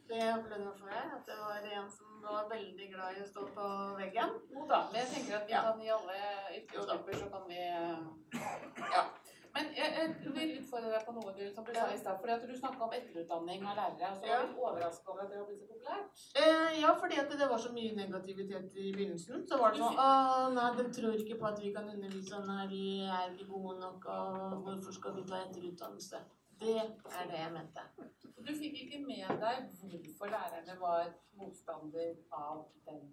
Det opplevde jeg fall jeg. at det var en som var veldig glad i å stå på veggen. Men jeg tenker at vi kan i alle yrkesgrupper så kan vi Ja. Men jeg, jeg vil utfordre deg på noe du, som du sa i stad. at Du snakka om etterutdanning av lærere. så var du overraska over at det var blitt så populært? Eh, ja, fordi at det var så mye negativitet i begynnelsen. Så var det sånn Å, nei, de tror ikke på at vi kan undervise, nei, vi er ikke gode nok, og hvorfor skal vi ta etterutdannelse? Det er det jeg mente. Du fikk ikke med deg hvorfor lærerne var motstander av den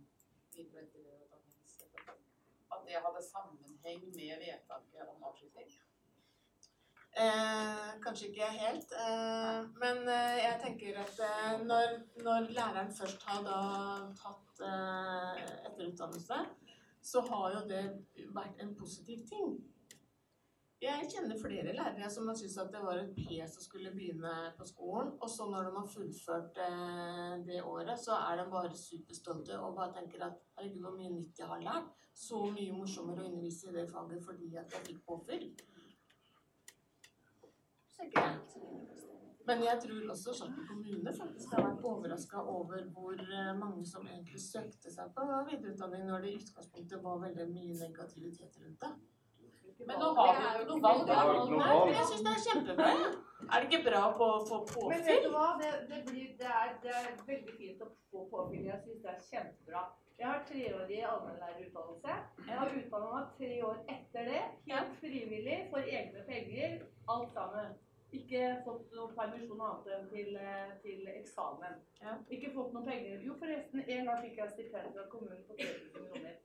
At det hadde sammenheng med vedtaket om avslutning? Eh, kanskje ikke helt. Eh, men eh, jeg tenker at eh, når, når, læreren først har da tatt eh, etterutdannelse, så har jo det vært en positiv ting. Jeg kjenner flere lærere som har syntes at det var et pes å skulle begynne på skolen. Og så når de har fullført eh, det året, så er de bare superstolte og bare tenker at herregud, hvor mye nytt jeg har lært. Så mye morsommere å undervise i det faget fordi at jeg fikk påfyll. Men jeg tror også Sarpsborg kommune faktisk har vært overraska over hvor eh, mange som egentlig søkte seg på videreutdanning når det i utgangspunktet var veldig mye negativitet rundt det. Men nå har vi jo ikke noe valg. Nei, jeg syns det er kjempebra. Er det ikke bra på å få påfyll? Men vet du hva, det, det, blir, det, er, det er, veldig fint å få påfyll. Jeg syns det er kjempebra. Jeg har treårig allmennlærerutdannelse. Jeg har utdanna meg tre år etter det. Helt frivillig, for egne penger. Alt sammen. Ikke fått noen permisjon annet enn til, eh, til eksamen. Ikke fått noen penger. Jo, forresten, en gang fikk jeg stipend fra kommunen på 3000 kroner.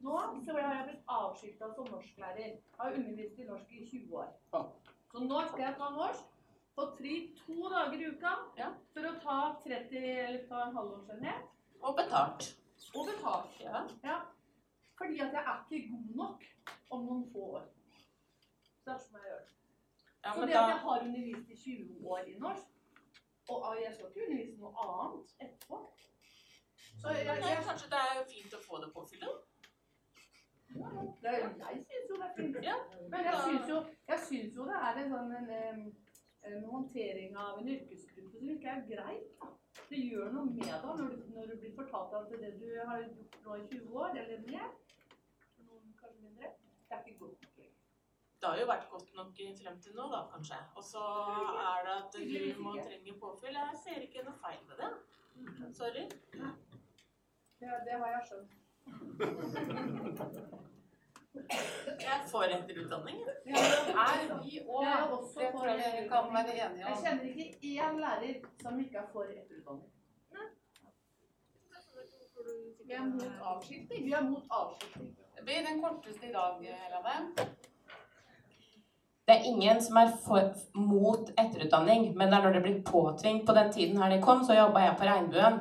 Nå så har jeg blitt avskilta som norsklærer. Jeg har undervist i norsk i 20 år. Så nå skal jeg ta norsk. på fri to dager i uka ja. for å ta 30 eller ta en halvårsenhet. Og betalt. Og betalt, ja. ja. Fordi at jeg er ikke god nok om noen få år. Sarpsborg gjør det. Ja, så det at jeg har undervist i 20 år i norsk, og jeg skal ikke undervise noe annet etterpå. Så jeg, jeg, kanskje det er fint å få det påfyllet? Det jeg syns jo det er fint. Ja, Men jeg syns jo, jo det er en sånn en, en håndtering av en yrkesgruppe som ikke er greit. da. Det gjør noe med deg når du, når du blir fortalt at det du har gjort nå i 20 år, eller mer, noen kanskje mindre, det er ikke godt nok. Det har jo vært godt nok frem til nå, da, kanskje. Og så er det at du må trenge påfyll. Jeg ser ikke noe feil med det. Sorry. Ja, det har jeg skjønt. Jeg får etterutdanning. Ja, Er vi og Jeg er Det for tror jeg vi kan være enige Jeg kjenner ikke én lærer som ikke er for etterutdanning. Vi er mot avskilting. Vi er mot avskilting. Det blir den korteste i dag, Helene. Det er ingen som er for, mot etterutdanning, men det er når det blir påtvingt. På den tiden her det kom, så jobba jeg på Regnbuen.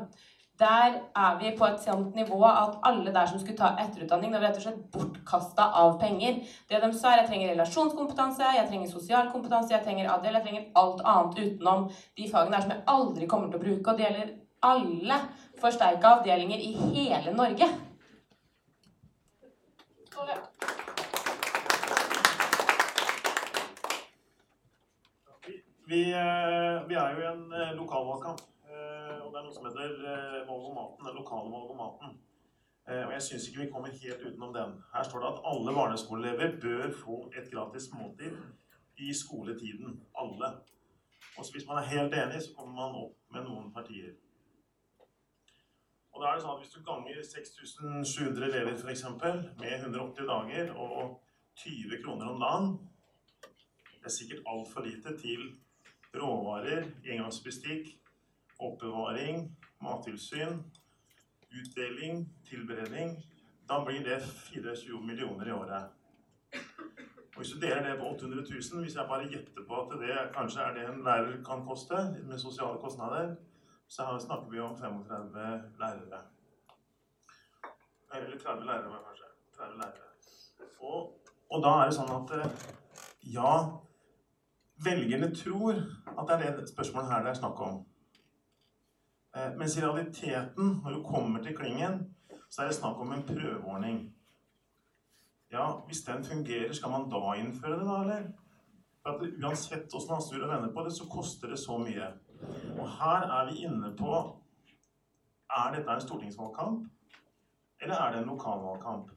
Der er vi på et sånt nivå at alle der som skulle ta etterutdanning, det var rett og slett bortkasta av penger. Det de sa, er jeg trenger relasjonskompetanse, jeg trenger sosial kompetanse, jeg trenger ADL, jeg trenger alt annet utenom de fagene der som jeg aldri kommer til å bruke. Og det gjelder alle forsterka avdelinger i hele Norge. Vi, eh, vi er jo i en eh, lokalvalgkamp, og det er noe som heter valgomaten, om maten, den lokale valg om maten. Eh, Og jeg syns ikke vi kommer helt utenom den. Her står det at alle barneskoleelever bør få et gratis måltid i skoletiden. Alle. Og hvis man er helt enig, så kommer man opp med noen partier. Og da er det sånn at Hvis du ganger 6700 elever for eksempel, med 180 dager og 20 kroner om dagen Det er sikkert altfor lite til råvarer, engangsbestikk, oppbevaring, mattilsyn, utdeling, tilberedning. Da blir det 24 millioner i året. Og Hvis du deler det på 800 000, hvis jeg bare gjetter på at det kanskje er det en lærer kan koste, med sosiale kostnader, så her snakker vi om 35 lærere. Eller 30 lærere, kanskje. 30 lærere. Og, og da er det sånn at eh, ja, velgerne tror at det er det spørsmålet her det er snakk om. Eh, Mens i realiteten, når du kommer til klingen, så er det snakk om en prøveordning. Ja, hvis den fungerer, skal man da innføre det, da, eller? For at Uansett hvordan man snur og vender på det, så koster det så mye. Og her er vi inne på Er dette en stortingsvalgkamp, eller er det en lokalvalgkamp?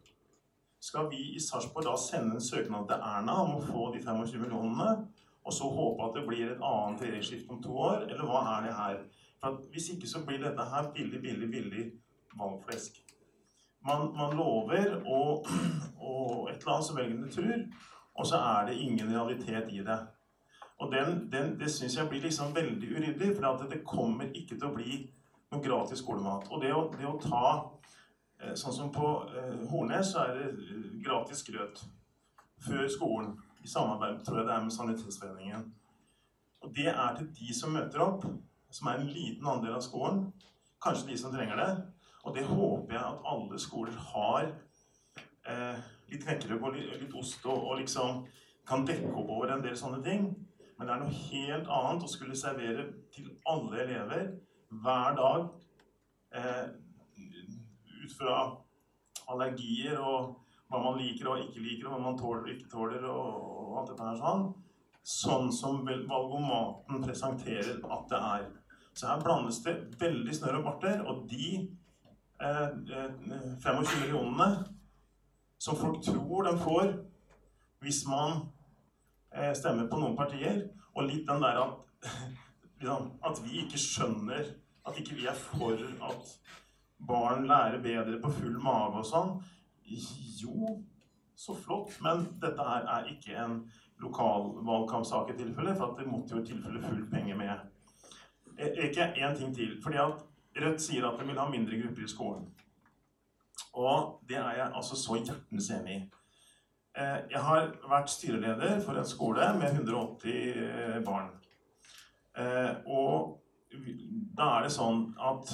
Skal vi i Sarpsborg da sende en søknad til Erna om å få de 25 millionene, og så håpe at det blir et annet regjeringsskifte om to år, eller hva er det her? For Hvis ikke så blir dette her billig, billig, billig valgflesk. Man, man lover og, og et eller annet som velgerne tror, og så er det ingen realitet i det. Og den, den, Det syns jeg blir liksom veldig uryddig, for det kommer ikke til å bli noe gratis skolemat. Og det å, det å ta eh, Sånn som på eh, Hornes, så er det eh, gratis grøt før skolen. I samarbeid tror jeg det er med Sanitetsforeningen. Og det er til de som møter opp, som er en liten andel av skolen. Kanskje de som trenger det. Og det håper jeg at alle skoler har eh, litt knekkerøp og litt, litt ost og, og liksom kan dekke opp over en del sånne ting. Men det er noe helt annet å skulle servere til alle elever hver dag eh, ut fra allergier og hva man liker og ikke liker, og hva man tåler og ikke tåler, og, og alt dette her sånn. Sånn som valgomaten presenterer at det er. Så her blandes det veldig snørr og barter, og de eh, eh, 25 millionene som folk tror de får hvis man eh, stemmer på noen partier, og litt den der at, [laughs] liksom, at vi ikke skjønner At ikke vi er for at barn lærer bedre på full mage og sånn. Jo, så flott, men dette her er ikke en lokalvalgkampsak i tilfelle, for det måtte jo i tilfelle full penger med. Eh, Ikke én ting til. fordi at Rødt sier at de vil ha mindre grupper i skolen. Og det er jeg altså så hjertens enig i. Eh, Jeg har vært styreleder for en skole med 180 barn. Eh, Og da er det sånn at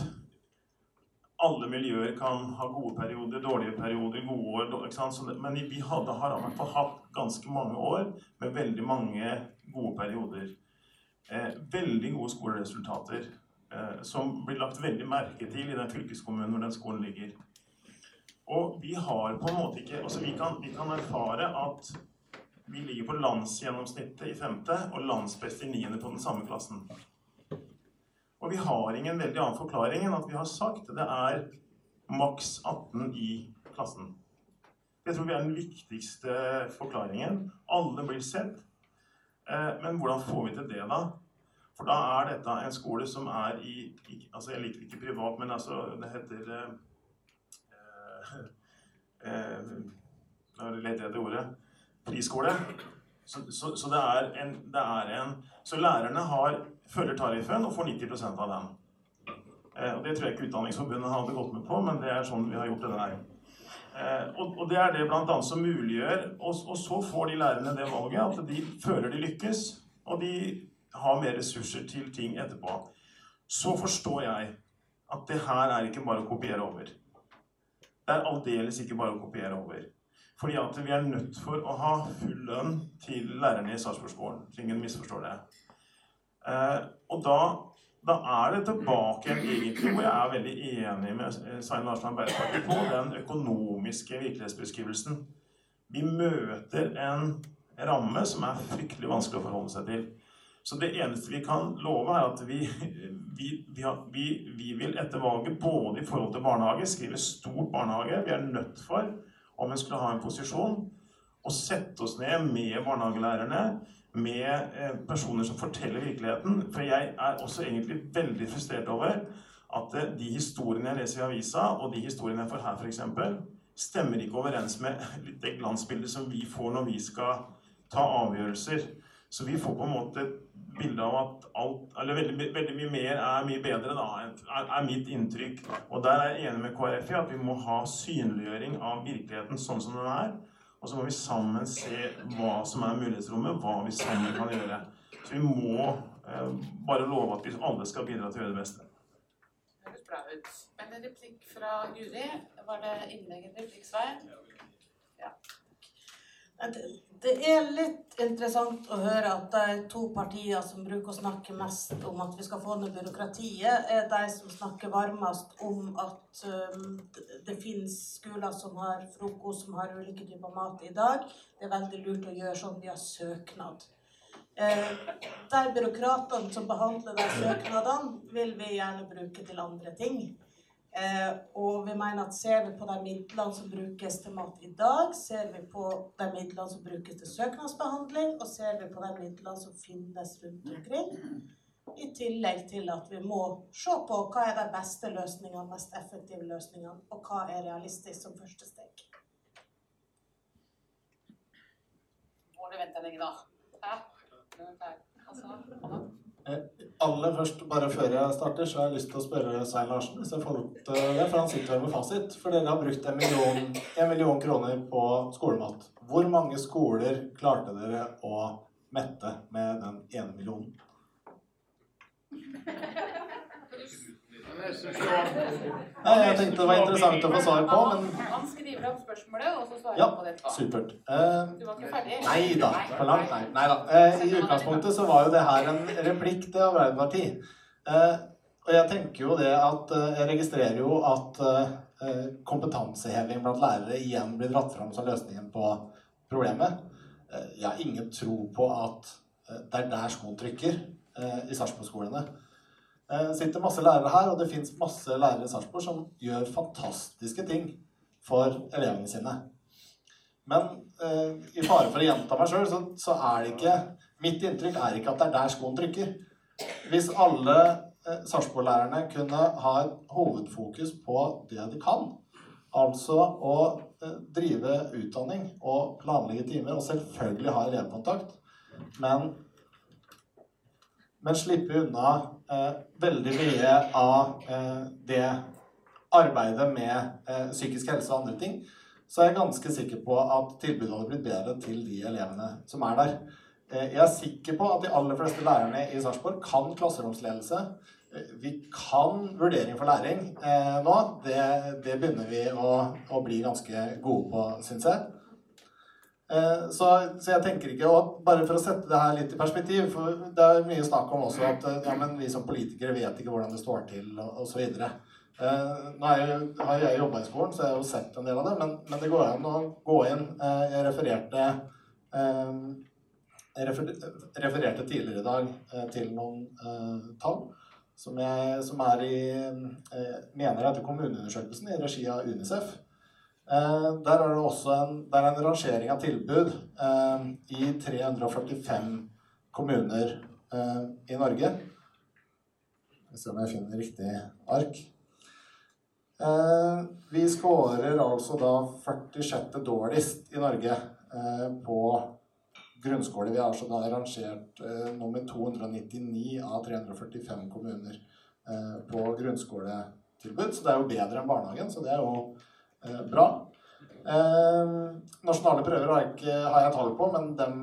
alle miljøer kan ha gode perioder, dårlige perioder, gode år. Ikke sant? Men vi hadde, har i hvert fall hatt ganske mange år med veldig mange gode perioder. Eh, veldig gode skoleresultater eh, som blir lagt veldig merke til i den fylkeskommunen hvor den skolen ligger. Og vi har på en måte ikke altså vi kan, vi kan erfare at vi ligger på landsgjennomsnittet i femte og landsbest i niende på den samme klassen. Og vi har ingen veldig annen forklaring enn at vi har sagt det er maks 18 i klassen. Det tror vi er den viktigste forklaringen. Alle blir sett. Eh, Men hvordan får vi til det, da? For da er dette en skole som er i Altså, jeg liker ikke privat, men altså, det heter eh, eh, eh, Nå leter jeg etter ordet. Friskole. Så, så, så det, er en, det er en Så lærerne har følger tariffen og får 90% av den. Eh, og Det tror jeg ikke Utdanningsforbundet hadde gått med på, men det er sånn vi har gjort det der. Eh, og, og det er det annet som muliggjør og, og så får de lærerne det valget at de føler de lykkes, og de har mer ressurser til ting etterpå. Så forstår jeg at det her er ikke bare å kopiere over. Det er aldeles ikke bare å kopiere over. Fordi at vi er nødt for å ha full lønn til lærerne i Sarpsborgskolen, ingen misforstår det. Eh, og da, da er det tilbake igjen egentlig, hvor jeg er veldig enig med eh, Svein Larsen Arbeiderpartiet på den økonomiske virkelighetsbeskrivelsen. Vi møter en ramme som er fryktelig vanskelig å forholde seg til. Så det eneste vi kan love, er at vi, vi, vi, vi vil etter valget, både i forhold til barnehage, skrive stort barnehage. Vi er nødt for, om vi skulle ha en posisjon, å sette oss ned med barnehagelærerne, med eh, personer som forteller virkeligheten. For jeg er også egentlig veldig frustrert over at eh, de historiene jeg leser i avisa, og de historiene jeg får her f.eks., stemmer ikke overens med [laughs] det glansbildet som vi får når vi skal ta avgjørelser. Så vi får på en måte et bilde av at alt, eller veldig, veldig mye mer er mye bedre, da, er, er mitt inntrykk. Og der er jeg enig med KrF i at vi må ha synliggjøring av virkeligheten sånn som den er. Og så må vi sammen se hva som er mulighetsrommet, hva vi sammen kan gjøre. Så vi må eh, bare love at vi alle skal bidra til å gjøre det beste. Høres bra ut. En replikk fra Guri. Var det innlegg en replikk, Svein? Ja. Det- er litt interessant å høre at de to partiene som bruker å snakke mest om at vi skal få ned byråkratiet, er de som snakker varmest om at um, det- det finnes skoler som har frokost, som har ulike typer mat i dag. Det er veldig lurt å gjøre sånn via søknad. Eh, de byråkratene som behandler de søknadene, vil vi gjerne bruke til andre ting. Eh, og vi mener at ser vi på de midlene som brukes til mat i dag, ser vi på de midlene som brukes til søknadsbehandling, og ser vi på de midlene som finnes rundt omkring, i tillegg til at vi må se på hva er de beste løsningene, mest effektive løsningene, og hva er realistisk som første steg. Må du vente lenge, da? Hæ? Altså, Eh, Aller først, bare før jeg starter, så har jeg lyst til å spørre Svein Larsen hvis jeg får lov til det, for han sitter her med fasit. For dere har brukt en million, en million kroner på skolemat. Hvor mange skoler klarte dere å mette med den ene millionen? [laughs] Nei, jeg tenkte det var interessant å få svar på, men Han skriver opp spørsmålet, og så svarer Ja, han på det Ja, supert. Eh, Du var ikke ferdig? Nei da, for langt nei. nei da. Eh, I utgangspunktet så var jo det her en replikk til Arbeiderparti. Eh, og jeg tenker jo det at eh, Jeg registrerer jo at eh, kompetanseheving blant lærere igjen blir dratt fram som løsningen på problemet. Eh, jeg har ingen tro på at eh, det er der skoen trykker eh, i Sarpsborg-skolene. Eh, Det sitter masse lærere her, og det fins masse lærere i Sarpsborg som gjør fantastiske ting for elevene sine. Men eh, i fare for å gjenta meg sjøl, så, så er det ikke Mitt inntrykk er ikke at det er der skoen trykker. Hvis alle eh, Sarpsborg-lærerne kunne ha et hovedfokus på det de kan, altså å eh, drive utdanning og planlegge timer, og selvfølgelig ha elevkontakt, men men slippe unna eh, veldig mye av eh, det arbeidet med eh, psykisk helse og andre ting, så er jeg ganske sikker på at tilbudet hadde blitt bedre til de elevene som er der. Eh, jeg er sikker på at de aller fleste lærerne i Sarpsborg kan klasseromsledelse. vi kan vurdering for læring eh, nå. Det, det, begynner vi å, å, bli ganske gode på, syns jeg. Eh, så, så, jeg tenker ikke og Bare for å sette det her litt i perspektiv for Det er mye snakk om også at ja, vi som politikere vet ikke hvordan det står til, osv. Eh, nå jeg, har jeg jobba i skolen, så jeg har jo sett en del av det. Men, men det går an å gå inn. Eh, jeg refererte eh, jeg refererte tidligere i dag eh, til noen eh, tall som, jeg, som er i eh, mener etter kommuneundersøkelsen i regi av Unicef. Der er det også en, det en rangering av tilbud i 345 kommuner i Norge. Skal vi se om jeg finner riktig ark. Eh, vi skårer altså da 46. dårligst i Norge eh, på grunnskole. Vi er altså da rangert eh, nummer 299 av 345 kommuner på grunnskoletilbud. Så det er jo bedre enn barnehagen, så det er jo bra. nasjonale prøver har jeg, ikke, har jeg tall på, men dem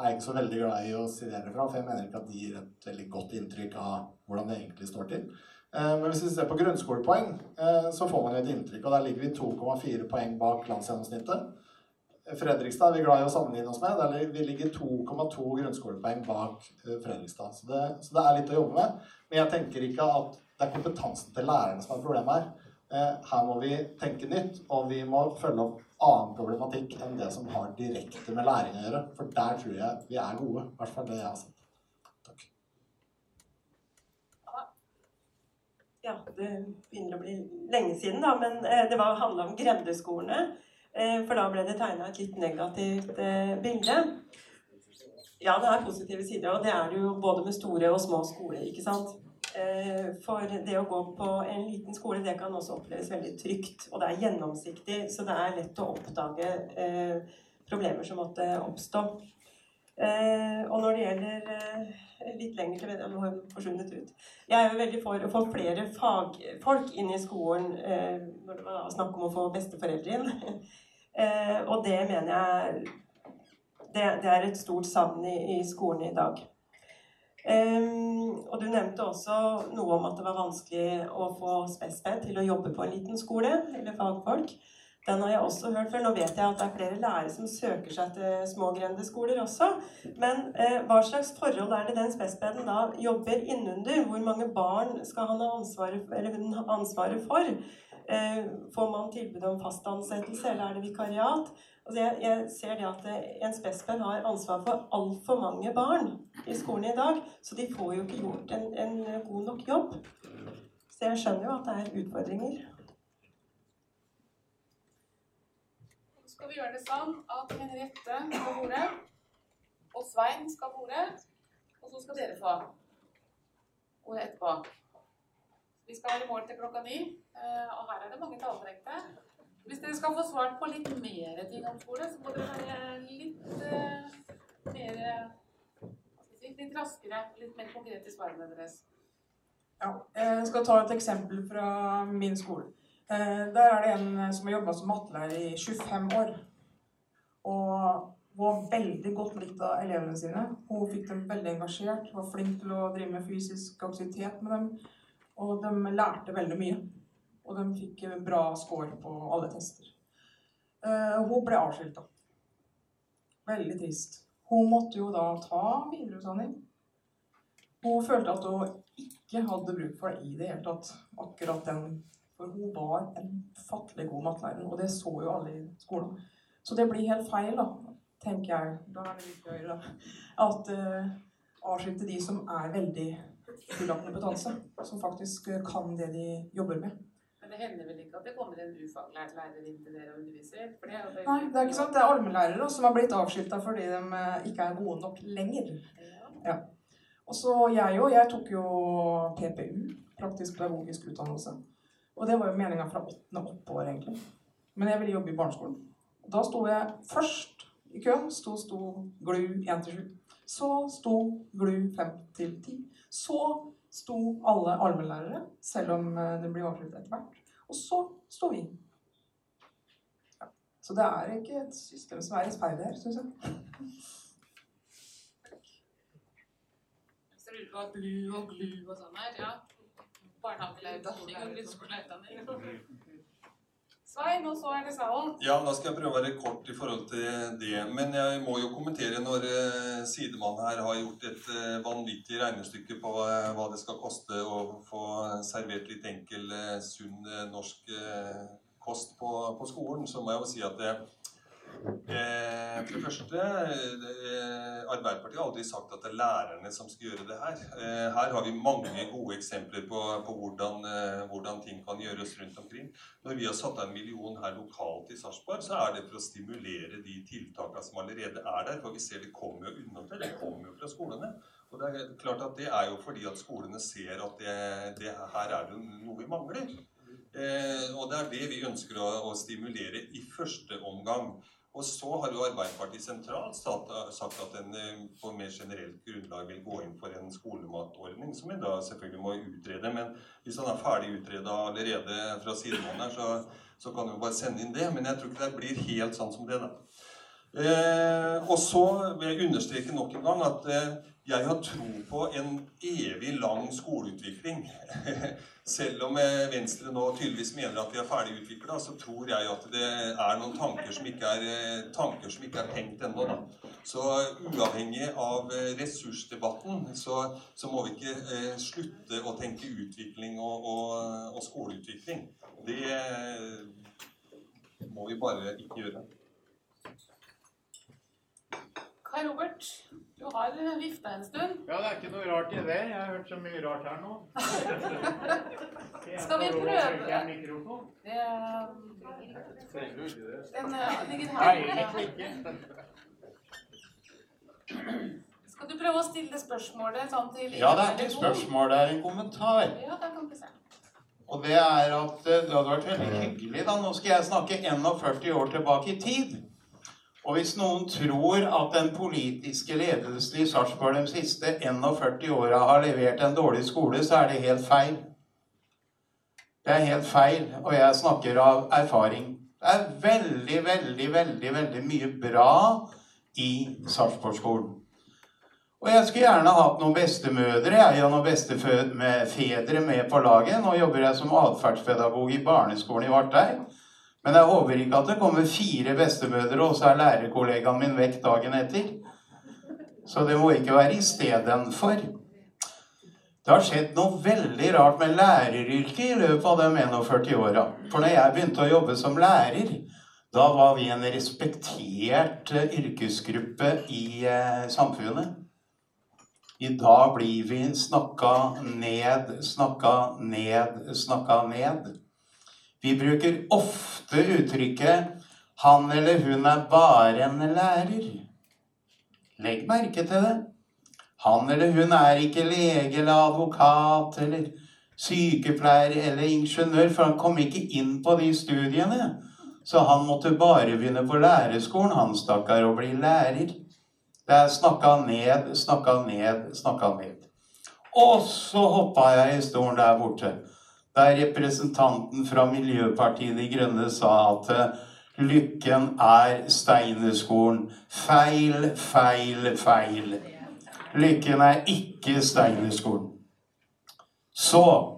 er jeg ikke så veldig glad i å sidere fra. For jeg mener ikke at de gir et veldig godt inntrykk av hvordan det egentlig står til. Eh, men hvis vi ser på grunnskolepoeng, eh, så får man et inntrykk. Og der ligger vi 2,4 poeng bak landsgjennomsnittet. Fredrikstad er vi glad i å sammenligne oss med. Der vi ligger 2,2 grunnskolepoeng bak eh, Fredrikstad. Så det, så det, er litt å jobbe med. Men jeg tenker ikke at det er kompetansen til lærerne som er problemet her. Her må vi tenke nytt, og vi må følge opp annen problematikk enn det som har direkte med læring å gjøre. For der tror jeg vi er gode. I hvert fall det jeg har sett. ja, det begynner å bli lenge siden, da, men eh, det handla om grendeskolene. Eh, for da ble det tegna et litt negativt eh, bilde. Ja, det er positive sider, og det er det jo både med store og små skoler. ikke sant? For det å gå på en liten skole, det kan også oppleves veldig trygt. Og det er gjennomsiktig, så det er lett å oppdage problemer som måtte oppstå. Og når det gjelder litt lenger til Nå har forsvunnet ut. Jeg er jo veldig for å få flere fagfolk inn i skolen eh, når det var snakk om å få besteforeldre inn. [laughs] eh, og det mener jeg det, er et stort savn i skolen i dag. Um, og du nevnte også noe om at det var vanskelig å få SPESPED til å jobbe på en liten skole, eller fagfolk. Den har jeg også hørt før. Nå vet jeg at det er flere lærere som søker seg til små grendeskoler også. Men eh, hva slags forhold er det den spespeden da jobber innunder? Hvor mange barn skal han ha ansvaret, eller ansvaret for? Eh, får man tilbud om fast ansettelse, eller er det vikariat? Altså jeg, jeg, ser det at eh, en spesped har ansvar for altfor mange barn i skolen i dag. Så de får jo ikke gjort en, en god nok jobb. Så jeg skjønner jo at det er utfordringer. skal vi gjøre det sånn at Henriette skal ordet, og Svein skal ordet, og så skal dere få ordet etterpå. Vi skal være i mål til klokka ni, eh, og her er det mange taletrengte. Hvis dere skal få svart på litt mer ting om skole, så må dere være litt uh, mer si, Litt raskere, litt mer konkret i svarene deres. Ja, jeg skal ta et eksempel fra min skole. Eh, der er det en eh, som har jobba som mattelærer i 25 år. Og var veldig godt likt av elevene sine. Hun fikk dem veldig engasjert, var flink til å drive med fysisk aktivitet med dem. Og de lærte veldig mye. Og de fikk bra score på alle tester. Eh, hun ble avskilta. Veldig trist. Hun måtte jo da ta videreutdanning. Hun følte at hun ikke hadde bruk for det i det hele tatt, akkurat den for hun var en fattelig god mattelærer, og det så jo alle i skolen. Så det blir helt feil, da, tenker jeg. Da er det viktig å det. At uh, avskilte de som er veldig full av kompetanse, som faktisk uh, kan det de jobber med. Hender vel ikke at det kommer en ufaglært lærer inn til dere og underviser? For det er jo Nei, det er ikke sant. Det er allmennlærere som har blitt avskilta fordi de uh, ikke er gode nok lenger. Ja. ja. Og så jeg òg. Jeg tok jo PPU, praktisk pedagogisk utdannelse. Og det var jo meninga fra åttende oppover, egentlig. Men jeg ville jobbe i barneskolen. Da sto jeg først i køen. Sto, sto GLU 1 til 7. Så sto GLU 5 til 10. Så sto alle allmennlærere, selv om eh, det blir avsluttet etter hvert. Og så står vi. Ja. Så det er ikke et system som er rettferdig her, syns jeg. Så lurer på GLU og GLU og sånn her, ja. barnehagelærerutdanning og grunnskolelærerutdanning. Svein, og så er det salen. Ja, da skal jeg prøve å være kort i forhold til det. Men jeg må jo kommentere når eh, sidemannen her har gjort et eh, vanvittig regnestykke på eh, hva det skal koste å få servert litt enkel, sunn norsk kost på, på skolen, så må jeg jo si at det, Eh, for det første, eh, Arbeiderpartiet har aldri sagt at det er lærerne som skal gjøre det her. Eh, her har vi mange gode eksempler på, på hvordan, hvordan ting kan gjøres rundt omkring. Når vi har satt av en million her lokalt i Sarpsborg, så er det for å stimulere de tiltakene som allerede er der. For vi ser det kommer jo unna til, Det kommer jo fra skolene. Og det er klart at det er jo fordi at skolene ser at det, det her er det noe vi mangler. Eh, og det er det vi ønsker å, å stimulere i første omgang. Og så har jo Arbeiderpartiet sentralt sagt at en eh, på mer generelt grunnlag vil gå inn for en skolematordning, som vi da selvfølgelig må utrede. Men hvis han er ferdig utreda allerede fra sidemannen her, så, så kan du bare sende inn det. Men jeg tror ikke det blir helt sånn som det, da. Eh, og så vil jeg understreke nok en gang at eh, jeg har tro på en evig lang skoleutvikling. [laughs] Selv om eh, Venstre nå tydeligvis mener at vi er ferdig utvikla, så tror jeg at det er noen tanker som ikke er, eh, tanker som ikke er tenkt ennå. Så uavhengig av eh, ressursdebatten, så, så må vi ikke eh, slutte å tenke utvikling og, og, og skoleutvikling. Det må vi bare ikke gjøre. Kai Robert, du har vifta en stund. Ja, det er ikke noe rart i det. Jeg har hørt så mye rart her nå. [laughs] Skal vi prøve det? Trenger du det? den eh, ikke. Skal du prøve å stille spørsmålet sånn til Ja, det er ikke et spørsmål, det er en kommentar. Ja, det kan vi se. Og det er at eh, det hadde vært veldig hyggelig da. Nå skal jeg snakke 41 år tilbake i tid. Og hvis noen tror at den politiske ledelsen i Sarpsborg de siste 41 åra har levert en dårlig skole, så er det helt feil. Det er helt feil, og jeg snakker av erfaring. Det er veldig, veldig, veldig, veldig mye bra i Sarpsborg-skolen. Og jeg skulle gjerne hatt noen bestemødre jeg og noen bestefedre med på laget. Nå jobber jeg som atferdspedagog i barneskolen i Varteig. Men jeg håper ikke at det kommer fire bestemødre, og så er lærerkollegaen min vekk dagen etter. Så det må ikke være istedenfor. Det har skjedd noe veldig rart med læreryrket i løpet av de 41 åra. For når jeg begynte å jobbe som lærer, da var vi en respektert eh, yrkesgruppe i eh, samfunnet. I dag blir vi snakka ned, snakka ned, snakka ned. Vi bruker ofte uttrykket 'han eller hun er bare en lærer'. Legg merke til det. Han eller hun er ikke lege eller advokat eller sykepleier eller ingeniør, for han kom ikke inn på de studiene. Så han måtte bare begynne på lærerskolen, han stakkar, og bli lærer. Det er snakka ned, snakka ned, snakka ned. Og så hoppa jeg i stolen der borte. Der representanten fra Miljøpartiet De Grønne sa at eh, Lykken er Steinerskolen. Feil, feil, feil. Lykken er ikke Steinerskolen. Så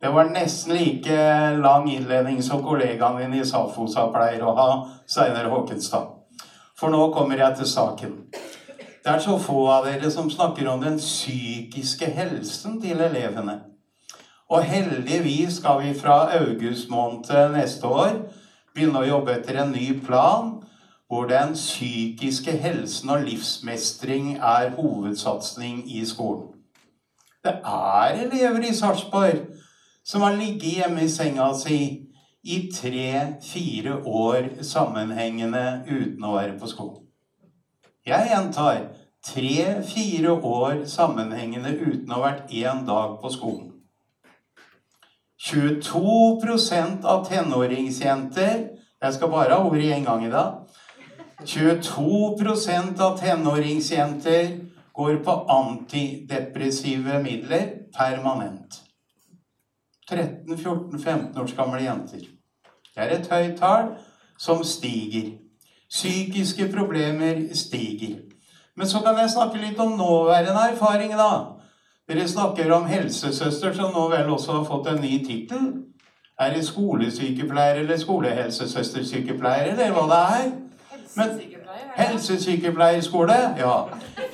Det var nesten like lang innledning som kollegaen din i Safosa pleier å ha, Steinar Håkenstad. For nå kommer jeg til saken. Det er så få av dere som snakker om den psykiske helsen til elevene. Og heldigvis skal vi fra august måned neste år begynne å jobbe etter en ny plan hvor den psykiske helsen og livsmestring er hovedsatsing i skolen. Det er elever i Sarpsborg som har ligget hjemme i senga si i tre-fire år sammenhengende uten å være på skolen. Jeg gjentar tre-fire år sammenhengende uten å ha vært én dag på skolen. 22% av tenåringsjenter Jeg skal bare ha ordet én gang i dag. 22% av tenåringsjenter går på antidepressive midler permanent. 13-14-15 års gamle jenter. Det er et høyt tall som stiger. Psykiske problemer stiger. Men så kan jeg snakke litt om nåværende erfaring, da. Dere snakker om helsesøster, som nå vel også har fått en ny tittel. Er det skolesykepleier eller skolehelsesøstersykepleier, eller hva det er? Men Helsesykepleierskole, ja.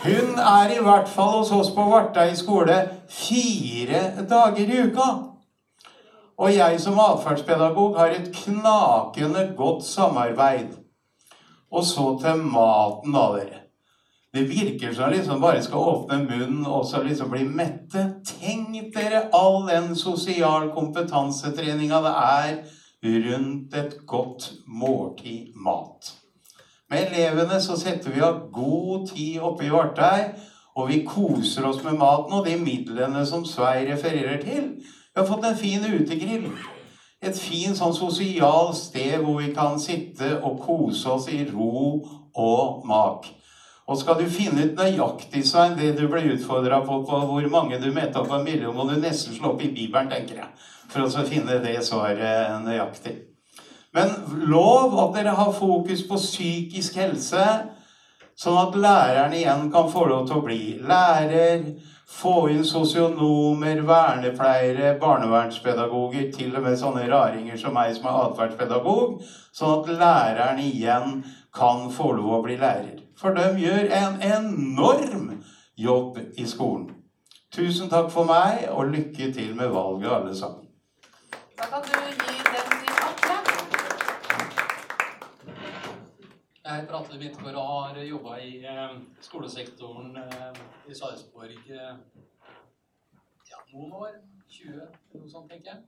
Hun er i hvert fall hos oss på Vartei skole fire dager i uka. Og jeg som atferdspedagog har et knakende godt samarbeid. Og så til maten, da, dere. Det virker som liksom bare skal åpne munnen og så liksom bli mette. Tenk dere all den sosial kompetansetreninga det er rundt et godt måltid mat. Med elevene så setter vi av god tid oppe i Vartei, og vi koser oss med maten og de midlene som Svei refererer til. Vi har fått en fin utegrill. Et fint sånn sosialt sted hvor vi kan sitte og kose oss i ro og mak. Og skal du finne ut nøyaktig, Svein, det du ble utfordra på, på hvor mange du metta på en million, må du nesten slå opp i Bibelen, tenker jeg, for å finne det svaret nøyaktig. Men lov at dere har fokus på psykisk helse, sånn at læreren igjen kan få lov til å bli lærer. Få inn sosionomer, vernepleiere, barnevernspedagoger, til og med sånne raringer som meg som er atferdspedagog, sånn at læreren igjen kan få lov å bli lærer. For de gjør en enorm jobb i skolen. Tusen takk for meg, og lykke til med valget, alle sammen. Da kan du gi den til Atle. Jeg heter Atle Midtgaard og har jobba i eh, skolesektoren eh, i Sarpsborg eh, ja, noen år. 20, noe sånt, tenker jeg.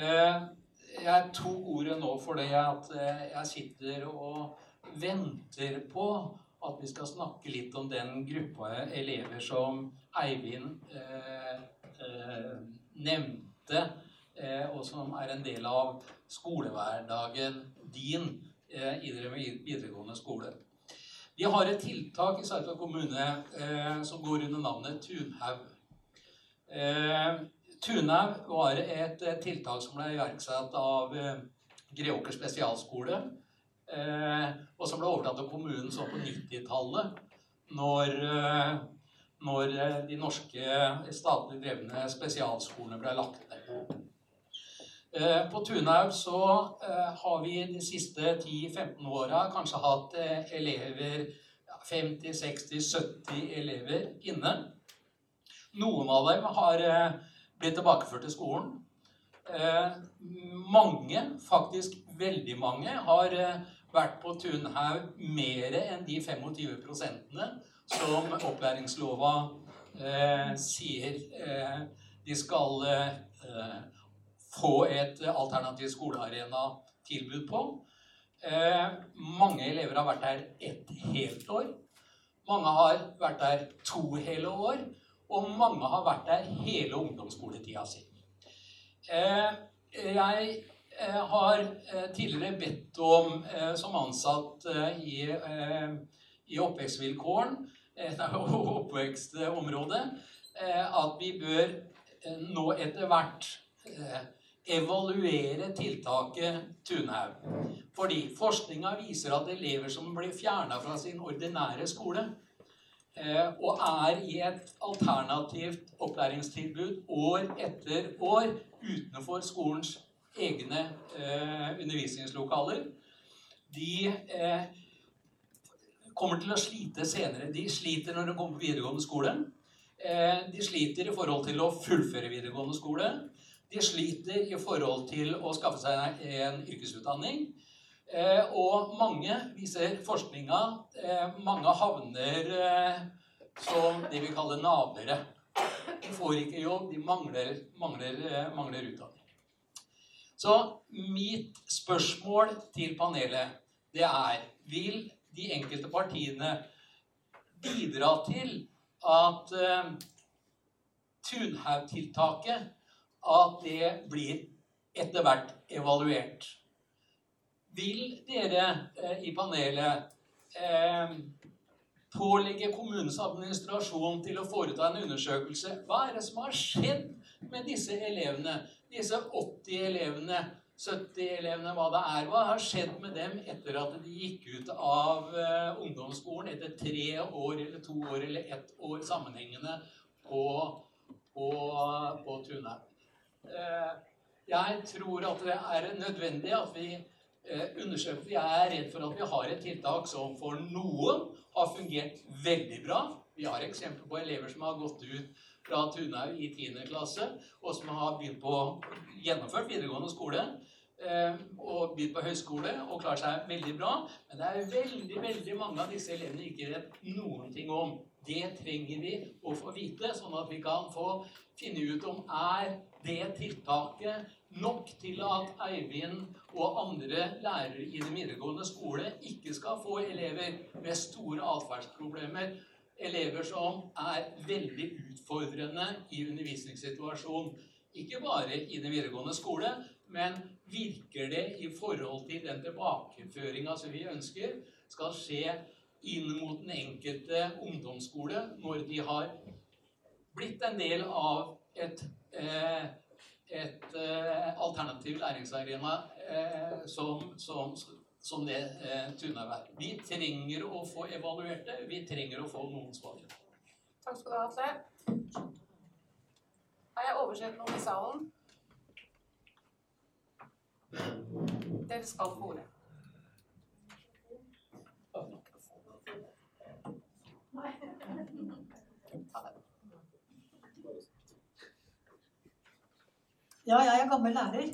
Eh, jeg tok ordet nå fordi at jeg sitter og venter på at vi skal snakke litt om den gruppa elever som Eivind eh, eh, nevnte, eh, og som er en del av skolehverdagen din eh, i dere videregående skole. Vi har et tiltak i Sarpsborg kommune eh, som går under navnet Tunhaug. Eh, Tunhaug var et tiltak som ble iverksatt av Greåker spesialskole. Eh, og som ble overtatt av kommunen så på 90-tallet, når, eh, når eh, de norske statlig drevne spesialskolene ble lagt ned. På Tunhaug så har vi de siste 10-15 åra kanskje hatt elever 50-60-70 elever inne. Noen av dem har blitt tilbakeført til skolen. Mange, faktisk veldig mange, har vært på Tunhaug mer enn de 25 prosentene som opplæringslova eh, sier eh, de skal eh, få et alternativ skolearena-tilbud på. Eh, mange elever har vært der ett helt år. Mange har vært der to hele år. Og mange har vært der hele ungdomsskoletida si. Eh, jeg har eh, tidligere bedt om, eh, som ansatt eh, i, eh, i oppvekstvilkåren, eh, [laughs] oppvekstområdet, eh, at vi bør eh, nå etter hvert eh, evaluere tiltaket Tunhaug. Fordi forskninga viser at elever som blir fjerna fra sin ordinære skole, eh, og er i et alternativt opplæringstilbud år etter år utenfor skolens egne eh, undervisningslokaler, de eh, kommer til å slite senere. De sliter når de kommer på videregående skole. Eh, de sliter i forhold til å fullføre videregående skole. De sliter i forhold til å skaffe seg en yrkesutdanning. Og mange, viser forskninga, mange havner som det vi kaller navere. De får ikke jobb, de mangler, mangler, mangler utdanning. Så mitt spørsmål til panelet, det er Vil de enkelte partiene bidra til at uh, Tunhaug-tiltaket at det blir etter hvert evaluert? Vil dere eh, i panelet eh, pålegge kommunens administrasjon til å foreta en undersøkelse? Hva er det som har skjedd med disse elevene? Disse 80 elevene, 70 elevene, hva det er. Hva har skjedd med dem etter at de gikk ut av eh, ungdomsskolen etter tre år eller to år eller ett år sammenhengende på på Tunheim. Eh, jeg tror at det er nødvendig at vi eh, undersøker Jeg er redd for at vi har et tiltak som for noen har fungert veldig bra. Vi har eksempler på elever som har gått ut fra Tunhaug i 10. klasse, og som har begynt på gjennomført videregående skole eh, og begynt på høyskole og klarer seg veldig bra. Men det er veldig veldig mange av disse elevene ikke vet noen ting om. Det trenger vi å få vite, sånn at vi kan få finne ut om er det tiltaket nok til at Eivind og andre lærere i den videregående skole ikke skal få elever med store atferdsproblemer. Elever som er veldig utfordrende i undervisningssituasjonen. Ikke bare i den videregående skole, men virker det i forhold til den tilbakeføringa som vi ønsker skal skje inn mot den enkelte ungdomsskole når de har blitt en del av et, et, et eh, alternativ læringsarena eh, som, som, som, det eh, Tunhaug er. Vi trenger å få evaluert det. Vi trenger å få noen svar. Takk skal du ha, Atle. Har jeg oversett noen i salen? Dere skal få ordet. Ja, jeg er gammel lærer.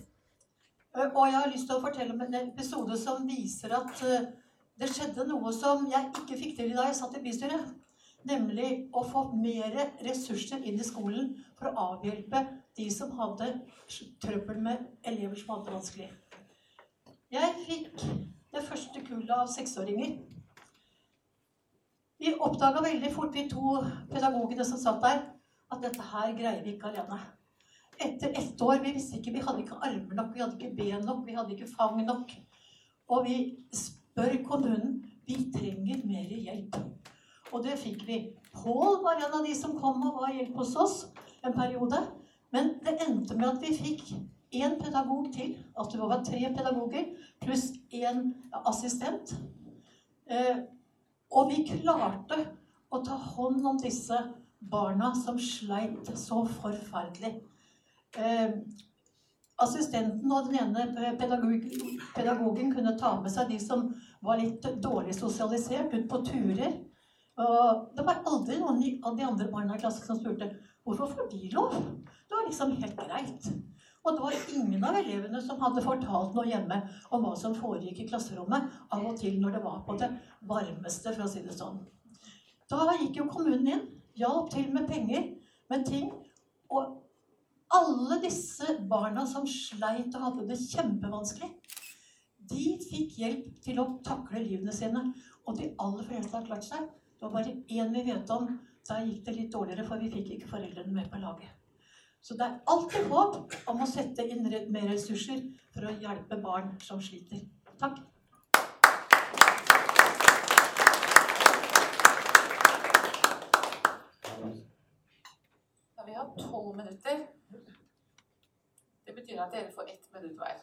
Eh, Og jeg har lyst til å fortelle om en episode som viser at eh, det skjedde noe som jeg ikke fikk til da jeg satt i bystyret. Nemlig å få mer ressurser inn i skolen for å avhjelpe de som hadde trøbbel med elever som hadde det vanskelig. Jeg fikk det første kullet av seksåringer. Vi oppdaga veldig fort, vi to pedagogene som satt der, at dette her greier vi ikke alene. Etter ett år Vi visste ikke, vi hadde ikke armer nok, vi hadde ikke ben nok, vi hadde ikke fang nok. Og vi spør kommunen vi trenger mer hjelp. Og det fikk vi. Pål var en av de som kom og var hjelp hos oss en periode. Men det endte med at vi fikk én pedagog til. At det var tre pedagoger pluss én assistent. Eh, og vi klarte å ta hånd om disse barna som sleit så forferdelig. Eh, assistenten og den ene pedagog, pedagogen kunne ta med seg de som var litt dårlig sosialisert, ut på turer. Og det var aldri noen av de andre barna i klassen som spurte hvorfor får de lov. Det var liksom helt greit. Og det var ingen av elevene som hadde fortalt noe hjemme om hva som foregikk i klasserommet, av og til når det var på det varmeste, for å si det sånn. Da gikk jo kommunen inn, hjalp til med penger, med ting. Og alle disse barna som sleit og hadde det kjempevanskelig, de fikk hjelp til å takle livene sine. Og de aller fleste har klart seg. Det var bare én vi vet om. Da gikk det litt dårligere, for vi fikk ikke foreldrene med på laget. Så det er alltid håp om å sette inn mer ressurser for å hjelpe barn som sliter. Takk. Da vi har tolv minutter. Det betyr at dere får ett minutt hver.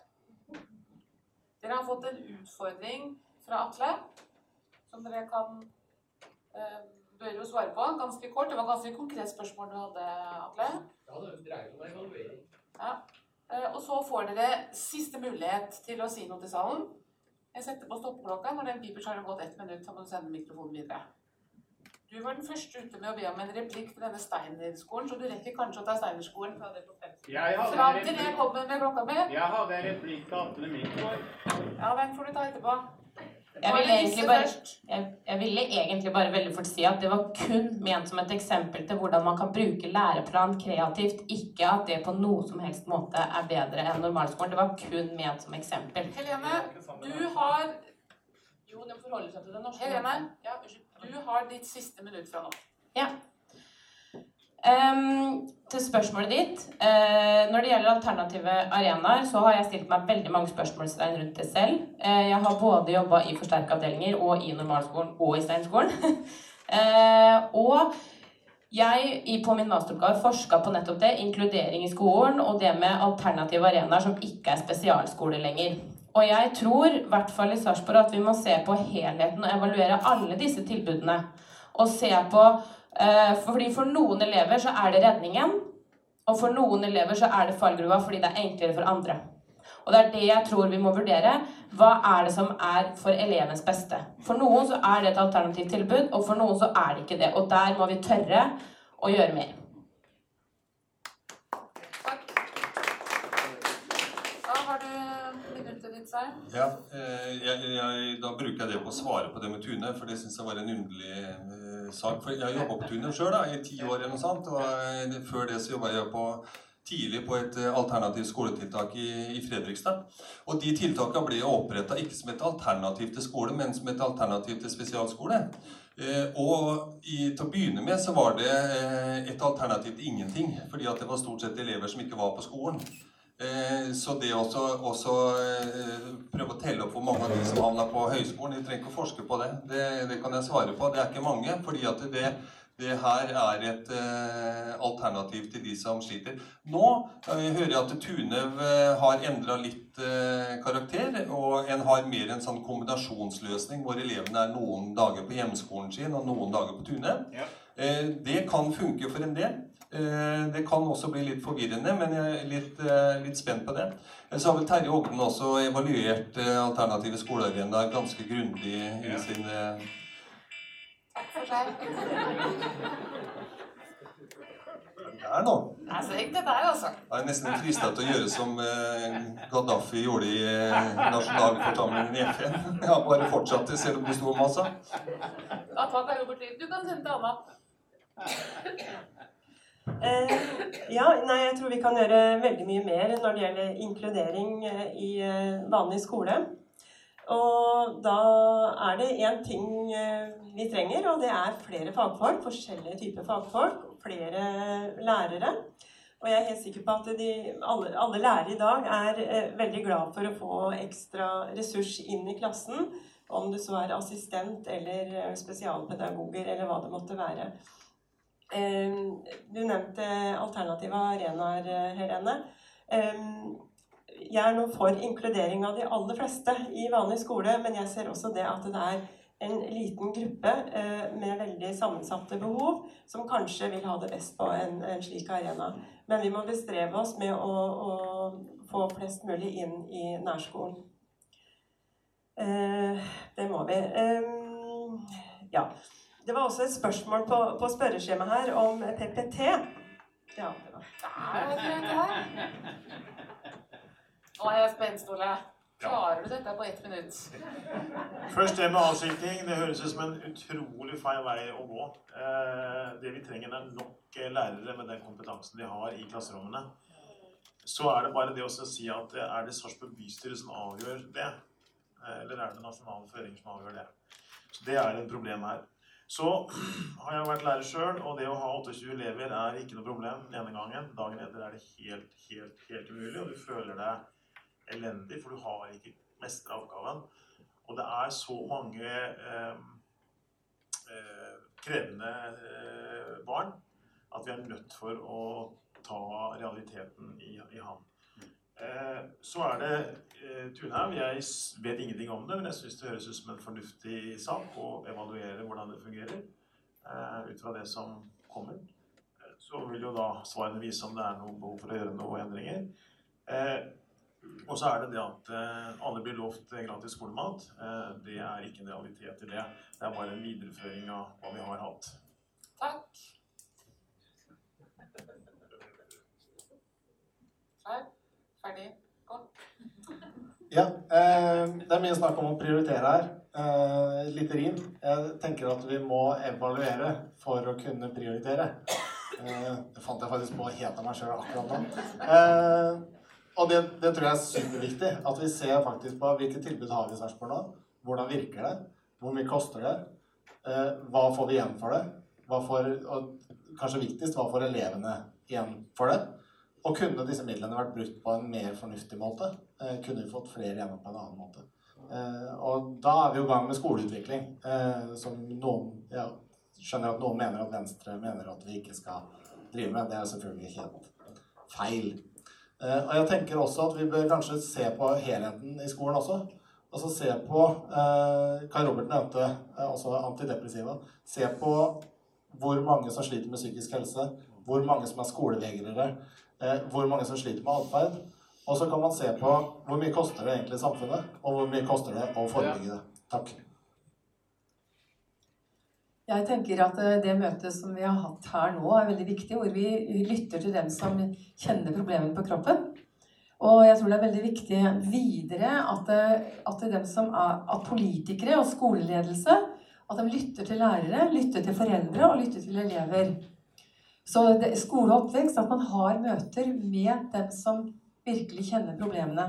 Dere har fått en utfordring fra Atle, som dere kan eh, bør jo svare på. Ganske kort. Det var ganske konkret spørsmål du hadde, Atle. Ja, det dreier om evaluering. Ja. Eh, Og så får dere siste mulighet til å si noe til salen. Jeg setter på stoppeklokka. Når den piper, så har det gått ett minutt. Så må du sende mikrofonen videre. Du var den første ute med å be om en replikk til denne Steiner-skolen, så du rekker kanskje å ta Steiner-skolen fra det på fem. Jeg hadde Fram en til det replikk. kommer med klokka mi. Jeg hadde en replikk til Atle Midtgaard. Ja, den får du ta etterpå. Jeg ville, egentlig bare, jeg, jeg ville egentlig bare veldig fort si at det var kun ment som et eksempel til hvordan man kan bruke læreplan kreativt, ikke at det på noe som helst måte er bedre enn normalskolen. Det var kun ment som eksempel. Helene, du har Jo, den forholder seg til det norske. Helene, ja, unnskyld. Du har ditt siste minutt fra nå. Ja. Um, til spørsmålet ditt. Uh, når det gjelder alternative arenaer, så har jeg stilt meg veldig mange spørsmålstegn rundt det selv. Uh, jeg har både jobba i forsterka avdelinger og i normalskolen og i Steinskolen. uh, [laughs] og jeg på min masteroppgave forska på nettopp det, inkludering i skolen, og det med alternative arenaer som ikke er spesialskole lenger. Og jeg tror, i hvert fall i Sarpsborg, at vi må se på helheten og evaluere alle disse tilbudene. Og se på eh, Fordi for noen elever så er det redningen. Og for noen elever så er det fallgruva fordi det er enklere for andre. Og det er det jeg tror vi må vurdere. Hva er det som er for elevens beste? For noen så er det et alternativt tilbud, og for noen så er det ikke det. Og der må vi tørre å gjøre mer. Da har du Svein. Ja, eh, jeg, jeg, da bruker jeg det på å svare på det med Tune, for det syns jeg var en underlig eh, sak. For jeg jobba på Tune sjøl i ti år eller noe sånt, og eh, før det så jobba jeg på tidlig på et alternativt skoletiltak i, Fredrikstad. Og de tiltakene ble oppretta ikke som et alternativ til skole, men som et alternativ til spesialskole. Og i, til å begynne med så var det et alternativ til ingenting, fordi det var stort sett elever som ikke var på skolen. Eh, Så det å også, også eh, prøve å telle opp hvor mange av de som havna på høyskolen Vi trenger ikke å forske på det. det. Det kan jeg svare på. Det er ikke mange. fordi at det, det her er et eh, alternativ til de som sliter. Nå eh, hører jeg at Tunev eh, har endra litt eh, karakter, og en har mer en sånn kombinasjonsløsning hvor elevene er noen dager på hjemskolen sin og noen dager på Tunev. Eh, det kan funke for en del. Eh, Det kan også bli litt forvirrende, men jeg er litt, eh, litt spent på det. Så har vel Terje Ogden også evaluert eh, alternative skolearenaer ganske grundig i sin eh, Takk for seg. Der nå. Det er så Det dette her, altså. Jeg er nesten frista til å gjøre som eh, Gaddafi gjorde i eh, nasjonalforsamlingen i FN. [laughs] Ja, bare fortsatte selv om det sto om masa. Da tar jeg Robert liv. Du kan sende til Anna. Eh, ja, nei, jeg tror vi kan gjøre veldig mye mer når det gjelder inkludering eh, i eh, vanlig skole. Og da er det én ting vi trenger, og det er flere fagfolk. Forskjellige typer fagfolk. Flere lærere. Og jeg er helt sikker på at de, alle, alle lærere i dag er veldig glad for å få ekstra ressurs inn i klassen. Om det så er assistent eller spesialpedagoger eller hva det måtte være. Du nevnte alternative arenaer, Helene. Jeg er nå for inkludering av de aller fleste i vanlig skole, men jeg ser også det at det er en liten gruppe eh, med veldig sammensatte behov som kanskje vil ha det best på en, slik arena. Men vi må bestrebe oss med å, å få flest mulig inn i nærskolen. Eh, det må vi. Ja. Det var også et spørsmål på, på spørreskjemaet her om PPT. Ja, det var. Det er her. Nå er spent, Ståle. Klarer du dette på ett minutt? Først det med avskilting. Det høres ut som en utrolig feil vei å gå. Eh, det vi trenger, er nok lærere med den kompetansen de har i klasserommene. Så er det bare det å si at eh, er det Sarpsborg bystyre som avgjør det? Eh, Eller er det nasjonale føringer som avgjør det? Så det er et problem her. Så har jeg vært lærer sjøl, og det å ha 28 elever er ikke noe problem den ene gangen. Dagen etter er det helt, helt, helt umulig, og du føler deg elendig, for du har ikke mestra oppgaven. Og det er så mange eh, eh, krevende eh, barn at vi er nødt for å ta realiteten i, i hand. Eh, så er det eh, Tunhaug. Jeg vet ingenting om det, men jeg syns det høres ut som en fornuftig sak å evaluere hvordan det fungerer. Eh, ut fra det som kommer. Så vil jo da svarene vise om det er noe behov for å gjøre noen endringer. Og så er det det at alle blir lovt gratis skolemat. Det er ikke en realitet i det. Det er bare en videreføring av hva vi har hatt. Takk. Klar? Ferdig? Gå. Ja, eh, det er mye snakk om å prioritere her. Eh, litt rim. Jeg tenker at vi må evaluere for å kunne prioritere. Eh, det fant jeg faktisk på helt av meg sjøl akkurat nå. Eh, og det, det tror jeg er superviktig. At vi ser faktisk på hvilke tilbud har vi i Sarpsborg nå. Hvordan virker det? Hvor mye koster det? Eh, hva får vi igjen for det? Får, og kanskje viktigst, hva får elevene igjen for det? Og kunne disse midlene vært brukt på en mer fornuftig måte? Eh, kunne vi fått flere gjennom på en annen måte? Eh, og da er vi jo i gang med skoleutvikling, eh, som noen ja, skjønner at noen mener at Venstre mener at vi ikke skal drive med. Det er selvfølgelig helt feil. Og jeg tenker også at vi bør kanskje se på helheten i skolen også. Altså se på eh, Kai Robert nevnte også antidepressiva. Se på hvor mange som sliter med psykisk helse. hvor mange som er skolevegrere, eh, hvor mange som sliter med atferd. Og så kan man se på hvor mye koster det egentlig samfunnet, og hvor mye koster det å forebygge det. Takk. Jeg tenker at eh, det møtet som vi har hatt her nå, er veldig viktig, hvor vi lytter til dem som kjenner problemene på kroppen. Og jeg tror det er veldig viktig videre at, eh, at, dem som er, at politikere og skoleledelse at de lytter til lærere, lytter til foreldre og lytter til elever. Så det, skole og oppvekst, at man har møter med dem som virkelig kjenner problemene.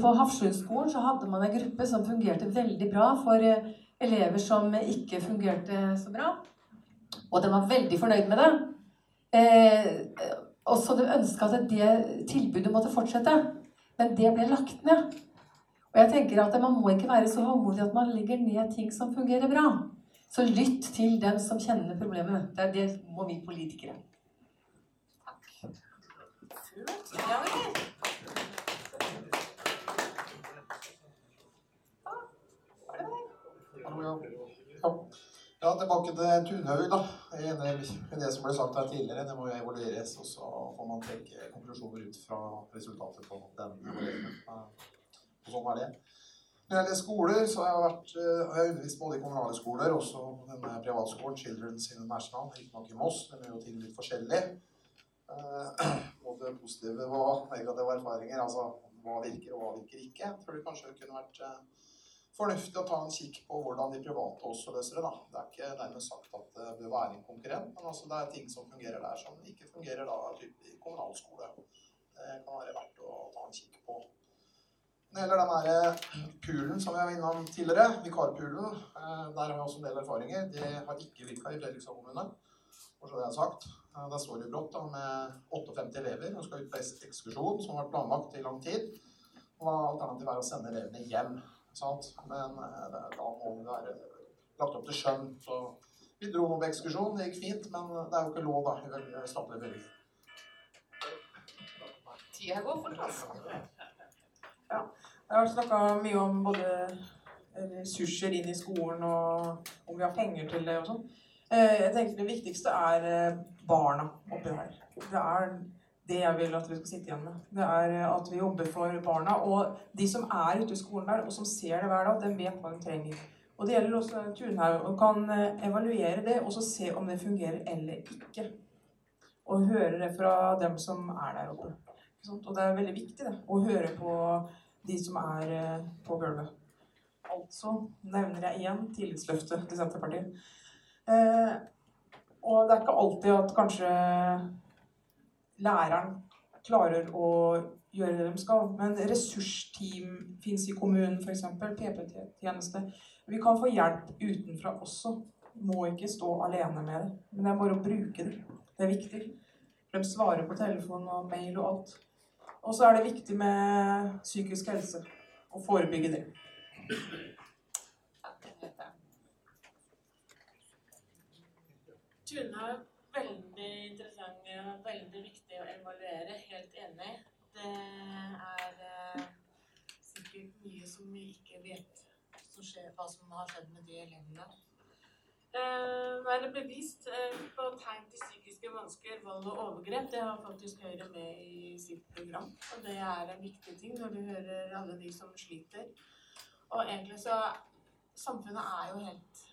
På Hafslundskolen hadde man en gruppe som fungerte veldig bra for eh, elever som ikke fungerte så bra. Og de var veldig fornøyd med det. Eh, og så de ønska at det tilbudet måtte fortsette. Men det ble lagt ned. Og jeg tenker at Man må ikke være så håndmodig at man legger ned ting som fungerer bra. Så lytt til dem som kjenner problemet. Det er det må vi politikere. Takk. Ja, tilbake til Tunhaug, da. Det som ble sagt her tidligere. Det må jo evalueres, og så får man trekke konklusjoner ut fra resultatet på den evalueringen. Og sånn er det. Når det gjelder skoler, så har jeg, vært, eh, har undervist både i kommunale skoler og denne privatskolen, Children's International, riktignok i Moss. Den gjør jo ting litt forskjellig. Eh, [clears throat] både positive og negative erfaringer. Altså hva virker og hva virker ikke. Jeg tror det kanskje kunne vært eh, fornuftig å ta en kikk på hvordan de private også løser det. da. Det er ikke dermed sagt at det bør være en konkurrent, men altså det er ting som fungerer der som ikke fungerer da i kommunal skole. Det kan være verdt å ta en kikk på. Gjelder den derre poolen som jeg var innom tidligere, vikarpoolen, eh, der har vi også en del erfaringer. De har ikke virka i Fredrikstad kommune, for så det er sagt. Eh, Der står det brått da, med 58 elever og skal ut på ekskursjon, som har vært planlagt i lang tid. Og alternativet er å sende elevene hjem. Sant? Men eh, da må det være lagt opp til skjønn. Så vi dro på ekskursjon, det gikk fint, men det er jo ikke lov, da. i statlige bevilgninger. Tida går fort, altså. Ja. Det har vært snakka mye om både ressurser inn i skolen og om vi har penger til det og sånn. Eh, Jeg tenker Det viktigste er eh, barna oppi her. Det er det jeg vil at vi skal sitte igjen med. Det er eh, at vi jobber for barna. Og de som er ute i skolen der, og som ser det hver dag, den vet hva de trenger. Og det gjelder også Tunhaug. Og kan evaluere det og så se om det fungerer eller ikke. Og høre det fra dem som er der oppe. Og det er veldig viktig det, å høre på de som er eh, på gulvet. Altså nevner jeg igjen tillitsløftet til Senterpartiet. Eh, og det er ikke alltid at kanskje læreren klarer å gjøre det de skal. Men ressursteam fins i kommunen, f.eks. PP-tjeneste. Vi kan få hjelp utenfra også. Må ikke stå alene med det. Men det er bare å bruke det. Det er viktig. De svarer på telefon og mail og alt. Og så er det viktig med psykisk helse. Å forebygge det. Tune er veldig interessant og veldig viktig å evaluere. Helt enig. Det er eh, sikkert mye som vi ikke vet som skjer, hva som har skjedd med de elevene. Eh, være bevisst eh, på tegn til psykiske vansker, vold og overgrep, det har faktisk Høyre med i sitt program. Og det er en viktig ting når du hører alle de som sliter. Og egentlig så Samfunnet er jo helt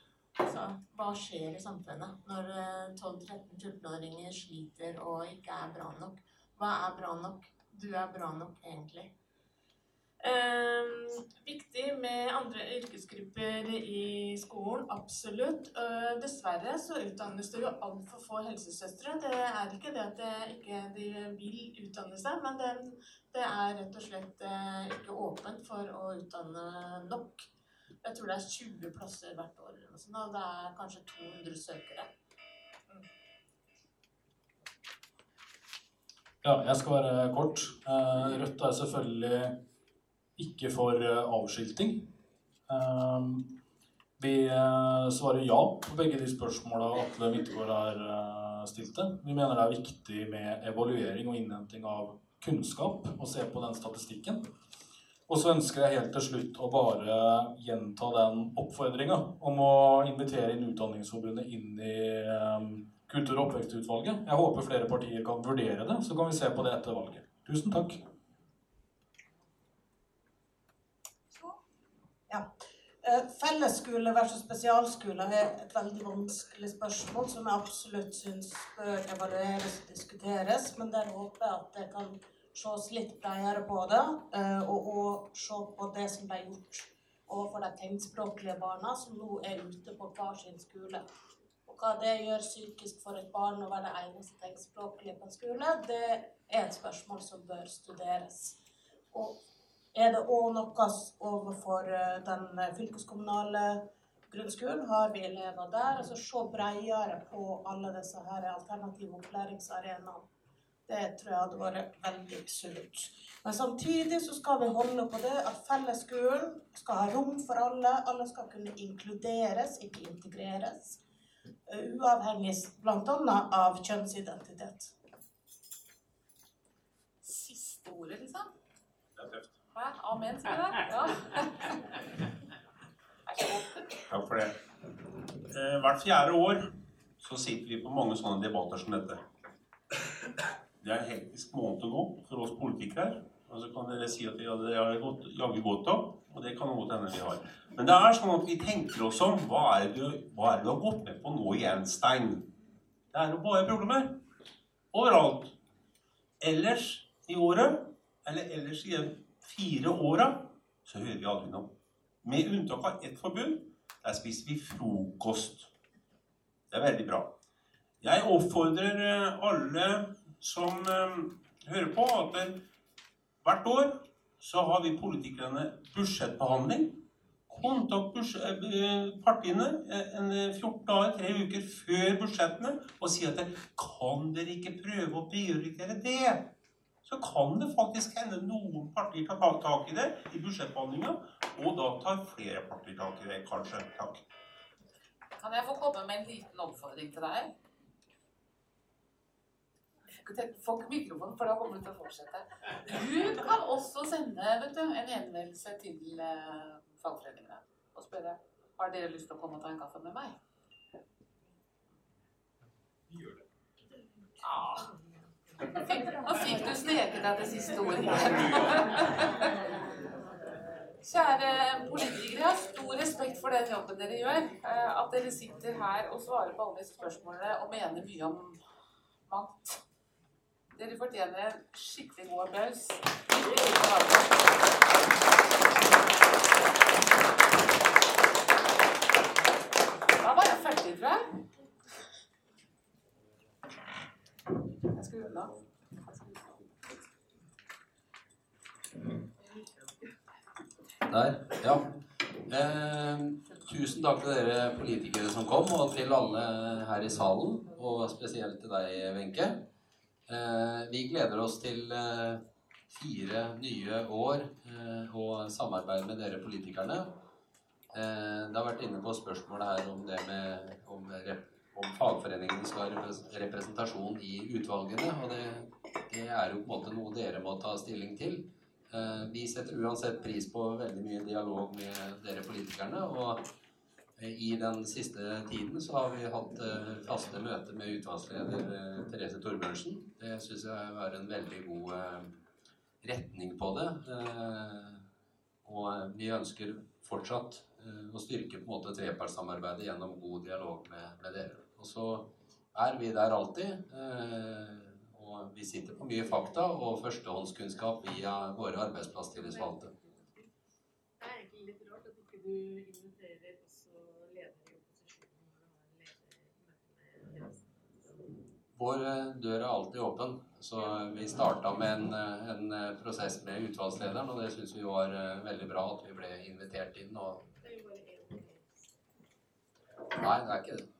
Altså, hva skjer i samfunnet når eh, 12-13-14-åringer sliter og ikke er bra nok? Hva er bra nok? Du er bra nok, egentlig. Eh, viktig med andre yrkesgrupper i skolen, absolutt. Eh, dessverre så utdannes det jo altfor få helsesøstre. Det er ikke det at det ikke de vil utdanne seg, men det, det er rett og slett eh, ikke åpent for å utdanne nok. Jeg tror det er 20 plasser hvert år, og det er kanskje 200 søkere. Ja, jeg skal være kort. Eh, Rødt er selvfølgelig ikke for eh, avskilting. Eh, Vi eh, svarer ja på begge de spørsmåla Atle Midtgaard har eh, stilte. Vi mener det er viktig med evaluering og innhenting av kunnskap, og se på den statistikken. Og så ønsker jeg helt til slutt å bare gjenta den oppfordringa om å invitere inn Utdanningsforbundet inn i eh, kultur- og oppvekstutvalget. Jeg håper flere partier kan vurdere det, så kan vi se på det etter valget. Tusen takk. Ja. Eh, Fellesskole versus spesialskole er et veldig vanskelig spørsmål som jeg absolutt syns bør evalueres og diskuteres, men der håper jeg at det kan ses litt bredere på det, eh, og, og se på det som ble gjort overfor de tegnspråklige barna som nå er ute på hver sin skole. Og hva det gjør psykisk for et barn å være det eneste tegnspråklige på en skole, det er et spørsmål som bør studeres. Og er det òg noe overfor eh, den fylkeskommunale grunnskolen? Har vi elever der? Altså se bredere på alle disse her alternative opplæringsarenaene. Det tror jeg hadde vært veldig sunt. Men samtidig så skal vi holde på det at fellesskolen skal ha rom for alle. Alle skal kunne inkluderes, ikke integreres. eh, Uavhengig bl.a. av kjønnsidentitet. Siste ordet, liksom? Hæ? Amen, sier du det? Ja. [laughs] Takk for det. Eh, hvert fjerde år så sitter vi på mange sånne debatter som dette. Det er en hektisk måned nå for oss politikere. Og så kan dere si at ja, det har gått, jaggu godt av, og det kan godt hende vi har. Men det er sånn at vi tenker oss om. Hva er det du, hva er det du har gått med på nå igjen, Stein? Det er jo bare problemer. Overalt. Ellers i året, eller ellers i fire åra, så hører vi aldri noe. Med unntak av ett forbund. Der spiser vi frokost. Det er veldig bra. Jeg oppfordrer eh, alle som eh, hører på, at eh, hvert år så har vi politikerne budsjettbehandling. Kontakt partiene en 14 dager, tre uker før budsjettene og si at kan dere ikke prøve å prioritere det? Så kan det faktisk hende noen partier tar tak- i det i budsjettbehandlinga, og da tar flere partier tak i det, kanskje. Takk. Kan jeg få komme med en liten oppfordring til deg? Få ikke mikrofonen, for da kommer du til å fortsette. Du kan også sende vet du, en henvendelse til eh, fagforeningene og spørre har dere lyst til å komme og ta en kaffe med meg. Ja. Nå fikk du sneket deg det siste ordet. Kjære politikere, jeg har stor respekt for den jobben dere gjør. eh, At dere sitter her og svarer på alle disse spørsmålene og mener mye om mangt. Dere fortjener en skikkelig god applaus. Da var jeg ferdig, tror jeg. Der, ja. Eh, tusen takk til dere politikere som kom, og til alle her i salen, og spesielt til deg, Wenche. Eh, vi gleder oss til eh, fire nye år eh, og samarbeid med dere politikerne. Eh, det har vært inne på spørsmålet her om det med om, om fagforeningene skal ha representasjon i utvalgene, og det, det er jo på en måte noe dere må ta stilling til. Eh, Vi setter uansett pris på veldig mye dialog med dere politikerne. Og eh, i den siste tiden så har vi hatt eh, faste møter med utvalgsleder Therese Torbjørnsen. Det syns jeg var en veldig god retning på det. Og vi ønsker fortsatt å styrke på en måte trepartssamarbeidet gjennom god dialog med, med dere. Og så er vi der alltid. eh, Og vi sitter på mye fakta og førstehåndskunnskap via våre arbeidsplasstillitsvalgte. Det er egentlig litt rart at ikke du inviterer også ledere i opposisjonen når du har ledermøte med Vår eh, dør er alltid åpen. Så vi starta med en, eh, en prosess med utvalgslederen, og det syns vi var veldig bra at vi ble invitert inn. Og nei, det er ikke det.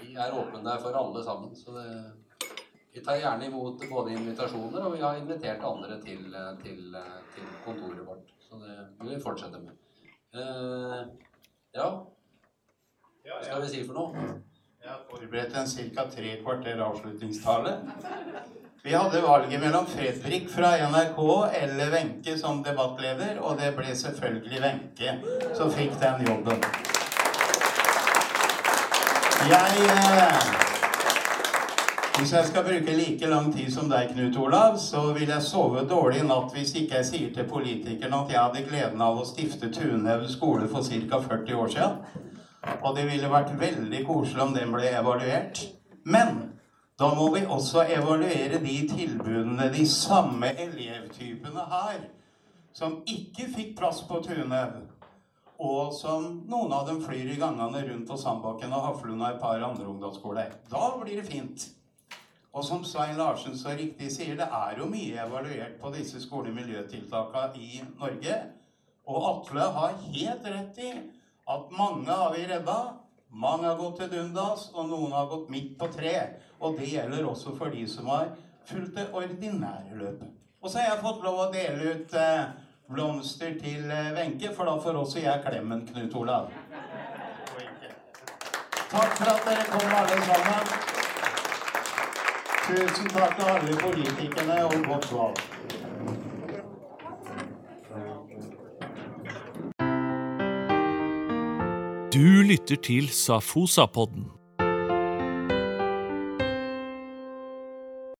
Vi er åpne for alle sammen. Så det, vi tar gjerne imot både invitasjoner, og vi har invitert andre til, til, til kontoret vårt. Så det vil vi fortsette med. Uh, ja, hva skal vi si for noe? Jeg har forberedt en ca. tre kvarter avslutningstale. Vi hadde valget mellom Fredrik fra NRK eller Wenche som debattleder, og det ble selvfølgelig Wenche som fikk den jobben. Jeg, eh, Hvis jeg skal bruke like lang tid som deg, Knut Olav, så vil jeg sove dårlig i natt hvis ikke jeg sier til politikerne at jeg hadde gleden av å stifte Tunhaug skole for ca. 40 år siden. Og det ville vært veldig koselig om den ble evaluert. Men da må vi også evaluere de tilbudene de samme elevtypene har, som ikke fikk plass på Tunhaug, og som noen av dem flyr i gangene rundt på Sandbakken og Haflund og et par andre ungdomsskoler. Da blir det fint. Og som Svein Larsen så riktig sier, det er jo mye evaluert på disse skolemiljøtiltakene i Norge. Og Atle har helt rett i at mange har vi redda. Mange har gått til dundas, og noen har gått midt på tre. Og det gjelder også for de som har fulgt det ordinære løpet. Og så har jeg fått lov å dele ut eh, blomster til eh, Wenche, for da får også jeg klemmen, Knut Olav. Takk for at dere kom, alle sammen. Tusen takk til alle politikerne, og godt valg. Du lytter til Safosa-podden.